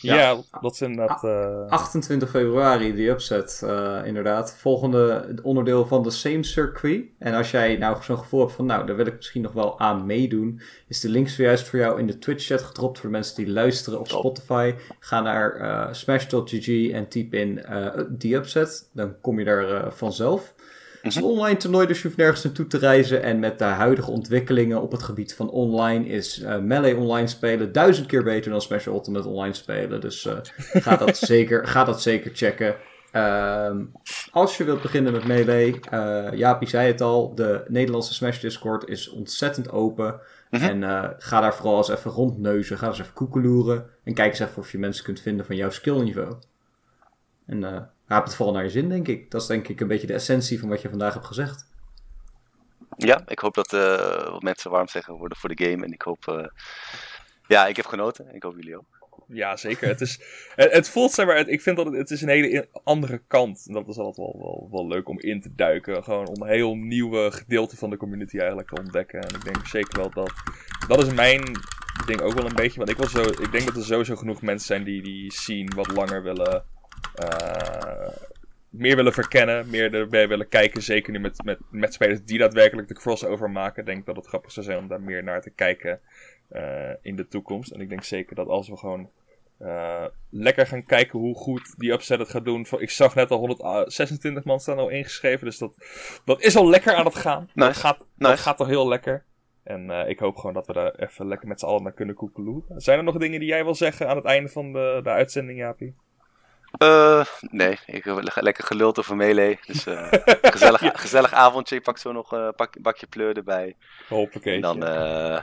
Ja. ja. dat is inderdaad... eh 28 februari, die upset, eh, inderdaad. Volgende onderdeel van de same circuit. En als jij nou zo'n gevoel hebt van, nou, daar wil ik misschien nog wel aan meedoen, is de link zojuist voor jou in de Twitch-chat gedropt voor de mensen die luisteren op. Spotify. Ga naar eh, smash.gg en typ in eh die upset. Dan kom je daar eh, vanzelf. Het is een online toernooi, dus je hoeft nergens naartoe te reizen. En met de huidige ontwikkelingen op het gebied van online is eh, Melee online spelen duizend keer beter dan Smash Ultimate online spelen. Dus eh, ga, dat zeker, ga dat zeker checken. Ehm, als je wilt beginnen met Melee, eh Jaapie zei het al, de Nederlandse Smash Discord is ontzettend open. Mhm. En ga daar vooral eens even rondneuzen, ga eens even koekeloeren. En kijk eens even of je mensen kunt vinden van jouw skillniveau. En raap het vooral naar je zin, denk ik. Dat is denk ik een beetje de essentie van wat je vandaag hebt gezegd. Ja, ik hoop dat eh, wat mensen warm zeggen worden voor de game. En ik hoop... eh, ja, ik heb genoten. Ik hoop jullie ook. Ja, zeker. Het, is, het, het voelt, zeg maar, het, ik vind dat het, het is een hele andere kant. En dat is altijd wel, wel, wel leuk om in te duiken. Gewoon om een heel nieuwe gedeelte van de community eigenlijk te ontdekken. En ik denk zeker wel dat, dat is mijn ding ook wel een beetje. Want ik, wil zo, ik denk dat er sowieso genoeg mensen zijn die die scene wat langer willen... Uh, meer willen verkennen, meer erbij willen kijken. Zeker nu met, met, met spelers die daadwerkelijk de crossover maken. Denk dat het grappig zou zijn om daar meer naar te kijken uh, in de toekomst. En ik denk zeker dat als we gewoon uh, lekker gaan kijken hoe goed die upset het gaat doen. Ik zag net al 126 man staan al ingeschreven. Dus dat, dat is al lekker aan het gaan. Nice. Dat, gaat, nice. dat gaat al heel lekker. En uh, ik hoop gewoon dat we daar even lekker met z'n allen naar kunnen koekeloeren. Zijn er nog dingen die jij wil zeggen aan het einde van de, de uitzending, Jaapie? Uh, nee, ik heb lekker geluld over Melee. Dus uh, gezellig, ja. gezellig avondje. Ik pak zo nog een pak, bakje pleur erbij. Hoppakee. En dan, uh,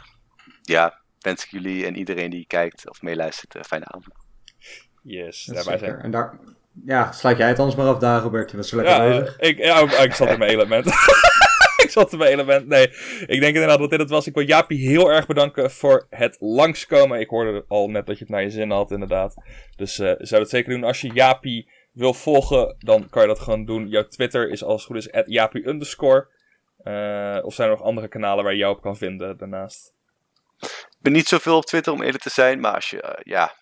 ja, wens ik jullie en iedereen die kijkt of meeluistert een fijne avond. Yes, wij zijn. En daar, ja, sluit jij het anders maar af, Dagobert. Je was zo lekker ja, bezig. Ik, ja, ik zat in mijn element. Ik zat in mijn element. Nee, ik denk inderdaad dat dit het was. Ik wil Jaapie heel erg bedanken voor het langskomen. Ik hoorde al net dat je het naar je zin had, inderdaad. Dus uh, zou dat zeker doen. Als je Jaapie wil volgen, dan kan je dat gewoon doen. Jouw Twitter is als het goed is Jaapie underscore. Uh, of zijn er nog andere kanalen waar je jou op kan vinden daarnaast? Ik ben niet zoveel op Twitter om eerlijk te zijn, maar als je, uh, ja,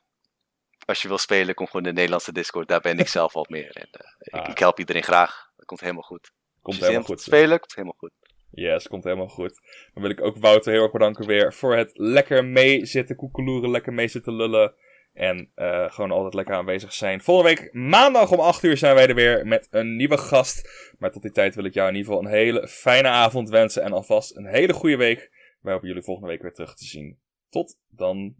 als je wil spelen, kom gewoon in de Nederlandse Discord. Daar ben ik zelf al meer. En, uh, ah. ik, ik, help iedereen graag. Dat komt helemaal goed. Komt helemaal goed. Spelen, komt helemaal goed. Yes, komt helemaal goed. Dan wil ik ook Wouter heel erg bedanken weer voor het lekker mee zitten koekeloeren, lekker mee zitten lullen. En uh, gewoon altijd lekker aanwezig zijn. Volgende week maandag om 8 uur zijn wij er weer met een nieuwe gast. Maar tot die tijd wil ik jou in ieder geval een hele fijne avond wensen. En alvast een hele goede week. Wij hopen jullie volgende week weer terug te zien. Tot dan.